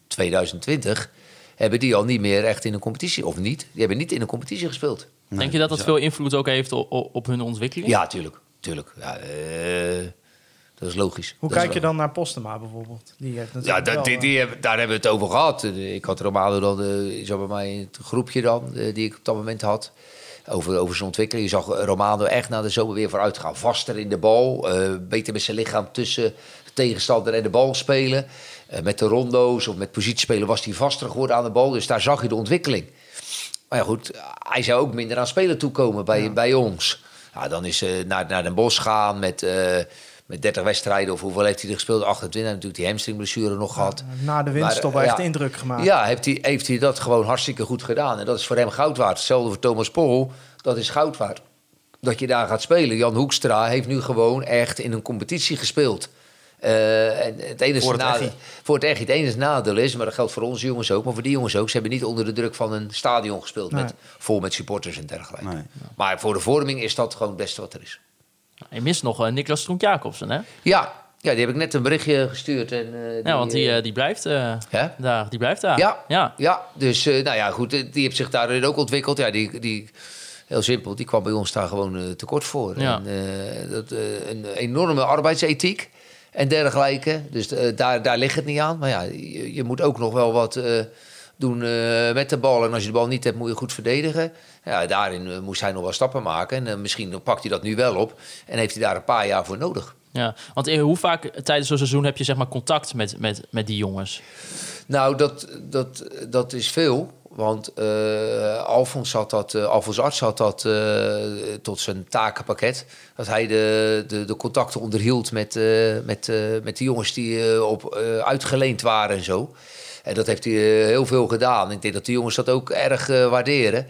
2020... hebben die al niet meer echt in een competitie, of niet? Die hebben niet in een competitie gespeeld. Denk je dat dat veel invloed ook heeft op, op hun ontwikkeling? Ja, tuurlijk. tuurlijk. Ja, eh, dat is logisch. Hoe Dat kijk je dan naar Postema bijvoorbeeld? Die heeft Ja, dat, die, eh, die hebben- daar hebben we het over gehad. Eh, Ik had Romano dan, eh, is bij mij in het groepje dan, die ik op dat moment had. Over, over zijn ontwikkeling. Je zag Romano echt na de zomer weer vooruit gaan. Vaster in de bal. eh, beter met zijn lichaam tussen de tegenstander en de bal spelen. Eh, met de rondo's of met positiespelen was hij vaster geworden aan de bal. Dus daar zag je de ontwikkeling. Maar ja, goed, hij zou ook minder aan spelen toekomen bij, bij ons. Ja, dan is eh naar, naar Den Bosch gaan met, eh, met 30 wedstrijden. Of hoeveel heeft hij er gespeeld? 28. Hij heeft natuurlijk die hamstringblessure nog gehad. na de winststop Maar, eh, echt ja. indruk gemaakt. Ja, heeft hij, heeft hij dat gewoon hartstikke goed gedaan. En dat is voor hem goud waard. Hetzelfde voor Thomas Pol, dat is goud waard. Dat je daar gaat spelen. Jan Hoekstra heeft nu gewoon echt in een competitie gespeeld. Eh, en het enige Voor het nadeel, voor het echt het enige nadeel is, maar dat geldt voor onze jongens ook, maar voor die jongens ook. Ze hebben niet onder de druk van een stadion gespeeld, met, vol met supporters en dergelijke. Nee. Maar voor de vorming is dat gewoon het beste wat er is. Je mist nog eh, Niklas Stronk-Jacobsen, hè? Ja, ja, die heb ik net een berichtje gestuurd. En, eh, Ja, want die, eh, die blijft daar. Die blijft daar. Ja, ja. ja. dus nou ja, goed, die heeft zich daarin ook ontwikkeld. Ja, die, die, heel simpel, die kwam bij ons daar gewoon tekort voor. Ja. En, dat, een enorme arbeidsethiek en dergelijke. Dus daar, daar ligt het niet aan. Maar ja, je, je moet ook nog wel wat doen eh, met de bal. En als je de bal niet hebt, moet je goed verdedigen. Ja, daarin eh, moest hij nog wel stappen maken. En eh, misschien pakt hij dat nu wel op. En heeft hij daar een paar jaar voor nodig. Ja, want hoe vaak tijdens zo'n seizoen heb je zeg maar contact met, met, met die jongens? Nou, dat, dat, dat is veel. Want eh Alfons had dat, eh, Alfons Arts had dat tot zijn takenpakket. Dat hij de, de, de contacten onderhield met, met, met de jongens die op, uitgeleend waren en zo. En dat heeft hij eh, heel veel gedaan. Ik denk dat de jongens dat ook erg eh, waarderen.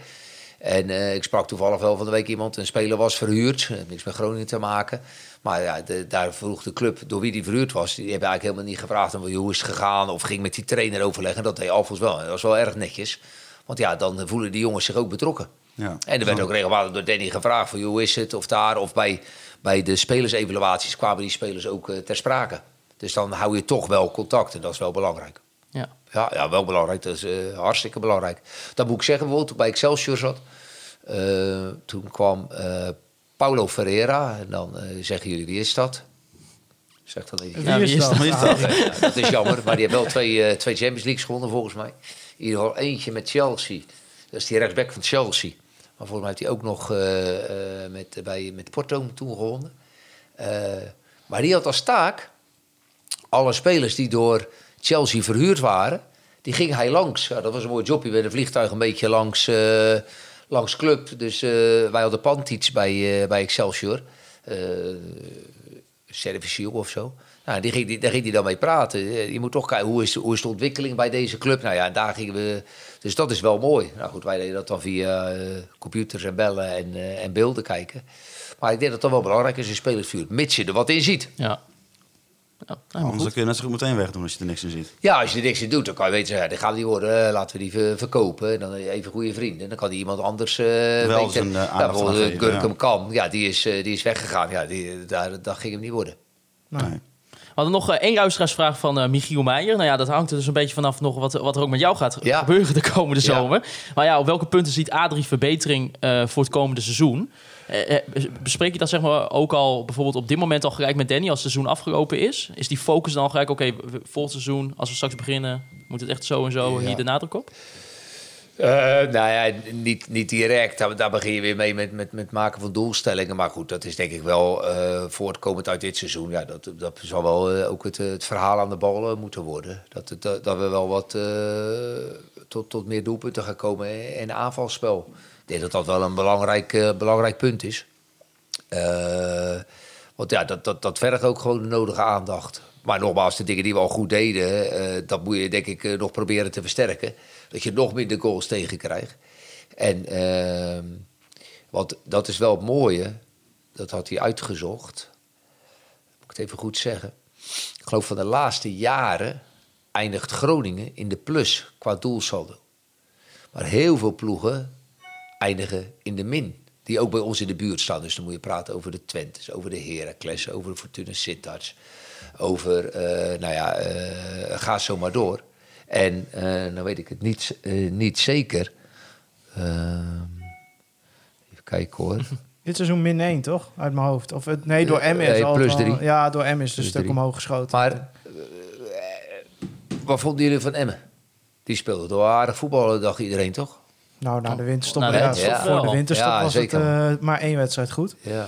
En eh, ik sprak toevallig wel van de week iemand, een speler was verhuurd. niks met Groningen te maken. Maar ja, de- daar vroeg de club door wie die verhuurd was. Die hebben eigenlijk helemaal niet gevraagd om, hoe is het gegaan. Of ging met die trainer overleggen. Dat deed Alfons wel. Dat was wel erg netjes. Want ja, dan voelen die jongens zich ook betrokken. Ja. En er werd ook regelmatig door Danny gevraagd van hoe is het of daar. Of bij, bij de spelersevaluaties kwamen die spelers ook ter sprake. Dus dan hou je toch wel contact en dat is wel belangrijk. Ja. Ja, ja wel belangrijk. Dat is eh, hartstikke belangrijk. Dat moet ik zeggen, bijvoorbeeld toen ik bij Excelsior zat. eh, toen kwam eh, Paulo Ferreira. En dan zeggen jullie, wie is dat? Zeg dat even. Wie Ja, is wie is dat? Wie is dat? Ja, dat is jammer, maar die heeft wel twee, eh, twee Champions Leagues gewonnen volgens mij. In ieder geval eentje met Chelsea. Dat is die rechtsback van Chelsea. Maar volgens mij heeft hij ook nog eh, eh, met, bij, met Porto toen gewonnen. Eh, maar die had als taak alle spelers die door Chelsea verhuurd waren, die ging hij langs. Dat was een mooi jobje met een vliegtuig een beetje langs, eh, langs club. Dus eh, wij hadden Pantic bij, eh, bij Excelsior. Serviciel of zo. Nou, die ging, die, daar ging hij dan mee praten. Je moet toch kijken, hoe is, hoe is de ontwikkeling bij deze club? Nou ja, daar gingen we... Dus dat is wel mooi. Nou goed, wij deden dat dan via computers en bellen en, en beelden kijken. Maar ik denk dat dat wel belangrijk is in spelersvuur. Mits je er wat in ziet. Ja. Ja, nou, Anders kun je net zo goed meteen wegdoen als je er niks in ziet. Ja, als je er niks in doet, dan kan je weten, ja, dit gaat niet worden. eh, Laten we die ver- verkopen. En dan even goede vrienden. Dan kan die iemand anders eh Wel zijn, eh, ja, bijvoorbeeld Gurkum ja. Kam. Ja, die is, die is weggegaan. Ja, die, daar, dat ging hem niet worden. Nee. We hadden nog één luisteraarsvraag van Michiel Meijer. Nou ja, dat hangt er dus een beetje vanaf nog wat, wat er ook met jou gaat Ja. gebeuren de komende Ja. zomer. Maar ja, op welke punten ziet Adrie verbetering eh, voor het komende seizoen? Eh, eh, bespreek je dat zeg maar ook al bijvoorbeeld op dit moment al gelijk met Danny als het seizoen afgelopen is? Is die focus dan al gelijk, oké, volgend seizoen, als we straks beginnen, moet het echt zo en zo Ja. hier de nadruk op? Eh, nou ja, niet, niet direct. Daar, daar begin je weer mee met, met, met maken van doelstellingen. Maar goed, dat is denk ik wel eh, voortkomend uit dit seizoen. Ja, dat, dat zal wel ook het, het verhaal aan de bal moeten worden. Dat, het, dat, dat we wel wat tot, tot meer doelpunten gaan komen in aanvalspel. Denk dat dat wel een belangrijk, eh, belangrijk punt is. Eh, want ja, dat, dat, dat vergt ook gewoon de nodige aandacht. Maar nogmaals, de dingen die we al goed deden, eh, dat moet je denk ik nog proberen te versterken. Dat je nog minder goals tegenkrijgt. En ehm, want dat is wel het mooie, dat had hij uitgezocht. Moet ik het even goed zeggen. Ik geloof van de laatste jaren eindigt Groningen in de plus qua doelsaldo. Maar heel veel ploegen eindigen in de min. Die ook bij ons in de buurt staan. Dus dan moet je praten over de Twentes, over de Heracles, over de Fortuna Sittard. Over, eh, nou ja, eh, ga zo maar door. En eh nou weet ik het niet, niet zeker. Even kijken hoor. Dit seizoen min 1, toch? Uit mijn hoofd. Of het, nee, door M is plus wel- drie. Ja, door M is het een stuk omhoog geschoten. Maar wat vonden jullie van Emmen? Die speelde door aardig voetballen, dacht iedereen toch? Nou, na de winterstop, Na de ja, winterstop voor de winterstop Ja, was zeker. het eh, maar één wedstrijd goed. Ja.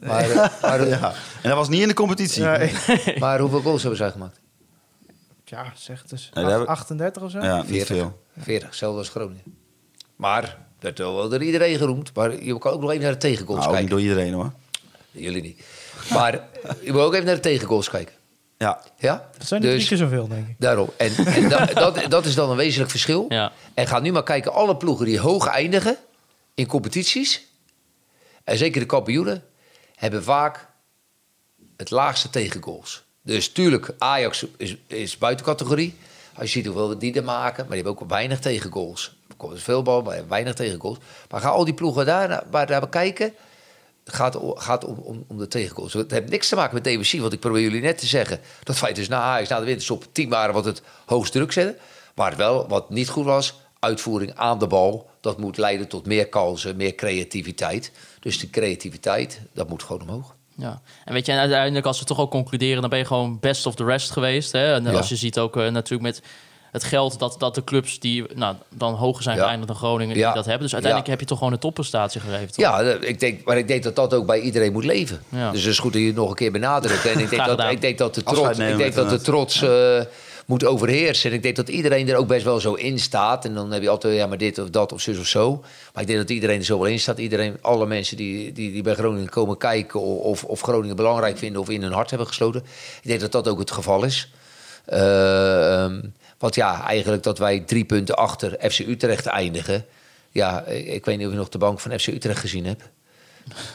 Maar, eh, maar, Ja. En dat was niet in de competitie. Maar hoeveel goals hebben zij gemaakt? ja zeg dus Nee, daar hebben- 38 of zo. Ja, niet 40. veel. 40, hetzelfde als Groningen. Maar, werd wel door iedereen geroemd. Maar je kan ook nog even naar de tegengoals Nou, ook niet kijken. door iedereen hoor. Jullie niet. Maar je moet ook even naar de tegengoals kijken. Ja, Ja? Dat zijn er drie Dus- keer zoveel, denk ik. Daarom. En, en da- dat, dat is dan een wezenlijk verschil. Ja. En ga nu maar kijken, alle ploegen die hoog eindigen in competities, en zeker de kampioenen, hebben vaak het laagste tegengoals. Dus tuurlijk, Ajax is, is buiten categorie. Als je ziet hoeveel die er maken, maar die hebben ook weinig tegengoals. Er komt veel bal, maar weinig tegengoals. Maar ga al die ploegen daar, naar- waar daar bekijken. Gaat, gaat om, om, om de tegengoals. Het heeft niks te maken met defensief. Want ik probeer jullie net te zeggen dat wij dus na Ajax, na de winterstop, team waren wat het hoogst druk zetten. Maar wel, wat niet goed was, uitvoering aan de bal. Dat moet leiden tot meer kansen, meer creativiteit. Dus die creativiteit, dat moet gewoon omhoog. Ja, en weet je, en uiteindelijk als we toch ook concluderen, dan ben je gewoon best of the rest geweest. Hè? En Ja. als je ziet ook eh, natuurlijk met het geld dat, dat de clubs die nou, dan hoger zijn Ja. geëindigd dan Groningen, die Ja. dat hebben. Dus uiteindelijk Ja. heb je toch gewoon een topprestatie toch? Ja, eh, ik denk, maar ik denk dat dat ook bij iedereen moet leven. Ja. Dus het is goed dat je het nog een keer benadrukt. En ik denk, dat, ik denk dat de trots, ik denk dat de trots eh, moet overheersen. En ik denk dat iedereen er ook best wel zo in staat. En dan heb je altijd, ja, maar dit of dat of zus of zo. Maar ik denk dat iedereen er zo wel in staat. Iedereen, alle mensen die, die, die bij Groningen komen kijken... Of, of Groningen belangrijk vinden of in hun hart hebben gesloten. Ik denk dat dat ook het geval is. Eh, ehm, want ja, eigenlijk dat wij drie punten achter FC Utrecht eindigen... Ja, ik weet niet of je nog de bank van FC Utrecht gezien hebt.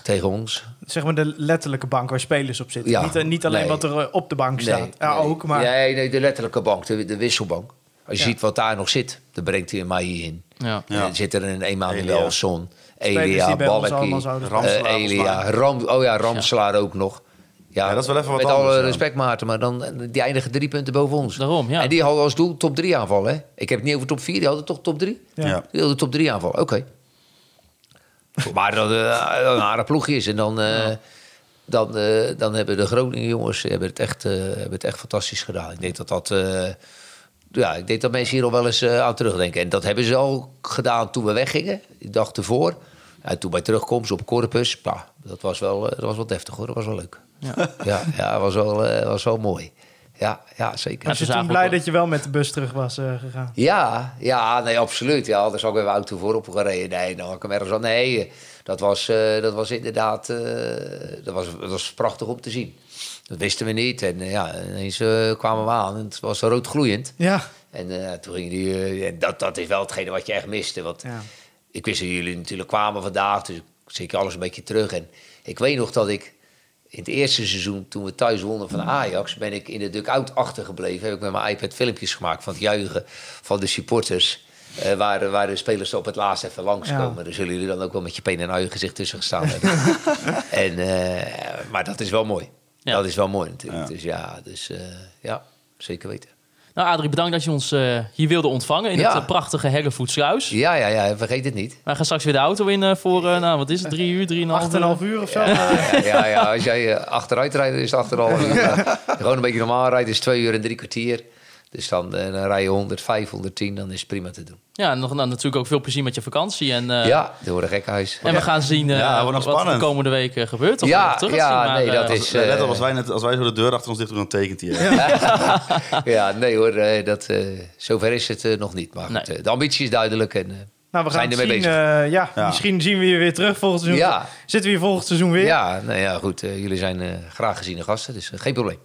Tegen ons. Zeg maar de letterlijke bank waar spelers op zitten. Ja, niet, eh, niet alleen nee. wat er eh, op de bank staat. ja, nee. ook, maar... Nee, nee, de letterlijke bank, de, de wisselbank. Als je Ja. ziet wat daar nog zit, dan brengt hij mij in. Ja. Ja. Er zit er een Emanuel Elia. Son, Elia, Ram- eh, Ramselaar Elia, Ram, oh ja, Ramslaar ook nog. Ja, Ja, dat is wel even wat Met anders, alle ja. respect, Maarten, maar dan, die eindigen drie punten boven ons. Daarom, ja. En die hadden als doel top 3 aanvallen. Hè? Ik heb het niet over top 4, die hadden toch top 3? Ja. Die hadden top 3 aanvallen, oké. maar dat eh, een aardig ploegje is. En dan, eh, dan, eh, dan hebben de Groningen jongens hebben het, echt, eh, hebben het echt fantastisch gedaan. Ik denk dat dat... eh, ja, ik denk dat mensen hier al wel eens eh, aan terugdenken. En dat hebben ze al gedaan toen we weggingen. Ik dacht ervoor. En toen bij terugkomst op Corpus. Ja, dat was wel, eh, dat was wel deftig hoor. Dat was wel leuk. Ja, ja, ja dat was wel, eh, was wel mooi. Ja, ja zeker. Was je toen blij dat je wel met de bus terug was eh, gegaan? Ja, ja, nee, absoluut. Ja, anders had ik mijn auto voorop gereden. Nee, dan had ik hem ergens aan. Nee, dat was, eh, dat was inderdaad eh, dat was, dat was prachtig om te zien. Dat wisten we niet. En ja, ineens kwamen we aan en het was rood gloeiend. Ja. En eh, toen gingen die... en dat, dat is wel hetgene wat je echt miste. Want Ja. ik wist dat jullie natuurlijk kwamen vandaag. Dus ik zeker alles een beetje terug. En ik weet nog dat ik in het eerste seizoen, toen we thuis wonnen van Ajax, ben ik in de dugout achtergebleven. Heb ik met mijn iPad filmpjes gemaakt van het juichen van de supporters. eh, waar, waar de spelers op het laatst even langskomen. Ja. Daar zullen jullie dan ook wel met je pen en uien gezicht tussen gestaan hebben. en, eh, maar dat is wel mooi. Ja. Dat is wel mooi natuurlijk. Ja. Dus ja, dus, eh, ja, zeker weten. Nou, Adrie, bedankt dat je ons eh, hier wilde ontvangen in Ja. het eh, prachtige Herrenvoetsluis. Ja, ja, ja, vergeet het niet. Wij gaan straks weer de auto in eh, voor, eh, nou, wat is het, drie uur, drieënhalf uur? 8,5 uur of zo. Ja, ja, ja, als jij achteruit rijdt, is het achteraf. Ja. Gewoon een beetje normaal rijdt, is twee uur en drie kwartier. Dus dan, dan rij je 105, 110, dan is het prima te doen. Ja, en nog, nou, natuurlijk ook veel plezier met je vakantie. En, eh, ja, door de gekhuis. en we gaan zien eh, Ja, wat de komende weken gebeurt. Of we Ja, terug ja, gaan zien, maar, nee, dat eh, is- eh, als wij, net, als wij zo de deur achter ons dicht doen, dan tekent hij. Ja, nee hoor, eh, dat, eh, zover is het eh, nog niet. Maar goed, Nee. eh, de ambitie is duidelijk en eh, Nou, we gaan zijn het ermee zien. bezig. eh, ja, Ja. misschien zien we je weer terug volgend seizoen. Ja. Zitten we hier volgend seizoen weer? ja, nou ja, goed, eh, jullie zijn eh, graag geziene gasten, dus eh, geen probleem.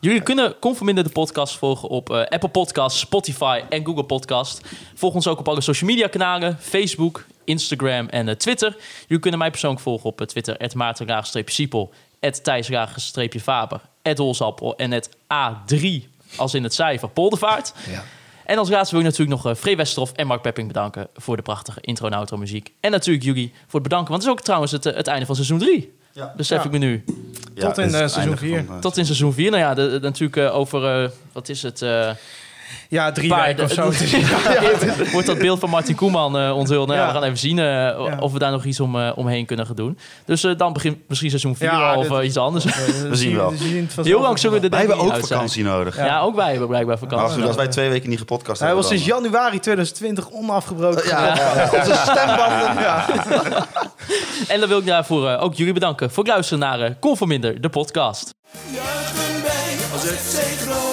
Jullie kunnen Conforminder de podcast volgen op eh, Apple Podcasts, Spotify en Google Podcast. Volg ons ook op alle social media kanalen, Facebook, Instagram en eh, Twitter. Jullie kunnen mij persoonlijk volgen op eh, Twitter, maarten-siepel, thijs-faber, holzappel en het A3, als in het cijfer, Poldervaart. Ja. En als laatste wil ik natuurlijk nog Free Westerhof en Mark Pepping bedanken voor de prachtige intro en outro muziek. En natuurlijk jullie voor het bedanken, want het is ook trouwens het, het einde van seizoen 3. Ja. Besef Ja. ik me nu. Ja, Tot in, eh, seizoen einde vier. van, eh, Tot in seizoen 4. Nou ja, de, de- natuurlijk eh, over, eh, wat is het? Ja, drie weken of zo. de- wordt dat beeld van Martin Koeman eh onthuld. Nou, ja, we gaan even zien eh, of we daar nog iets om, eh, omheen kunnen gaan doen. Dus eh, dan begint misschien seizoen 4 Ja, al of iets anders. We zien wel. Heel lang zullen we er Wij hebben ook vakantie nodig. Ja. ook wij hebben blijkbaar vakantie. als wij twee weken niet gepodcast Hij hebben... was sinds januari 2020 onafgebroken. Ja, Onze stembanden. Ja. En dan wil ik daarvoor ook jullie bedanken voor het luisteren naar Conforminder, de podcast. Juichen wij als scoort.